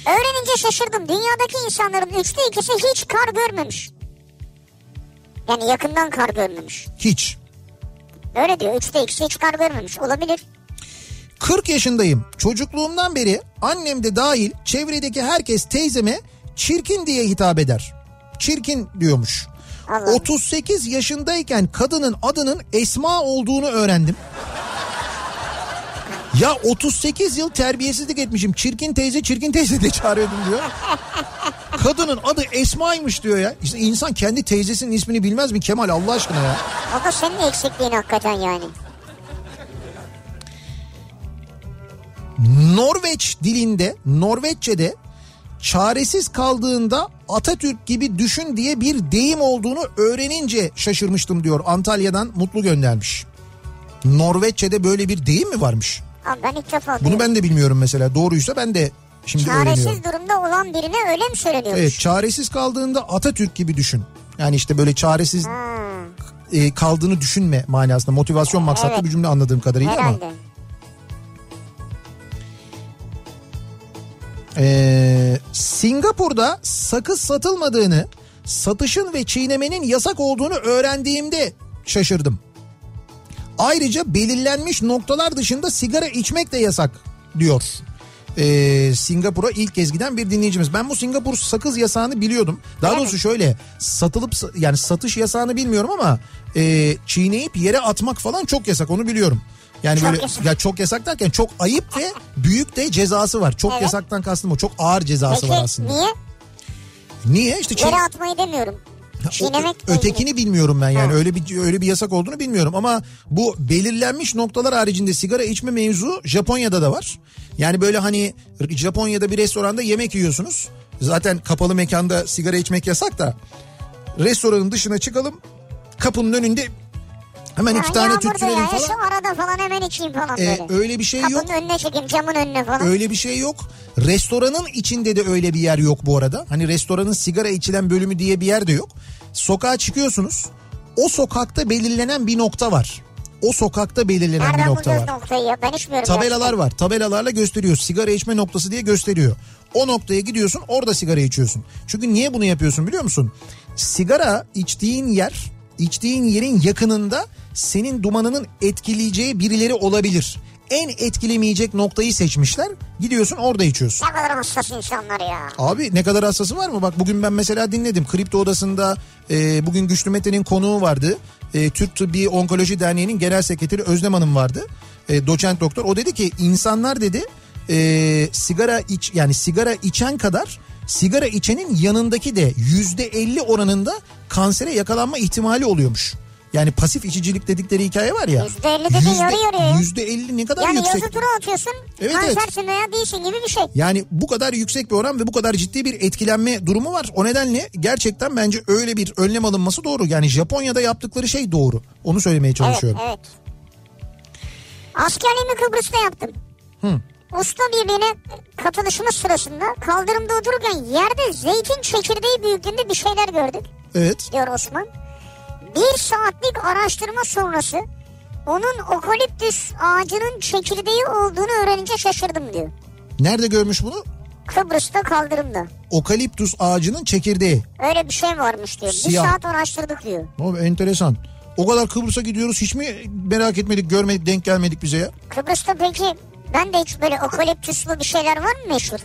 B: Öğrenince şaşırdım. Dünyadaki insanların üçte ikisi hiç kar görmemiş. Yani yakından kar görmemiş.
A: Hiç.
B: Öyle diyor. Üçte ikisi hiç kar görmemiş. Olabilir.
A: 40 yaşındayım. Çocukluğumdan beri annem de dahil çevredeki herkes teyzeme çirkin diye hitap eder. Çirkin diyormuş.
B: Allah.
A: 38 yaşındayken kadının adının Esma olduğunu öğrendim. Ya 38 yıl terbiyesizlik etmişim. Çirkin teyze çirkin teyze de çağırıyordum diyor. Kadının adı Esma'ymış diyor ya. İşte insan kendi teyzesinin ismini bilmez mi Kemal Allah aşkına ya.
B: O da senin eksikliğin hakikaten yani.
A: Norveç dilinde, Norveççe'de çaresiz kaldığında Atatürk gibi düşün diye bir deyim olduğunu öğrenince şaşırmıştım diyor. Antalya'dan Mutlu göndermiş. Norveççe'de böyle bir deyim mi varmış?
B: Abi ben ilk defa
A: Bunu ben de bilmiyorum mesela. Doğruysa ben de şimdi
B: Çaresiz
A: öğreniyorum.
B: durumda olan birine öyle mi söyleniyormuş?
A: Evet, çaresiz kaldığında Atatürk gibi düşün. Yani işte böyle çaresiz e, kaldığını düşünme manasında motivasyon maksatlı
B: Evet.
A: bir cümle anladığım kadarıyla ama. Ee, Singapur'da sakız satılmadığını, satışın ve çiğnemenin yasak olduğunu öğrendiğimde şaşırdım. Ayrıca belirlenmiş noktalar dışında sigara içmek de yasak diyor. Ee, Singapur'a ilk kez giden bir dinleyicimiz. Ben bu Singapur sakız yasağını biliyordum. Daha
B: Evet.
A: doğrusu şöyle satılıp yani satış yasağını bilmiyorum ama e, çiğneyip yere atmak falan çok yasak onu biliyorum. Yani
B: Çok
A: böyle
B: yasak.
A: ya çok yasak derken çok ayıp ve büyük de cezası var. Çok
B: Evet.
A: yasaktan kastım o. Çok ağır cezası
B: Peki
A: var aslında.
B: niye?
A: Niye? İşte
B: Yere atmayı demiyorum. Çiğnemek
A: ötekini bilmiyorum ben yani
B: Ha.
A: öyle bir öyle bir yasak olduğunu bilmiyorum ama bu belirlenmiş noktalar haricinde sigara içme mevzu Japonya'da da var. Yani böyle hani Japonya'da bir restoranda yemek yiyorsunuz. Zaten kapalı mekanda sigara içmek yasak da restoranın dışına çıkalım kapının önünde hemen iki
B: Ha,
A: tane tüttürelim
B: ya,
A: falan.
B: Şu arada falan hemen içeyim falan
A: Ee,
B: böyle.
A: öyle bir şey yok.
B: Kapının önüne çekeyim camın önüne falan.
A: Öyle bir şey yok. Restoranın içinde de öyle bir yer yok bu arada. Hani restoranın sigara içilen bölümü diye bir yer de yok. Sokağa çıkıyorsunuz. O sokakta belirlenen bir nokta var. O sokakta belirlenen bir
B: Nereden
A: nokta
B: bulacağız
A: var.
B: noktayı ya? Ben içmiyorum.
A: Tabelalar
B: gerçekten.
A: var. Tabelalarla gösteriyor. Sigara içme noktası diye gösteriyor. O noktaya gidiyorsun orada sigara içiyorsun. Çünkü niye bunu yapıyorsun biliyor musun? Sigara içtiğin yer, içtiğin yerin yakınında senin dumanının etkileyeceği birileri olabilir. En etkilemeyecek noktayı seçmişler. Gidiyorsun orada içiyorsun.
B: Ne kadar hassas insanlar ya.
A: Abi ne kadar hassası var mı? Bak bugün ben mesela dinledim. Kripto Odası'nda e, bugün Güçlü Mete'nin konuğu vardı. E, Türk Tıbbi Onkoloji Derneği'nin genel sekreteri Özlem Hanım vardı. E, doçent doktor. O dedi ki insanlar dedi e, sigara iç yani sigara içen kadar sigara içenin yanındaki de yüzde elli oranında kansere yakalanma ihtimali oluyormuş. Yani pasif içicilik dedikleri hikaye var ya.
B: %50 dediğin yarı yarıya ya.
A: Yüzde elli ne kadar
B: Yani
A: yüksek.
B: yazı tura atıyorsun.
A: Evet,
B: kansersin veya değilsin gibi bir şey.
A: Yani bu kadar yüksek bir oran ve bu kadar ciddi bir etkilenme durumu var. O nedenle gerçekten bence öyle bir önlem alınması doğru. Yani Japonya'da yaptıkları şey doğru. Onu söylemeye
B: Evet
A: çalışıyorum.
B: evet. Askerliğimi Kıbrıs'ta yaptım.
A: Hı.
B: Usta birliğine katılışımız sırasında kaldırımda otururken yerde zeytin çekirdeği büyüklüğünde bir şeyler gördük
A: Evet.
B: diyor Osman. Bir saatlik araştırma sonrası onun okaliptüs ağacının çekirdeği olduğunu öğrenince şaşırdım diyor.
A: Nerede görmüş bunu?
B: Kıbrıs'ta kaldırımda.
A: Okaliptus ağacının çekirdeği.
B: Öyle bir şey varmış diyor.
A: Siyah.
B: Bir saat araştırdık diyor.
A: O enteresan. O kadar Kıbrıs'a gidiyoruz hiç mi merak etmedik görmedik denk gelmedik bize ya?
B: Kıbrıs'ta peki ben de hiç böyle okaliptüslü bir şeyler var mı meşhur?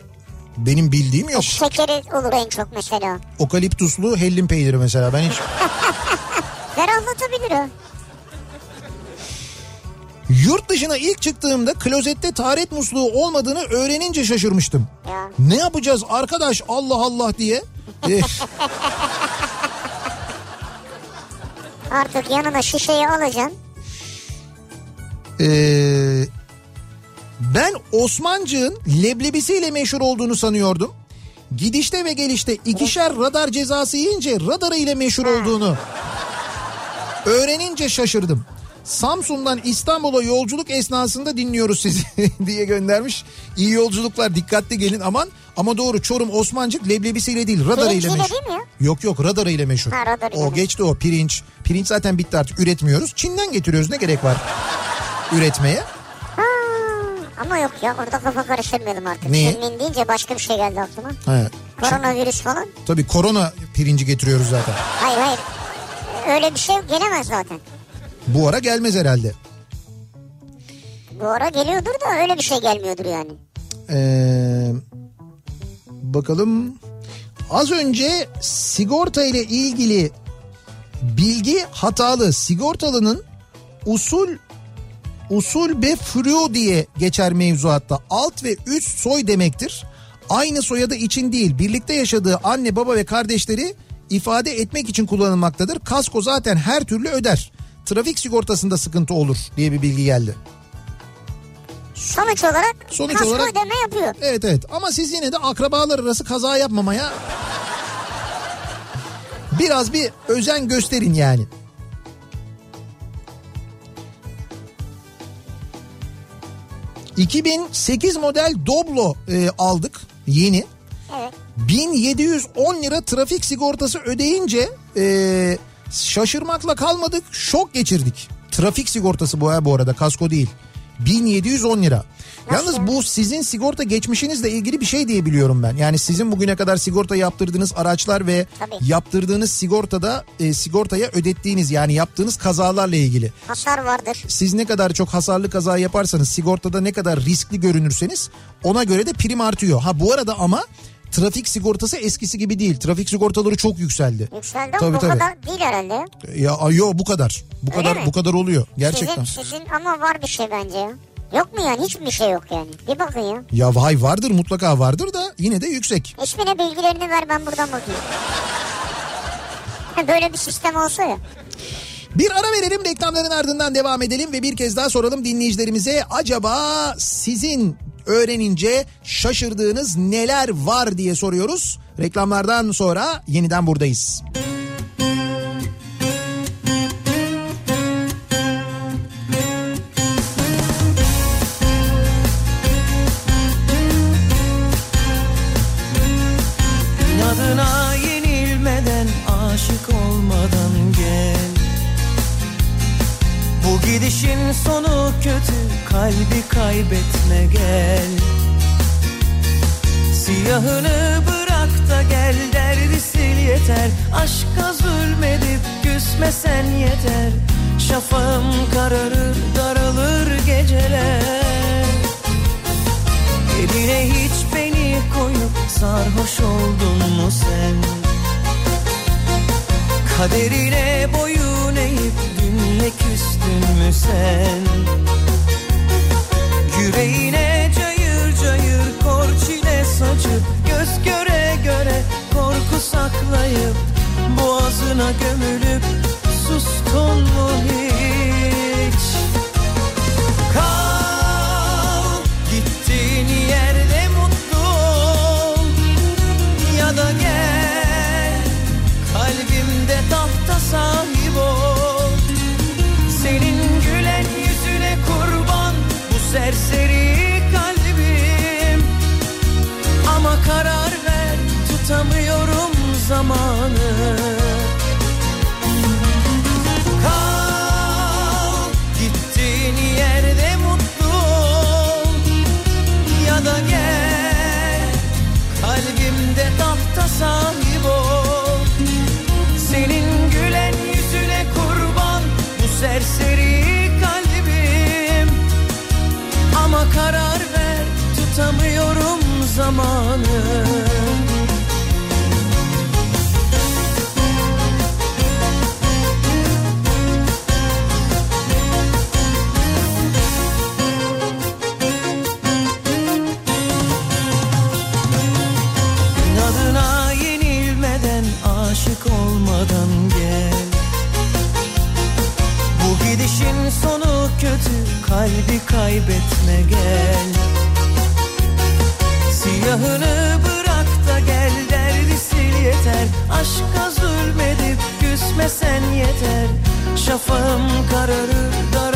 A: Benim bildiğim yok.
B: Şekeri olur en çok mesela.
A: Okaliptuslu hellim peyniri mesela ben hiç... (laughs)
B: Ferahlatabilir o.
A: Yurt dışına ilk çıktığımda klozette taharet musluğu olmadığını öğrenince şaşırmıştım.
B: Ya.
A: Ne yapacağız arkadaş Allah Allah diye. Eh, (laughs)
B: Artık yanına şişeyi alacaksın.
A: Ee, ben Osmancık'ın leblebisiyle meşhur olduğunu sanıyordum. Gidişte ve gelişte ikişer radar cezası yiyince radarı ile meşhur olduğunu öğrenince şaşırdım. Samsun'dan İstanbul'a yolculuk esnasında dinliyoruz sizi (laughs) diye göndermiş. İyi yolculuklar dikkatli gelin aman. Ama doğru Çorum Osmancık leblebisiyle değil radarıyla
B: Pirinciyle
A: meşhur.
B: değil mi?
A: Yok yok radarıyla meşhur.
B: Ha, radarıyla
A: o
B: meşhur.
A: geçti o pirinç. Pirinç zaten bitti artık üretmiyoruz. Çin'den getiriyoruz ne gerek var üretmeye.
B: Ama yok ya orada kafa karıştırmayalım artık.
A: Niye?
B: Çinmin deyince başka bir şey geldi aklıma.
A: He.
B: Koronavirüs falan.
A: Tabii korona pirinci getiriyoruz zaten.
B: Hayır hayır. Öyle bir şey gelemez zaten.
A: Bu ara gelmez herhalde.
B: Bu ara geliyordur da öyle bir şey gelmiyordur yani.
A: Ee, bakalım. Az önce sigorta ile ilgili bilgi hatalı. Sigortalının usul usul be flu diye geçer mevzuatta. Alt ve üst soy demektir. Aynı soyadı için değil birlikte yaşadığı anne baba ve kardeşleri ifade etmek için kullanılmaktadır. Kasko zaten her türlü öder. Trafik sigortasında sıkıntı olur diye bir bilgi geldi.
B: Sonuç olarak
A: Sonuç
B: kasko
A: olarak-
B: ödeme yapıyor.
A: Evet evet ama siz yine de akrabalar arası kaza yapmamaya biraz bir özen gösterin yani. ...2008 model Doblo e, aldık yeni.
B: Evet.
A: 1710 lira trafik sigortası ödeyince e, şaşırmakla kalmadık şok geçirdik. Trafik sigortası bu bu arada kasko değil. 1710 lira. Yalnız
B: ya?
A: bu sizin sigorta geçmişinizle ilgili bir şey diye biliyorum ben. Yani sizin bugüne kadar sigorta yaptırdığınız araçlar ve
B: Tabii.
A: yaptırdığınız sigortada e, sigortaya ödettiğiniz yani yaptığınız kazalarla ilgili.
B: Hasar vardır.
A: Siz ne kadar çok hasarlı kaza yaparsanız sigortada ne kadar riskli görünürseniz ona göre de prim artıyor. Ha bu arada ama trafik sigortası eskisi gibi değil. Trafik sigortaları çok yükseldi.
B: Yükseldi ama
A: Tabii,
B: bu
A: tabii.
B: kadar değil herhalde.
A: Ya yo bu kadar. Bu
B: Öyle
A: kadar
B: mi?
A: bu kadar oluyor gerçekten.
B: Sizin, sizin ama var bir şey bence. Yok mu yani? Hiçbir şey yok yani. Bir bakın ya.
A: Ya vay vardır mutlaka vardır da yine de yüksek.
B: İsmine bilgilerini ver ben buradan bakayım. Böyle bir sistem olsa ya.
A: Bir ara verelim reklamların ardından devam edelim ve bir kez daha soralım dinleyicilerimize acaba sizin öğrenince şaşırdığınız neler var diye soruyoruz. Reklamlardan sonra yeniden buradayız.
E: İnadına gidişin sonu kötü kalbi kaybetme gel. Siyahını bırak da gel derdi sil yeter. Aşka zulmedip küsmesen yeter. Şafağım kararır daralır geceler. Eline hiç beni koyup sarhoş oldun mu sen? Kaderine boyun eğip dünle küstün mü sen? Yüreğine cayır cayır kor çile saçıp Göz göre göre korku saklayıp Boğazına gömülüp sustun mu hiç? Kal gittiğin yerde mutlu ol Ya da gel kalbimde tahta sahip zamanı. İnadına yenilmeden aşık olmadan gel. Bu gidişin sonu kötü kalbi kaybetme gel Şafağım kararır daralır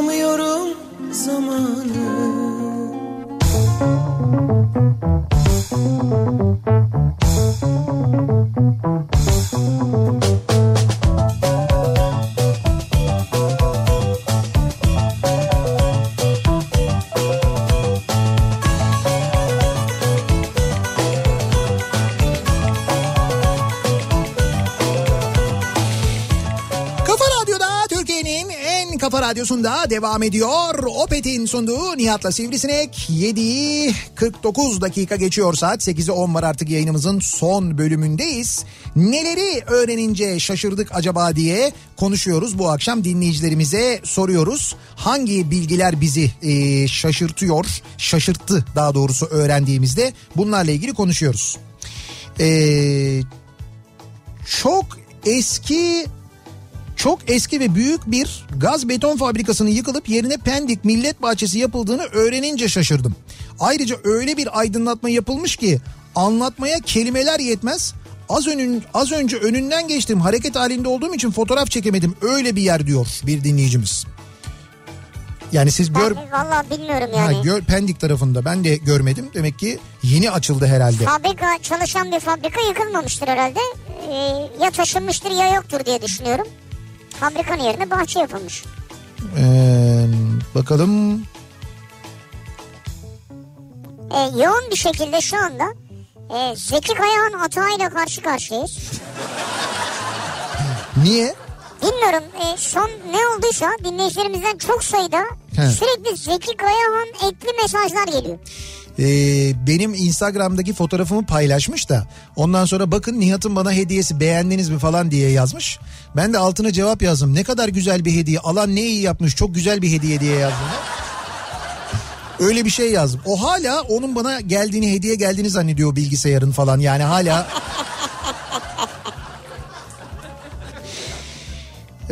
E: tutamıyorum zamanı
A: Radyosu'nda devam ediyor. Opet'in sunduğu Nihat'la Sivrisinek 7'yi 49 dakika geçiyor saat 8'i 10 var artık yayınımızın son bölümündeyiz. Neleri öğrenince şaşırdık acaba diye konuşuyoruz. Bu akşam dinleyicilerimize soruyoruz. Hangi bilgiler bizi e, şaşırtıyor, şaşırttı daha doğrusu öğrendiğimizde bunlarla ilgili konuşuyoruz. Eee çok eski çok eski ve büyük bir gaz beton fabrikasının yıkılıp yerine Pendik Millet Bahçesi yapıldığını öğrenince şaşırdım. Ayrıca öyle bir aydınlatma yapılmış ki anlatmaya kelimeler yetmez. Az önün az önce önünden geçtim. Hareket halinde olduğum için fotoğraf çekemedim. Öyle bir yer diyor bir dinleyicimiz. Yani siz gör
B: Ben valla bilmiyorum
A: ha,
B: yani.
A: gör Pendik tarafında ben de görmedim. Demek ki yeni açıldı herhalde.
B: Fabrika çalışan bir fabrika yıkılmamıştır herhalde. Ee, ya taşınmıştır ya yoktur diye düşünüyorum. Fabrikanın yerine bahçe yapılmış.
A: Ee, bakalım
B: Ee, yoğun bir şekilde şu anda e, Zeki Kayağan hatayla karşı karşıyayız.
A: niye?
B: Bilmiyorum e, son ne olduysa dinleyicilerimizden çok sayıda
A: He.
B: sürekli Zeki Kayağan ekli mesajlar geliyor.
A: Ee, benim Instagram'daki fotoğrafımı paylaşmış da ondan sonra bakın Nihat'ın bana hediyesi beğendiniz mi falan diye yazmış. Ben de altına cevap yazdım. Ne kadar güzel bir hediye. Alan ne iyi yapmış. Çok güzel bir hediye diye yazdım. Öyle bir şey yazdım. O hala onun bana geldiğini hediye geldiğini zannediyor bilgisayarın falan. Yani hala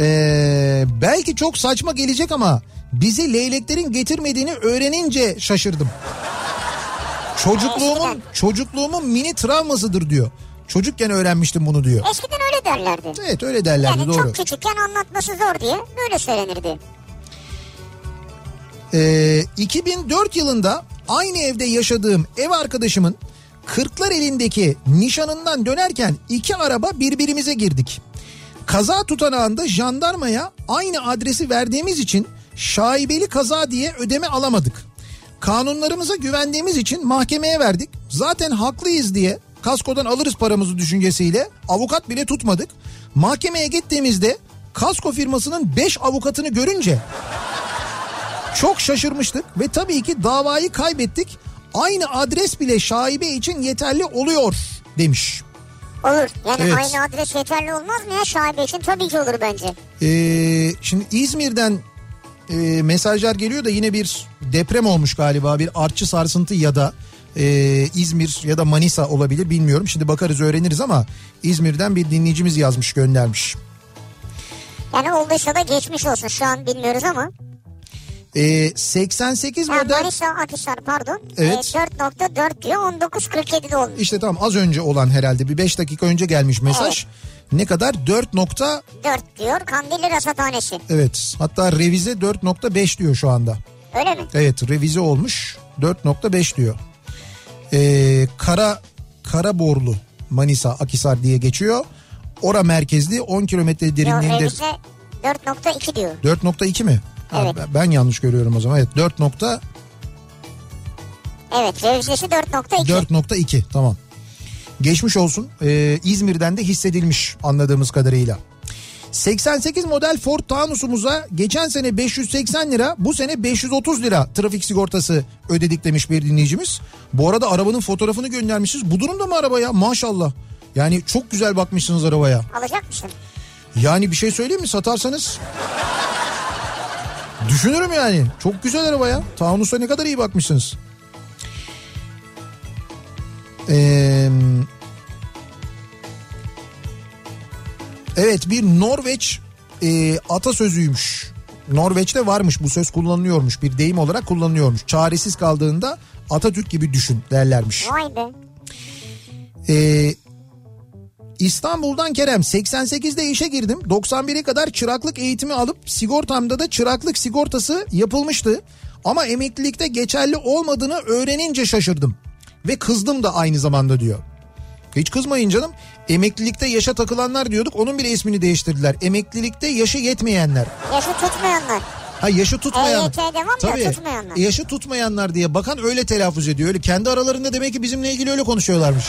A: Ee, belki çok saçma gelecek ama bizi leyleklerin getirmediğini öğrenince şaşırdım. Çocukluğumun çocukluğumun mini travmasıdır diyor. Çocukken öğrenmiştim bunu diyor.
B: Eskiden öyle derlerdi.
A: Evet öyle derlerdi
B: Yani
A: doğru.
B: çok küçükken anlatması zor diye böyle söylenirdi.
A: Ee, 2004 yılında aynı evde yaşadığım ev arkadaşımın kırklar elindeki nişanından dönerken iki araba birbirimize girdik. Kaza tutanağında jandarmaya aynı adresi verdiğimiz için şaibeli kaza diye ödeme alamadık. Kanunlarımıza güvendiğimiz için mahkemeye verdik. Zaten haklıyız diye kaskodan alırız paramızı düşüncesiyle avukat bile tutmadık. Mahkemeye gittiğimizde kasko firmasının 5 avukatını görünce çok şaşırmıştık ve tabii ki davayı kaybettik. Aynı adres bile şaibe için yeterli oluyor demiş.
B: Olur. Yani
A: Evet.
B: aynı adres yeterli olmaz mı ya şaibe için? Tabii ki olur bence.
A: Ee, şimdi İzmir'den e, mesajlar geliyor da yine bir deprem olmuş galiba bir artçı sarsıntı ya da e, İzmir ya da Manisa olabilir bilmiyorum. Şimdi bakarız öğreniriz ama İzmir'den bir dinleyicimiz yazmış göndermiş.
B: Yani olduysa da geçmiş olsun. Şu an bilmiyoruz ama.
A: Ee, 88
B: Ha,
A: model
B: Manisa Akhisar pardon.
A: Evet.
B: Ee, 4.4 diyor 19.47'de olmuş.
A: işte tam az önce olan herhalde bir 5 dakika önce gelmiş mesaj. Ne kadar 4 nokta
B: 4 diyor Kandilli Rasathanesi.
A: evet hatta revize 4.5 diyor şu anda.
B: Öyle mi?
A: Evet revize olmuş 4.5 diyor. Ee, Kara Karaborlu Manisa Akisar diye geçiyor. Ora merkezli 10 kilometre
B: Yok
A: derinliğinde
B: revize 4.2 diyor.
A: 4.2 mi?
B: Evet.
A: ben- ben yanlış görüyorum o zaman. Evet 4. nokta-
B: Evet revizesi 4.2.
A: 4.2 tamam. Geçmiş olsun. Ee, İzmir'den de hissedilmiş anladığımız kadarıyla. 88 model Ford Taunus'umuza geçen sene 580 lira bu sene 530 lira trafik sigortası ödedik demiş bir dinleyicimiz. Bu arada arabanın fotoğrafını göndermişsiniz. Bu durumda mı araba ya maşallah. Yani çok güzel bakmışsınız arabaya.
B: Alacak mısın?
A: Yani bir şey söyleyeyim mi satarsanız? Düşünürüm yani. Çok güzel araba ya. Taunus'a ne kadar iyi bakmışsınız. Ee, evet bir Norveç e, atasözüymüş. Norveç'te varmış bu söz kullanılıyormuş. Bir deyim olarak kullanılıyormuş. Çaresiz kaldığında Atatürk gibi düşün derlermiş.
B: Vay be.
A: Ee, İstanbul'dan Kerem 88'de işe girdim. 91'e kadar çıraklık eğitimi alıp sigortamda da çıraklık sigortası yapılmıştı. Ama emeklilikte geçerli olmadığını öğrenince şaşırdım. Ve kızdım da aynı zamanda diyor. Hiç kızmayın canım. Emeklilikte yaşa takılanlar diyorduk. Onun bile ismini değiştirdiler. Emeklilikte yaşı yetmeyenler.
B: Yaşı tutmayanlar.
A: Ha yaşı tutmayan.
B: EYT'de var mı ya,
A: Tabii.
B: tutmayanlar.
A: Yaşı tutmayanlar diye bakan öyle telaffuz ediyor. Öyle kendi aralarında demek ki bizimle ilgili öyle konuşuyorlarmış.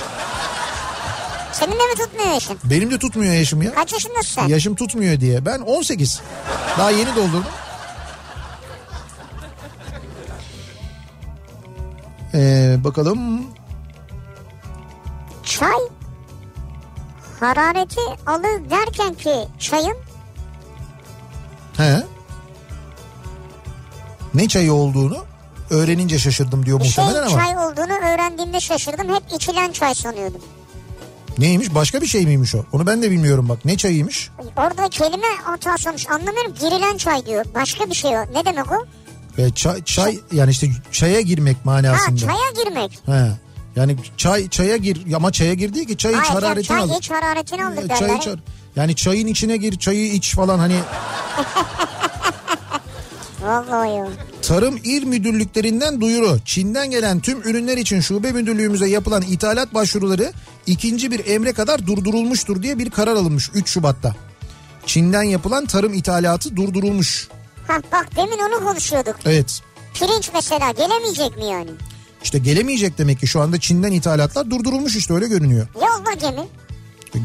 B: Senin de mi tutmuyor yaşın?
A: Benim de tutmuyor yaşım ya.
B: Kaç yaşındasın sen?
A: Yaşım tutmuyor diye. Ben 18. Daha yeni doldurdum. Ee, bakalım.
B: Çay harareti alır derken ki çayın.
A: He. Ne çayı olduğunu öğrenince şaşırdım diyor
B: bir
A: muhtemelen şey, ama.
B: Çay olduğunu öğrendiğimde şaşırdım. Hep içilen çay sanıyordum.
A: Neymiş? Başka bir şey miymiş o? Onu ben de bilmiyorum bak. Ne çayıymış?
B: Orada kelime hatası olmuş anlamıyorum. Girilen çay diyor. Başka bir şey o. Ne demek o?
A: Ee, çay, çay yani işte çaya girmek
B: Ha
A: manasında.
B: çaya girmek.
A: He. Yani çay çaya gir ama çaya gir değil ki çay iç
B: Hayır
A: hararetini
B: çay
A: al.
B: iç hararetini alır
A: Ee,
B: derler.
A: Çay yani çayın içine gir çayı iç falan hani (laughs)
B: Vallahi.
A: Tarım İl Müdürlüklerinden duyuru. Çin'den gelen tüm ürünler için şube müdürlüğümüze yapılan ithalat başvuruları ikinci bir emre kadar durdurulmuştur diye bir karar alınmış 3 Şubat'ta. Çin'den yapılan tarım ithalatı durdurulmuş.
B: Ha bak demin onu konuşuyorduk.
A: Evet.
B: Pirinç mesela gelemeyecek mi yani?
A: İşte gelemeyecek demek ki şu anda Çin'den ithalatlar durdurulmuş işte öyle görünüyor.
B: Yolda gemi.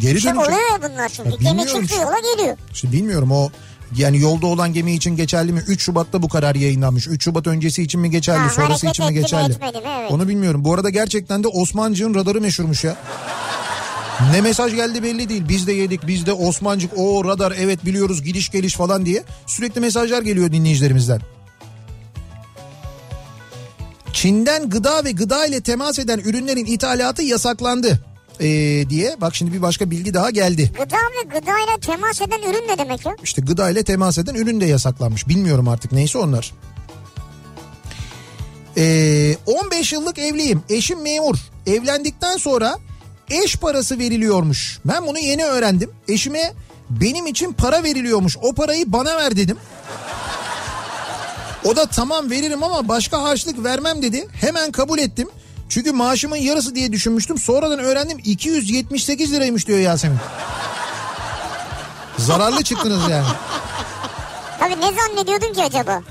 A: Geri
B: İşte
A: dönecek.
B: oluyor ya bunlar çünkü.
A: Ya
B: gemi çıktı yola geliyor.
A: İşte bilmiyorum o yani yolda olan gemi için geçerli mi? 3 Şubat'ta bu karar yayınlanmış. 3 Şubat öncesi için mi geçerli?
B: Ha,
A: sonrası için mi
B: mi,
A: geçerli?
B: etmedi mi? Evet.
A: Onu bilmiyorum. Bu arada gerçekten de Osmancık'ın radarı meşhurmuş ya. Ne mesaj geldi belli değil. Biz de yedik, biz de Osmancık, o radar evet biliyoruz gidiş geliş falan diye. Sürekli mesajlar geliyor dinleyicilerimizden. Çin'den gıda ve gıda ile temas eden ürünlerin ithalatı yasaklandı. Ee, diye bak şimdi bir başka bilgi daha geldi.
B: Gıda ve gıdayla temas eden ürün ne demek ya?
A: İşte gıda ile temas eden ürün de yasaklanmış. Bilmiyorum artık neyse onlar. Ee, 15 yıllık evliyim. Eşim memur. Evlendikten sonra eş parası veriliyormuş. Ben bunu yeni öğrendim. Eşime benim için para veriliyormuş. O parayı bana ver dedim. O da tamam veririm ama başka harçlık vermem dedi. Hemen kabul ettim. Çünkü maaşımın yarısı diye düşünmüştüm. Sonradan öğrendim 278 liraymış diyor Yasemin. Zararlı çıktınız yani.
B: Tabii ne zannediyordun ki acaba?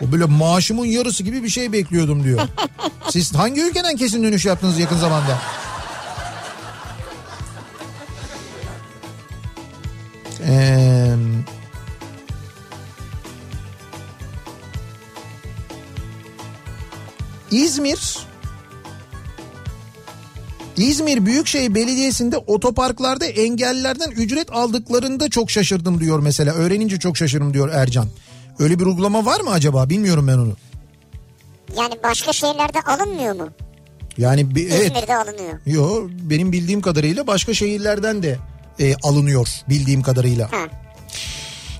A: O böyle maaşımın yarısı gibi bir şey bekliyordum diyor. (laughs) Siz hangi ülkeden kesin dönüş yaptınız yakın zamanda? Ee, İzmir İzmir Büyükşehir Belediyesi'nde otoparklarda engellilerden ücret aldıklarında çok şaşırdım diyor mesela. Öğrenince çok şaşırdım diyor Ercan. Öyle bir uygulama var mı acaba? Bilmiyorum ben onu.
B: Yani başka şehirlerde alınmıyor mu?
A: Yani bir, evet.
B: İzmir'de alınıyor.
A: Yo benim bildiğim kadarıyla başka şehirlerden de e, alınıyor bildiğim kadarıyla.
B: Ha.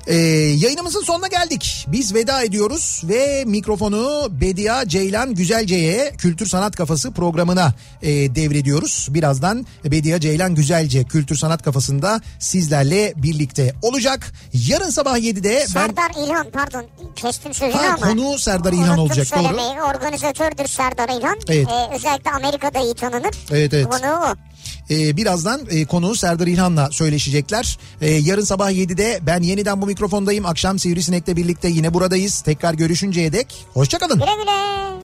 A: Ee, yayınımızın sonuna geldik. Biz veda ediyoruz ve mikrofonu Bedia Ceylan Güzelce'ye Kültür Sanat Kafası programına e, devrediyoruz. Birazdan Bedia Ceylan Güzelce Kültür Sanat Kafası'nda sizlerle birlikte olacak. Yarın sabah 7'de ben...
B: Serdar İlhan pardon kestim sözünü
A: Ha,
B: ama.
A: konu Serdar İlhan olacak, doğru.
B: söylemeyi. Organizatördür Serdar İlhan.
A: Evet.
B: Ee, özellikle Amerika'da iyi tanınır.
A: Evet, evet.
B: Konuğu o.
A: Ee, birazdan e, konuğu Serdar İlhan'la söyleşecekler. Ee, yarın sabah 7'de ben yeniden bu mikrofondayım. Akşam Sivrisinek'le birlikte yine buradayız. Tekrar görüşünceye dek hoşçakalın.
B: Güle güle.